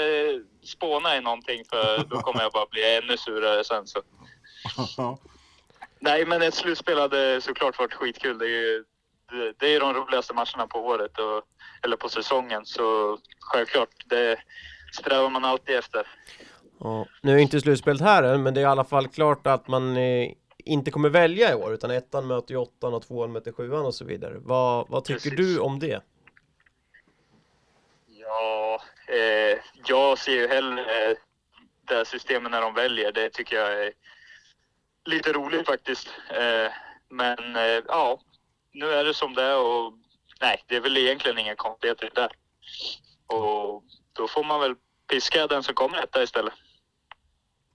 spåna i någonting för då kommer jag bara bli ännu surare sen. Så. Nej, men ett slutspel hade såklart varit skitkul. Det är ju det, det är de roligaste matcherna på året, och, eller på säsongen. Så självklart, det strävar man alltid efter. Ja. Nu är inte slutspelet här än, men det är i alla fall klart att man eh, inte kommer välja i år, utan ettan möter ju åttan och tvåan möter sjuan och så vidare. Vad, vad tycker Precis. du om det? Ja, eh, jag ser ju hellre det här systemet när de väljer. Det tycker jag är lite roligt faktiskt. Eh, men eh, ja, nu är det som det är och nej, det är väl egentligen inga konstigheter där. Och då får man väl piska den som kommer etta istället.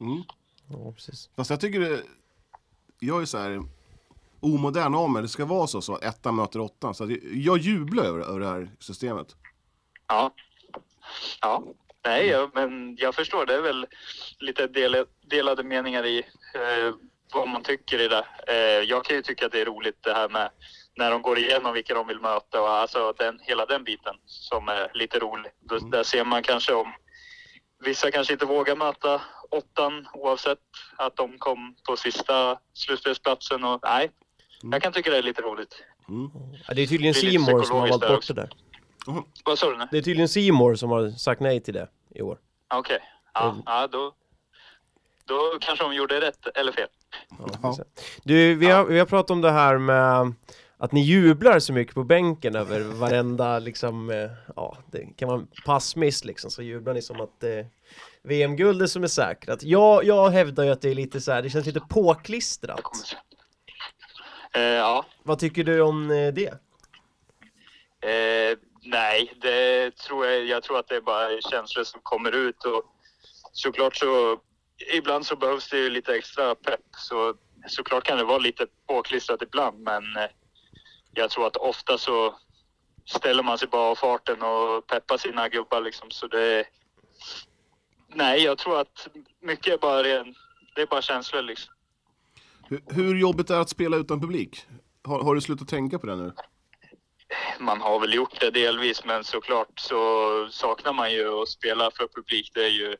Mm. Ja, precis. Fast jag tycker det, jag är så här omodern av mig. Det ska vara så, så att ettan möter åttan. Så att jag, jag jublar över, över det här systemet. Ja. Ja. Nej, jag, men jag förstår. Det är väl lite del, delade meningar i eh, vad man tycker i det. Eh, jag kan ju tycka att det är roligt det här med när de går igenom vilka de vill möta och alltså den, hela den biten som är lite rolig. Då, Där ser man kanske om vissa kanske inte vågar möta åttan oavsett att de kom på sista slutspelsplatsen och nej, jag kan tycka det är lite roligt. Ja, det är tydligen Seymour som har valt bort också. det där. Vad sa du nu? Det är tydligen Seymour som har sagt nej till det i år. Okej, ja, ja då, då kanske de gjorde rätt eller fel. Du, vi har, vi har pratat om det här med att ni jublar så mycket på bänken över varenda liksom, eh, ja, det kan vara en passmiss liksom, så jublar ni som att eh, VM-guldet som är säkrat. Jag, jag hävdar ju att det är lite så här, det känns lite påklistrat. Eh, ja, Vad tycker du om eh, det? Eh, nej, det tror jag, jag tror att det är bara känslor som kommer ut och såklart så ibland så behövs det ju lite extra pepp så såklart kan det vara lite påklistrat ibland men eh, jag tror att ofta så ställer man sig bara av farten och peppar sina gubbar liksom så det Nej, jag tror att mycket är bara ren, det är bara känslor liksom. Hur, hur jobbigt är det att spela utan publik? Har, har du slutat tänka på det nu? Man har väl gjort det delvis, men såklart så saknar man ju att spela för publik. Det är ju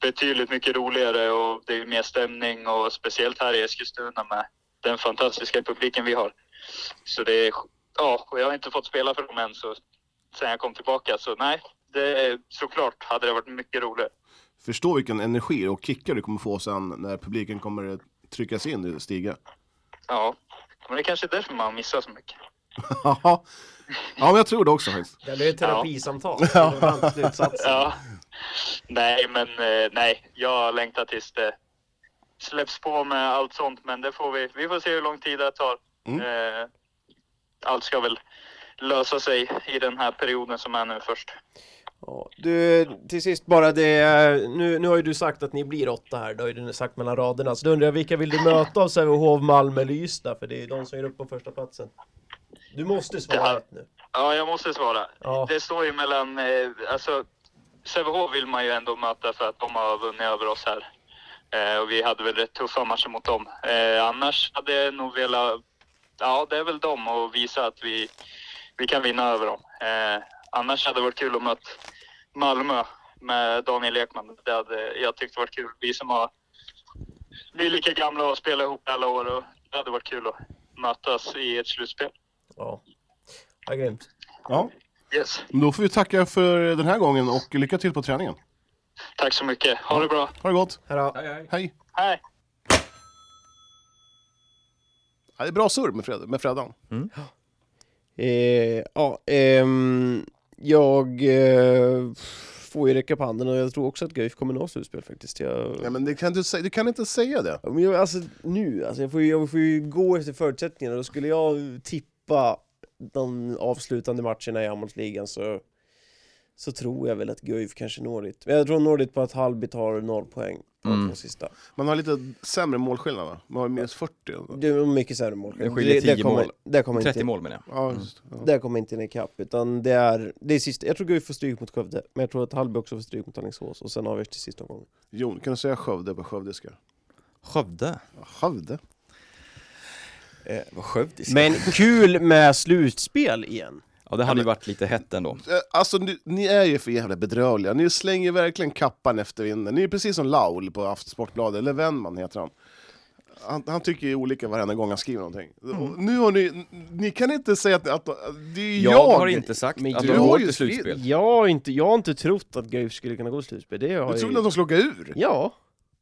betydligt mycket roligare och det är mer stämning och speciellt här i Eskilstuna med den fantastiska publiken vi har. Så det är, ja, och jag har inte fått spela för dem än så sen jag kom tillbaka. Så nej, det är såklart hade det varit mycket roligare. Förstå vilken energi och kickar du kommer få sen när publiken kommer tryckas in i stiga. Ja, men det är kanske är därför man missar så mycket. Ja, men jag tror det också faktiskt. Det blir ett terapisamtal. Ja. Ja. Nej, men eh, nej, jag längtar tills det släpps på med allt sånt. Men det får vi. Vi får se hur lång tid det tar. Eh, allt ska väl lösa sig i den här perioden som är nu först. Ja, du, till sist bara det, nu, nu har ju du sagt att ni blir åtta här, det har ju du sagt mellan raderna, så då undrar jag vilka vill du möta av Sävehof, Malmö eller Ystad? För det är de som är uppe på första platsen. Du måste svara rätt nu. Ja, jag måste svara. Ja. Det står ju mellan, eh, alltså Sävehof vill man ju ändå möta för att de har vunnit över oss här. Eh, och vi hade väl rätt tuffa matcher mot dem. Eh, annars hade jag nog velat, ja det är väl dem och visa att vi, vi kan vinna över dem. Eh, annars hade det varit kul att möta Malmö med Daniel Ekman. Det hade jag tyckt varit kul. Vi som har, vi är lika gamla och spelat ihop alla år och det hade varit kul att mötas i ett slutspel. Ja, ja grymt. Ja. Yes. Då får vi tacka för den här gången och lycka till på träningen. Tack så mycket. Ha det bra. Ha det gott. Hej hej. Hej. Hej. Ja, det är bra surr med, Fred, med Freddan. Eh, ja, ehm, jag eh, får ju räcka på handen och jag tror också att Guif kommer nå slutspel faktiskt. Jag... Ja, men det kan du, du kan inte säga det. Men jag, alltså nu, alltså jag, får ju, jag får ju gå efter förutsättningarna. Då skulle jag tippa de avslutande matcherna i handbollsligan så, så tror jag väl att Guif kanske når dit. Jag tror når dit på att Hallby tar noll poäng på Mm. de två sista. Man har lite sämre målskillnad va? Man har minus 40. Det är mycket sämre mål. Det skiljer 10 kommer, mål. Det kommer 30 inte, mål menar jag. Ja, just, ja. Det kommer inte in i kapp utan det är, det är sista. Jag tror Guif får stryk mot Skövde, men jag tror att Hallby också får stryk mot Alingsås och sen avgörs till sista omgången. Jon, kan du säga Skövde på skövdiska? Skövde? Skövde? Eh, vad skövdiska. Men kul med slutspel igen. Ja, det hade ju varit lite hett ändå. Eh, Alltså ni, ni är ju för jävla bedrövliga, ni slänger verkligen kappan efter vinden. Ni är precis som Laul på Aftonsportbladet, eller Wennman heter han. Han, han tycker ju olika varenda gång han skriver någonting. Mm. Nu har ni, ni kan inte säga att, att det är Jag jag! har inte sagt Men att du de har går till slutspel. Jag har inte, jag har inte trott att Guif skulle kunna gå till slutspel. Det har Du ju- att de ska åka ur? Ja.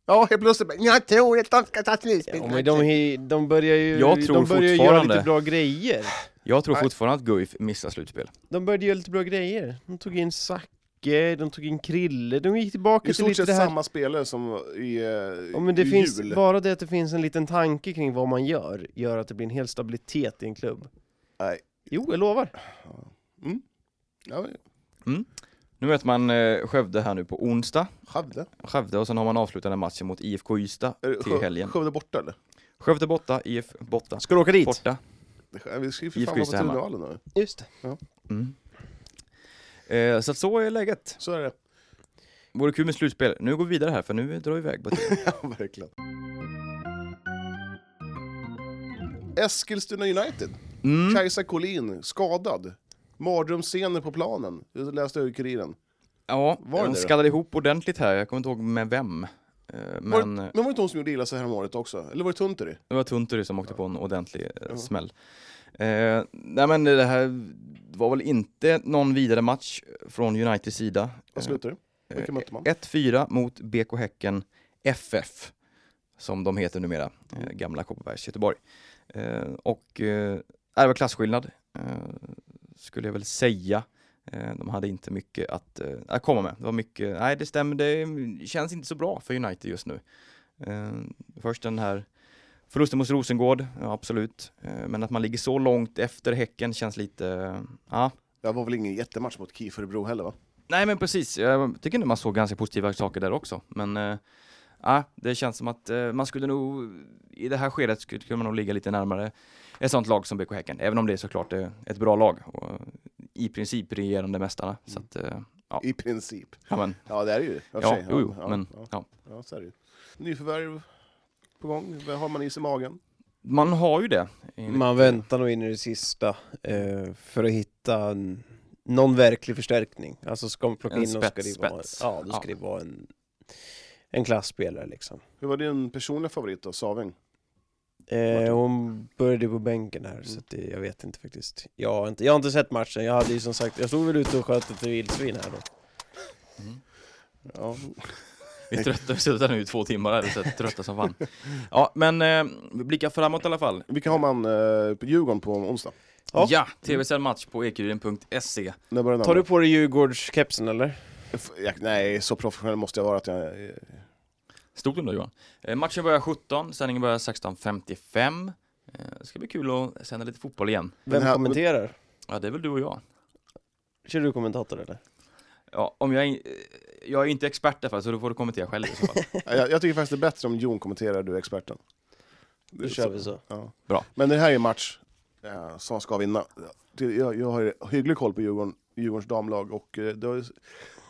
Ja, helt plötsligt bara, jag tror att de ska ta slutspel. ja men de, de börjar ju, Jag tror de börjar ju göra lite bra grejer. Jag tror Nej. fortfarande att Guif missar slutspel. De började göra lite bra grejer. De tog in Zacke, de tog in Krille, de gick tillbaka till stort lite det här... samma spelare som i, eh, Ja men det i finns, jul. bara det att det finns en liten tanke kring vad man gör, gör att det blir en hel stabilitet i en klubb. Nej. Jo, jag lovar. Mm. Ja, Nu möter man eh, Skövde här nu på onsdag. Skövde? Skövde och sen har man avslutande matchen mot IFK Ystad Är det till Skö- helgen. Skövde borta eller? Skövde borta, IF borta. Ska du åka dit? Borta. Det- Vi ska ju för IFK fan vara på Ystad hemma. Nu. Just det. Ja, Mm. Eh, så att så är läget. så är det. Vore kul med slutspel. Nu går vi vidare här för nu drar vi iväg på tiden. ja, verkligen. Eskilstuna United. Mm. Kajsa Collin, skadad. Mardrömsscener på planen. Det läste jag i Kuriren. Ja, Var de skallade ihop ordentligt här. Jag kommer inte ihåg med vem. Eh, Var, Men det- men var det inte hon som gjorde illa sig häromåret också? Eller var det Tunturi? det var Tunturi som åkte på en ordentlig eh, Ja. smäll. Eh, nej men det här var väl inte någon vidare match från Uniteds sida. Vad slutade det? Vilka Eh, mötte man? 1-4 mot BK Häcken FF, som de heter numera, eh, gamla Kopparbergs Göteborg. Eh, och eh, det var klasskillnad, eh, skulle jag väl säga. Eh, de hade inte mycket att, eh, att komma med. Det var mycket, nej det stämmer, det känns inte så bra för United just nu. Eh, först den här förlusten mot Rosengård, ja, absolut. Men att man ligger så långt efter Häcken känns lite, ja, Det var väl ingen jättematch mot KIF Örebro heller va? Nej men precis, jag tycker nog man såg ganska positiva saker där också. Men ja, det känns som att man skulle nog, i det här skedet skulle man nog ligga lite närmare ett sånt lag som BK Häcken. Även om det är såklart är ett bra lag och i princip regerande mästarna. Så att, eh, ja. I princip. Ja, men, Ja det är det ju. ja, sig. jo, jo, ja, men ja, ja. ja, så är det ju. Nyförvärv på gång. Vad har man is i magen? Man har ju det. enligt- Man väntar nog in i det sista eh, för att hitta en, någon verklig förstärkning. Alltså ska man plocka En in någon ska spets, det vara, spets. ja, då ska Ja. det vara en, en klassspelare liksom. Hur var din personliga favorit då, Saving? Eh, hon började på bänken här, så att det, jag vet inte faktiskt. Jag har inte, jag har inte sett matchen, jag hade ju som sagt, jag stod väl ute och sköt ett vildsvin här då. Mm. Ja. Vi är trötta, vi här nu i två timmar, eller så trötta som fan. Ja, men eh, vi blickar framåt i alla fall. Vilka har man eh, på Djurgården på onsdag? Ja. Ja, tv-sänd match på den Tar du på dig Djurgårdskepsen eller? F- jag, nej, så professionell måste jag vara att jag... Stort då Johan. Eh, matchen börjar 17, sändningen börjar 16.55. Eh, det ska bli kul att sända lite fotboll igen. Vem här- kommenterar? Ja, det är väl du och jag. Kör du kommentator eller? Ja, om jag, är- eh, jag är inte expert därför, så då får du kommentera själv i så fall. jag, jag tycker faktiskt det är bättre om Jon kommenterar, du är experten. Då kör vi så. Ja. Bra. Men det här är en match eh, som ska vinna. Jag, jag har hygglig koll på Djurgården, Djurgårdens damlag och eh, det har,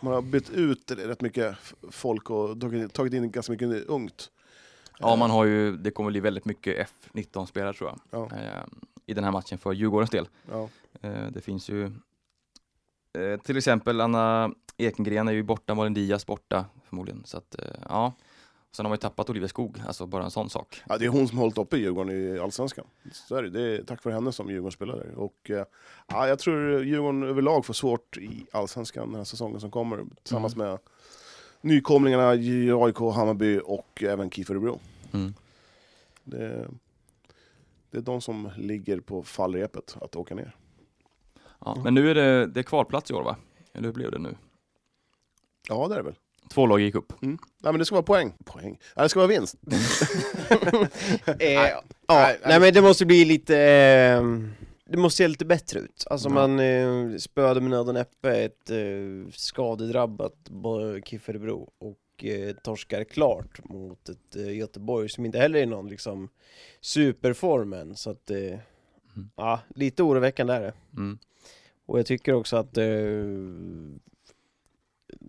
man har bytt ut rätt mycket folk och tagit, in ganska mycket ungt. Ja, man har ju, det kommer bli väldigt mycket F19-spelare tror jag. Ja. Eh, I den här matchen för Djurgårdens del. Ja. Eh, det finns ju eh, till exempel Anna Ekengren är ju borta, Malin Diaz borta förmodligen. Så att, eh, ja. Sen har man ju tappat Olivia Skog, alltså bara en sån sak. Ja, det är hon som hållit uppe Djurgården i Allsvenskan. Så är det. det är tack vare henne som Djurgården spelar där. Och, eh, ja, jag tror Djurgården överlag får svårt i Allsvenskan den här säsongen som kommer. Tillsammans med nykomlingarna AIK, Hammarby och även KIF Örebro. Mm. Det, det är de som ligger på fallrepet att åka ner. Ja, men nu är det, det är kvalplats i år va? Eller hur blev det nu? Ja, det är det väl. Två lag gick upp. Mm. Nej, men det ska vara poäng. Poäng? Ja, det ska vara vinst. Eh, ja, nej, men det måste bli lite, eh, det måste se lite bättre ut. Alltså Ja. man eh, spöade med nöd och näppe ett eh, skadedrabbat Bo- KIF Örebro och eh, torskar klart mot ett eh, Göteborg som inte heller är någon liksom superform än. Så att, eh, ja, lite oroväckande är det. Mm. Och jag tycker också att eh,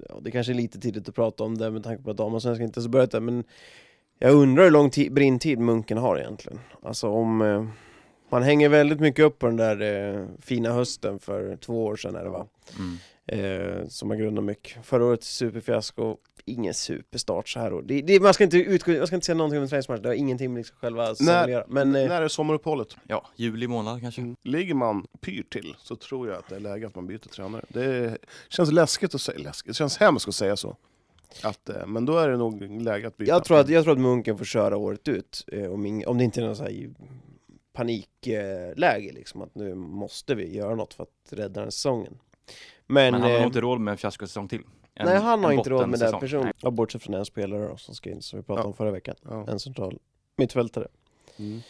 ja, det kanske är lite tidigt att prata om det med tanke på att damallsvenskan inte ens börjat än, men jag undrar hur lång tid, brintid Munken har egentligen. Alltså om, eh, Man hänger väldigt mycket upp på den där eh, fina hösten för två år sedan är det va? Mm. Eh, som man grundar mycket. Förra året superfiasko, ingen superstart så här år. Det, det, man, ska inte utgå, man ska inte säga någonting om en träningsmatch, det har ingenting med liksom själva att göra. Men eh, När är sommaruppehållet? Ja, juli månad kanske. Mm. Ligger man pyrt till så tror jag att det är läge att man byter tränare. Det känns läskigt att säga, läskigt. det känns hemskt att säga så. Att, eh, men då är det nog läge att byta. jag, tror att, jag tror att Munken får köra året ut, eh, om, ing, om det inte är någon så här panikläge liksom, att nu måste vi göra något för att rädda den här säsongen. Men, Men, han har eh, inte råd med en fiaskosäsong till. En- nej, han har inte råd med den personen. Ja, bortsett från en spelare då, som ska in, som vi pratade Ja. om förra veckan. Ja. En central mittfältare. Mm.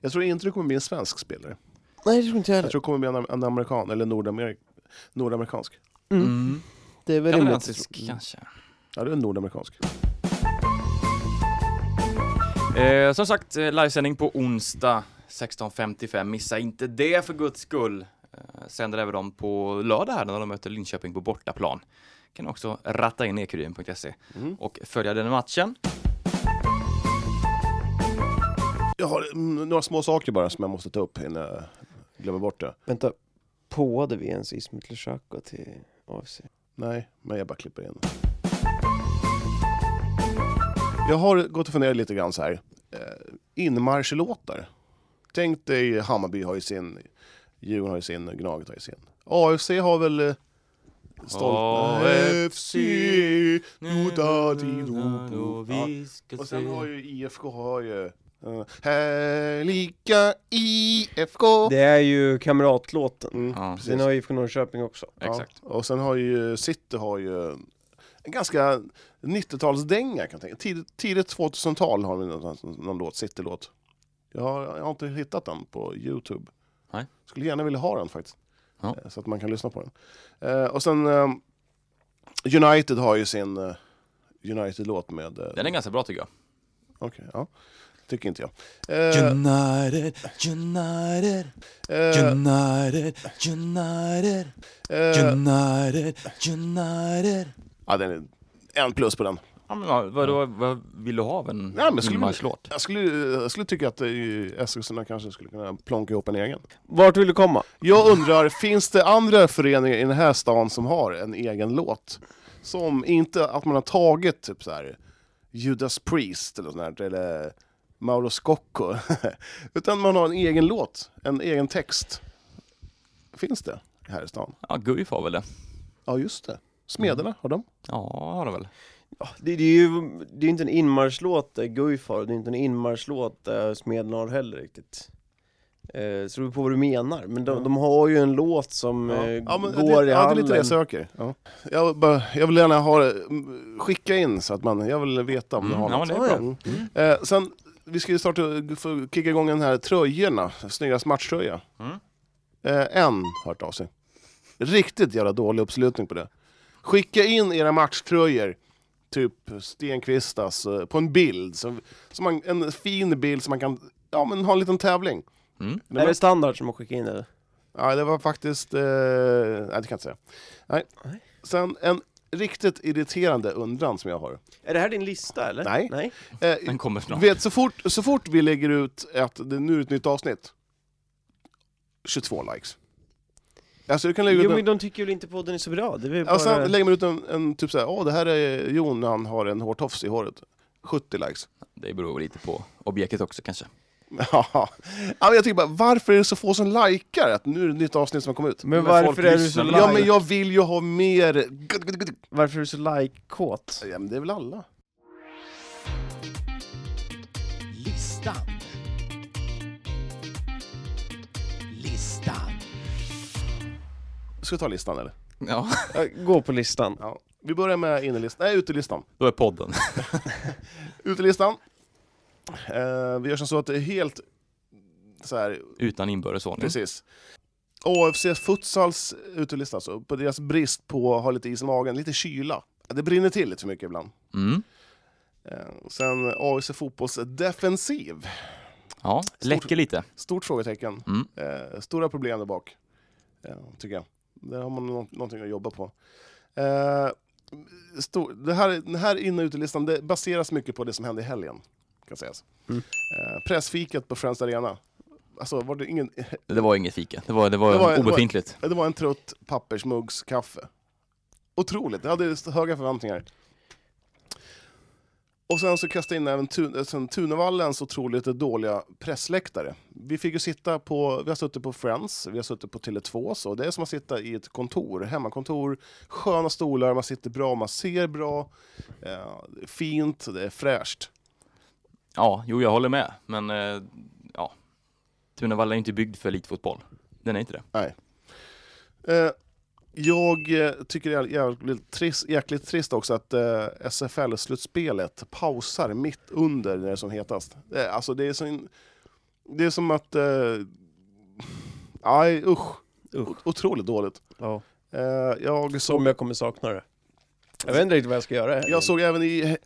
Jag tror inte det kommer bli en svensk spelare. Nej, det tror inte jag Jag heller. tror det kommer bli en, en amerikan, eller nordamerik, nordamerikansk. Mm. Mm. Det är väl rimligt. Kanadensisk Mm. kanske. Ja, det är nordamerikansk. Eh, som sagt, eh, livesändning på onsdag 16.55. Missa inte det för guds skull. Eh, sänder även dem på lördag här när de möter Linköping på bortaplan. Kan också ratta in ekuriren.se Mm. och följa den matchen. Jag har mm, några små saker bara som jag måste ta upp innan jag glömmer bort det. Vänta, påade vi ens Ismet Lushaku till AFC? Nej, men jag bara klipper in. Jag har gått och funderat lite grann så här. Eh, inmarschlåtar. Tänk dig Hammarby har ju sin, Djurgården har ju sin, Gnaget har ju sin. AFC har väl stolt... AFC, nota di do och Ja. Och sen se. har ju IFK har ju... Uh, härliga IFK! Det är ju kamratlåten. Mm, Ja. Den har IFK Norrköping också. Exakt. Ja, och sen har ju City har ju en ganska 90-talsdänga kan jag tänka. Tidigt, tidigt 2000-tal har vi någon, någon låt, City-låt. Jag har, jag har inte hittat den på Youtube. Nej. Skulle gärna vilja ha den faktiskt. Ja. Eh, Så att man kan lyssna på den. Eh, och sen eh, United har ju sin eh, United-låt med... Den är ganska bra tycker jag. Okej, ja. Tycker inte jag. United, United, United, United, United, United. ja, den är en plus på den. Ja, men vad, vad, vad vill du ha av en Ja, men skulle- inmarschlåt? Jag skulle, jag skulle tycka att eh, Eskilstuna kanske skulle kunna plonka ihop en egen. Vart vill du komma? Jag undrar, finns det andra föreningar i den här stan som har en egen låt? Som inte att man har tagit typ så här Judas Priest eller sånt här, eller Mauro Scocco. Utan man har en egen låt, en egen text. Finns det här i stan? Ja, Guif har väl det. Ja, just det. Smederna, har de? Ja, har de väl. Ja, det, det är ju det är inte en inmarschlåt där Guif har, det är inte en inmarschlåt där Smeden har heller riktigt. Eh, så det beror på vad du menar, men de, Ja. de har ju en låt som eh, Ja, men går det, i ja, det är hallen. lite det jag söker. Ja. Jag, bara, jag vill gärna ha det, mm, skicka in så att man, jag vill veta om Mm, du har ja, något. är bra. Mm. Eh, sen, vi ska ju starta, få kicka igång den här tröjorna, snyggast matchtröja. Mm. Eh, en har hört av sig. Riktigt jävla dålig uppslutning på det. Skicka in era matchtröjor, typ Stenqvistas, eh, på en bild. Så, så man, en fin bild som man kan ja, men ha en liten tävling. Mm. Är det standard som har skickat in eller? Ja, det var faktiskt... Eh, nej, det kan jag inte säga. Nej. Nej. Sen en riktigt irriterande undran som jag har. Är det här din lista eller? Nej. Nej. Eh, Den kommer snart. vet, så, fort, så fort vi lägger ut att det nu är ett nytt avsnitt, 22 likes. Alltså du kan lägga Jo ut men en, de tycker väl inte podden är så bra? Det är väl sen bara... lägger man ut en, en typ såhär, åh det här är Jon när han har en hårtofs i håret. 70 likes. Det beror lite på objektet också kanske. Ja, men jag tycker bara, varför är det så få som likar att nu är det ett nytt avsnitt som har kommit ut? Men Men varför är du så like? Ja men jag vill ju ha mer... Varför är du så like-kåt? Ja men det är väl alla. Ska vi ta listan eller? Ja, Gå på listan. Ja. Vi börjar med innelistan, nej utelistan. då är podden. Utelistan. Eh, vi gör som så att det är helt så här, Utan inbördes ordning. precis. AFC Futsals utelista alltså, på deras brist på att ha lite is i magen, lite kyla. Det brinner till lite för mycket ibland. Mm. Eh, sen AFC Fotbolls defensiv. Ja, läcker lite. Stort frågetecken. Mm. Eh, stora problem där bak, eh, tycker jag. Där har man nå- någonting att jobba på. Eh, stor, det här, den här inne och utelistan det baseras mycket på det som hände i helgen. Kan sägas. Mm. Eh, pressfikat på Friends Arena. alltså var det ingen... Det var inget fika, det var, det var, Det var- obefintligt. Det var en trött pappersmuggskaffe. Otroligt, jag hade höga förväntningar. Och sen så kastade in även Tun- sen Tunevallens otroligt dåliga pressläktare. Vi fick ju sitta på, vi har suttit på Friends, vi har suttit på Tele2, så det är som att sitta i ett kontor, hemmakontor, sköna stolar, man sitter bra, man ser bra, eh, fint, det är fräscht. Ja, jo jag håller med, men eh, ja. Tunavalla är inte byggd för elitfotboll. Den är inte det. Nej. Eh, jag eh, tycker det är jävligt trist, jäkligt trist också att eh, SFL-slutspelet pausar mitt under när det är som hetast. Eh, alltså det är, så det är som att... Eh, aj, usch. O- Otroligt dåligt. Ja. Eh, jag såg... Som jag kommer sakna det. Jag vet inte riktigt vad jag ska göra. här. Jag såg även i...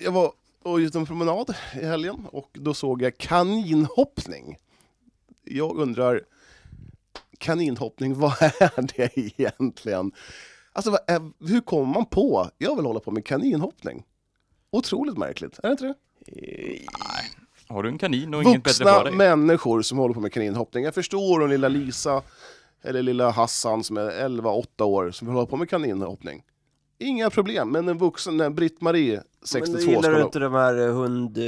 Jag var och gick en promenad i helgen och då såg jag kaninhoppning. Jag undrar, kaninhoppning, vad är det egentligen? Alltså, är, hur kommer man på? Jag vill hålla på med kaninhoppning. Otroligt märkligt, är det inte det? Har du en kanin och inget bättre för Vuxna dig? människor som håller på med kaninhoppning. Jag förstår om lilla Lisa, eller lilla Hassan som är 11-8 år, som vill hålla på med kaninhoppning. Inga problem, men en vuxen, en Britt-Marie, 62, Men gillar ska du inte de här eh, hund...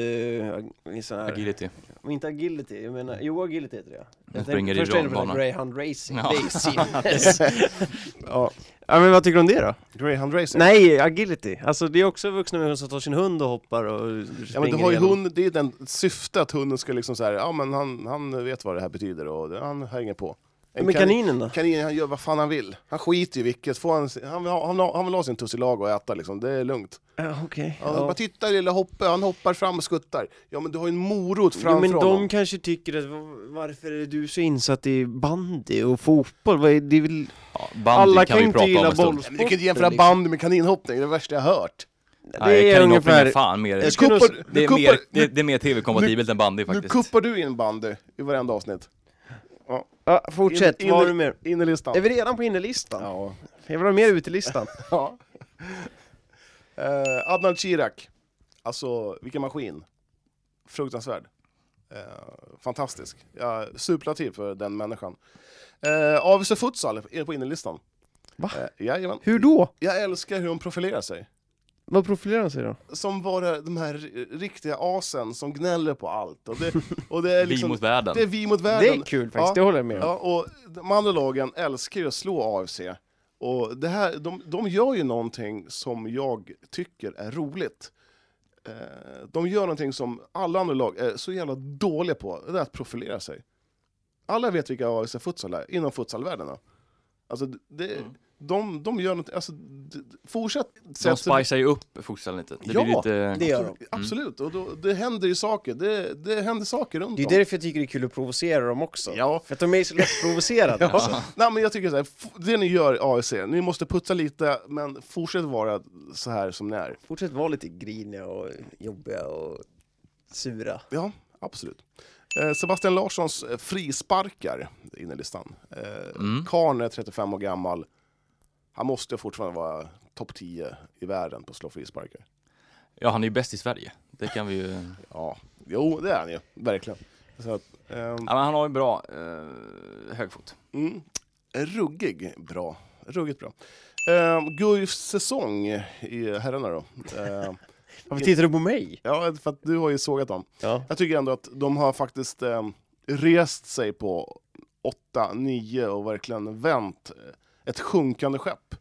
Sån här, Agility. Men Inte agility, jag menar, jo agility heter det Den Jag springer i Först tänkte jag på det, Greyhound Racing. Ja. Racing. ja. ja men vad tycker du om det då? Greyhound Racing? Nej, agility. Alltså det är också vuxna människor som tar sin hund och hoppar och Ja, men du springer har ju igenom. hund, det är den syfte att hunden ska liksom så här, ja men han, han vet vad det här betyder och det- han hänger på. Men kaninen då? Kaninen han gör vad fan han vill. Han skiter i vilket, får han, han, vill ha, han, han vill ha sin tussilago och äta liksom, det är lugnt. Ja, okej. Ja, Ja. Bara titta lilla Hoppe, han hoppar fram och skuttar. Ja men du har ju en morot Jo framför men de honom. kanske tycker att va- varför är du så insatt i bandy och fotboll? Vad är, det är väl... bandy Alla kan kan vi ju inte gilla en. Men du kan inte jämföra liksom. bandy med kaninhoppning, det är det värsta jag har hört. Det Nej, är ungefär... är fan mer, kuppar- det är nu mer, kuppar- det, det är mer tv-kompatibelt än bandy Nu faktiskt. kuppar du in bandy i varenda avsnitt. Ja. Ja, fortsätt, In- vad har in- du mer? Innerlistan. Är vi redan på innerlistan? Ja. Jag vill ha mer utelistan. ja. Eh, Adnan Chirac. Alltså, vilken maskin. Fruktansvärd. Eh, fantastisk. Ja, superlativ för den människan. Eh, AVC Futsal är på innerlistan. Va? Eh, jajamän. Hur då? Jag älskar hur hon profilerar sig. Vad profilerar han sig då? Som bara de här ri- riktiga asen som gnäller på allt. Och det, och det är Vi liksom, mot världen. Det är vi mot Det världen. är kul faktiskt, det håller jag med om. Ja, och de andra lagen älskar ju att slå AFC. Och det här, de, de gör ju någonting som jag tycker är roligt. Eh, de gör någonting som alla andra lag är så jävla dåliga på, det är att profilera sig. Alla vet vilka AFC Futsal är, inom futsalvärlden. Alltså, det, de, de gör något, alltså, fortsätt. De spicar ju upp futsalen lite. Det Ja, blir lite... det gör de. Absolut, absolut. och då, det händer ju saker, det, det händer saker runt Det är om. därför jag tycker det är kul att provocera dem också. Ja. För att de är så lätt provocerade. Ja. alltså. Nej, men jag tycker så här, f- det ni gör AIC, ni måste putsa lite, men fortsätt vara så här som ni är. Fortsätt vara lite griniga och jobbiga och sura. Ja, absolut. Eh, Sebastian Larssons frisparkar in i listan. Eh, Mm. Karn är 35 år gammal. Han måste fortfarande vara topp 10 i världen på att slå frisparkar. Ja, han är ju bäst i Sverige. Det kan vi ju... Ja, jo det är han ju, verkligen. Så att, ehm, Ja, men han har ju bra eh, högfot. Mm. Ruggig bra. Ruggigt bra. Eh, Guifs säsong i herrarna då. Eh, Varför tittar du på mig? Ja, för att du har ju sågat dem. Ja. Jag tycker ändå att de har faktiskt eh, rest sig på 8, 9 och verkligen vänt eh, ett sjunkande skepp.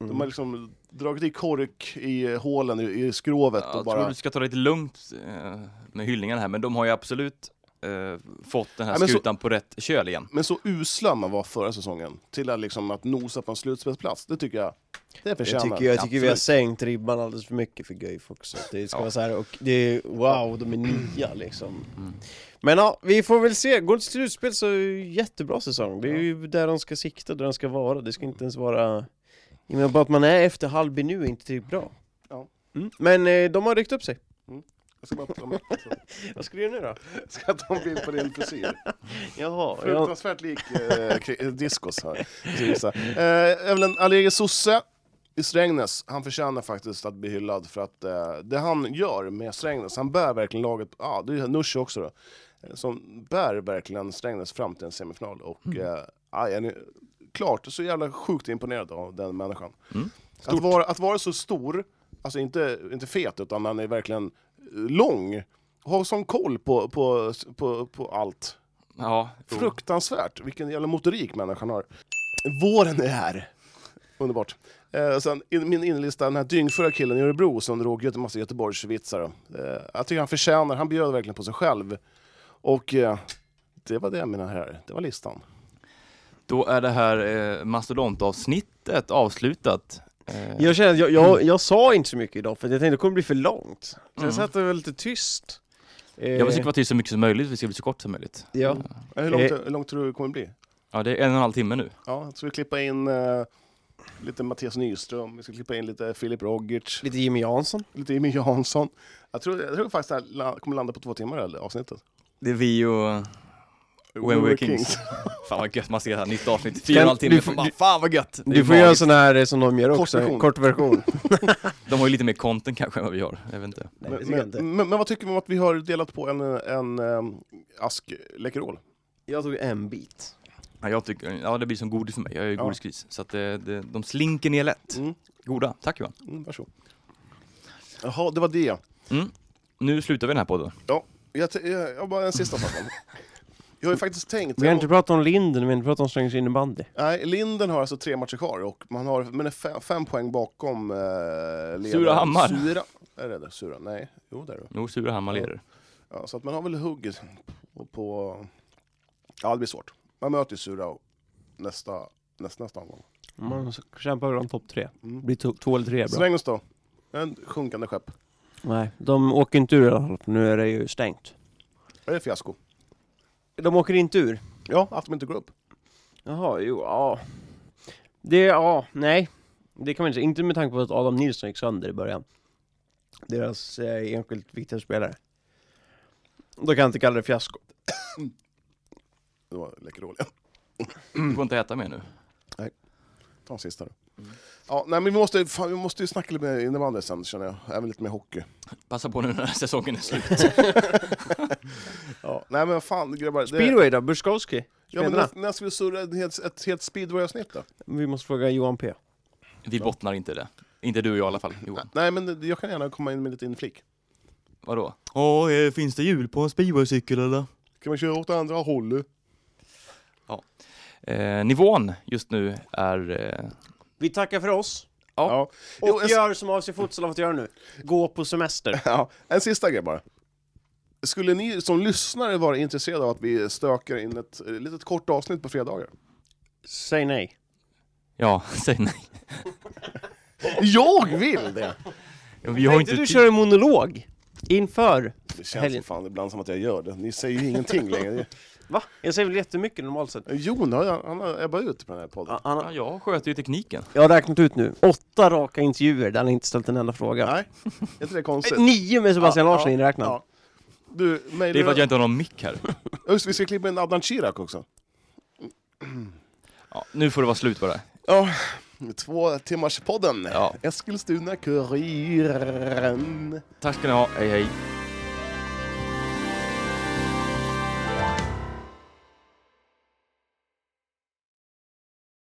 Mm. De har liksom dragit i kork i hålen i, i skrovet Jag och tror bara... du ska ta det lite lugnt eh, med hyllningarna här, men de har ju absolut eh, fått den här Ja, men så- skutan på rätt köl igen. Men så usla man var förra säsongen till att, liksom, att nosa på en slutspelsplats, det tycker jag, det Jag förtjänar. tycker, jag tycker vi har sänkt ribban alldeles för mycket för Guif också. Det ska Ja. vara så här, och det är wow, de är nya liksom. Men ja, vi får väl se. Går det till slutspel så är det ju jättebra säsong. Det är ju där de ska sikta, där de ska vara. Det ska inte ens vara... Jag menar bara att man är efter Halby nu är inte tillräckligt bra. Ja. Mm. Men eh, de har ryckt upp sig. Jag ska bara ta med- Vad ska du göra nu då? Ska jag ta en bild på din frisyr? Jaha, ja. Fruktansvärt lik eh, eh, diskos här. Eh, även Alege Sosse i Strängnäs, han förtjänar faktiskt att bli hyllad för att eh, det han gör med Strängnäs, han bär verkligen laget, ja det är Nooshi också då. eh, som bär verkligen Strängnäs fram till en semifinal. Och Mm. eh, är klart så jävla sjukt imponerad av den människan. Mm. Att vara, att vara så stor, alltså inte, inte fet, utan han är verkligen lång. Har sån koll på, på, på, på allt. Ja. Fruktansvärt vilken jävla motorik människan har. Våren är här. Underbart. Eh, sen in, min inlista, den här dyngfulla killen i Örebro som drog en massa Göteborgsvitsar. Eh, jag tycker han förtjänar, han bjöd verkligen på sig själv. Och eh, det var det mina herrar, det var listan. Då är det här eh, mastodontavsnittet avslutat. Eh, Jag känner att jag, jag, jag sa inte så mycket idag för att jag tänkte det kommer bli för långt. Så Mm. jag satt och var lite tyst. Eh, Jag försöker vara till så mycket som möjligt, vi ska bli så kort som möjligt. Ja. Eh, Hur långt, Eh. hur långt tror du det kommer bli? Ja, det är en och en halv timme nu. Ja, så vi klippa in eh, lite Mattias Nyström, vi ska klippa in lite Filip Rogic. Lite Jimmy Jansson. Lite Jimmy Jansson. Jag tror, jag tror faktiskt det här kommer landa på två timmar, det här avsnittet. Det är vi och When We're Kings. Fan vad gött man ser det här, nytt avsnitt, fyra och en halv timme. du får- Bara, du- fan vad gött! Du får göra en sån här eh, som de gör också, Kortversion. kort version. De har ju lite mer content kanske än vad vi har, jag vet inte. Nej, Men, tycker jag inte. men, men, men vad tycker vi om att vi har delat på en, en um, ask Läkerol? Jag tog en bit. Ja, jag tycker, ja det blir som godis för mig, jag är ju Ja. godiskris. Så att det, det, de slinker ner lätt. Mm. Goda, tack Johan. Mm, varsågod. Jaha, det var det. Mm. Nu slutar vi den här podden. Jag, t- jag, jag har bara en sista sak. Jag har ju faktiskt tänkt... Vi har inte pratat om Linden, vi har inte pratat om Strängnäs innebandy. Nej, Linden har alltså tre matcher kvar och man har men är fem, fem poäng bakom eh, ledaren. Surahammar. Sura. Är det det? Sura? Nej, jo det är det. Jo, Surahammar leder. Ja, så att man har väl hugget på, på... Ja, det blir svårt. Man möter ju Sura nästa, nästa, nästa omgång. Man kämpar väl om topp tre. Mm. Blir to- två eller tre bra. Strängnäs då? En sjunkande skepp. Nej, de åker inte ur i alla fall. Nu är det ju stängt. Är det fiasko? De åker inte ur? Ja, att de inte går upp. Jaha, jo, ja. Det, ja, nej. Det kan man inte säga. Inte med tanke på att Adam Nilsson gick sönder i början. Deras eh, enskilt viktiga spelare. Då kan jag inte kalla det fiasko. Det var Läkerol, ja. Du får inte äta mer nu. Ta en sista då. Ja, nej, men vi måste, fan, vi måste ju snacka lite mer innebandy sen känner jag. Även lite mer hockey. Passa på nu när säsongen är slut. Ja, nej men fan grabbar. det- Speedway då? Burskowski? Ja, men när, när ska vi surra ett helt, ett helt speedway-avsnitt då? Vi måste fråga Johan P. Vi bottnar inte i det. Inte du och jag i alla fall, Johan. Nej, men jag kan gärna komma in med lite inflik. Vadå? Åh, eh, finns det hjul på en speedwaycykel eller? Kan man köra åt andra hållet? Eh, nivån just nu är... Eh, Vi tackar för oss. Ja. Och Jo, en, gör som AC Futsal har fått göra nu. Gå på semester. ja, en sista grej bara. Skulle ni som lyssnare vara intresserade av att vi stökar in ett eh, litet kort avsnitt på fredagar? Säg nej. ja, säg nej. Jag vill det! Ja, Vi har inte du köra en monolog? Inför? Det känns Helgen. som fan ibland som att jag gör det. Ni säger ju ingenting längre. Va? Jag säger väl jättemycket normalt sett. Jon, han har- han har ebbat ut på den här podden. Han, Ja, jag sköter ju tekniken. jag har räknat ut nu. Åtta raka intervjuer där han inte ställt en enda fråga. Nej, är inte det konstigt? Nio med Sebastian Ja, Larsson ja, inräknat. ja. Du, mejlar Det är för att jag inte har någon mick här. Just vi ska klippa in Adnan Chirac också. Ja, nu får det vara slut på det. Ja, två timmars podden. Ja. Eskilstuna-Kuriren. Tack ska ni ha, hej hej.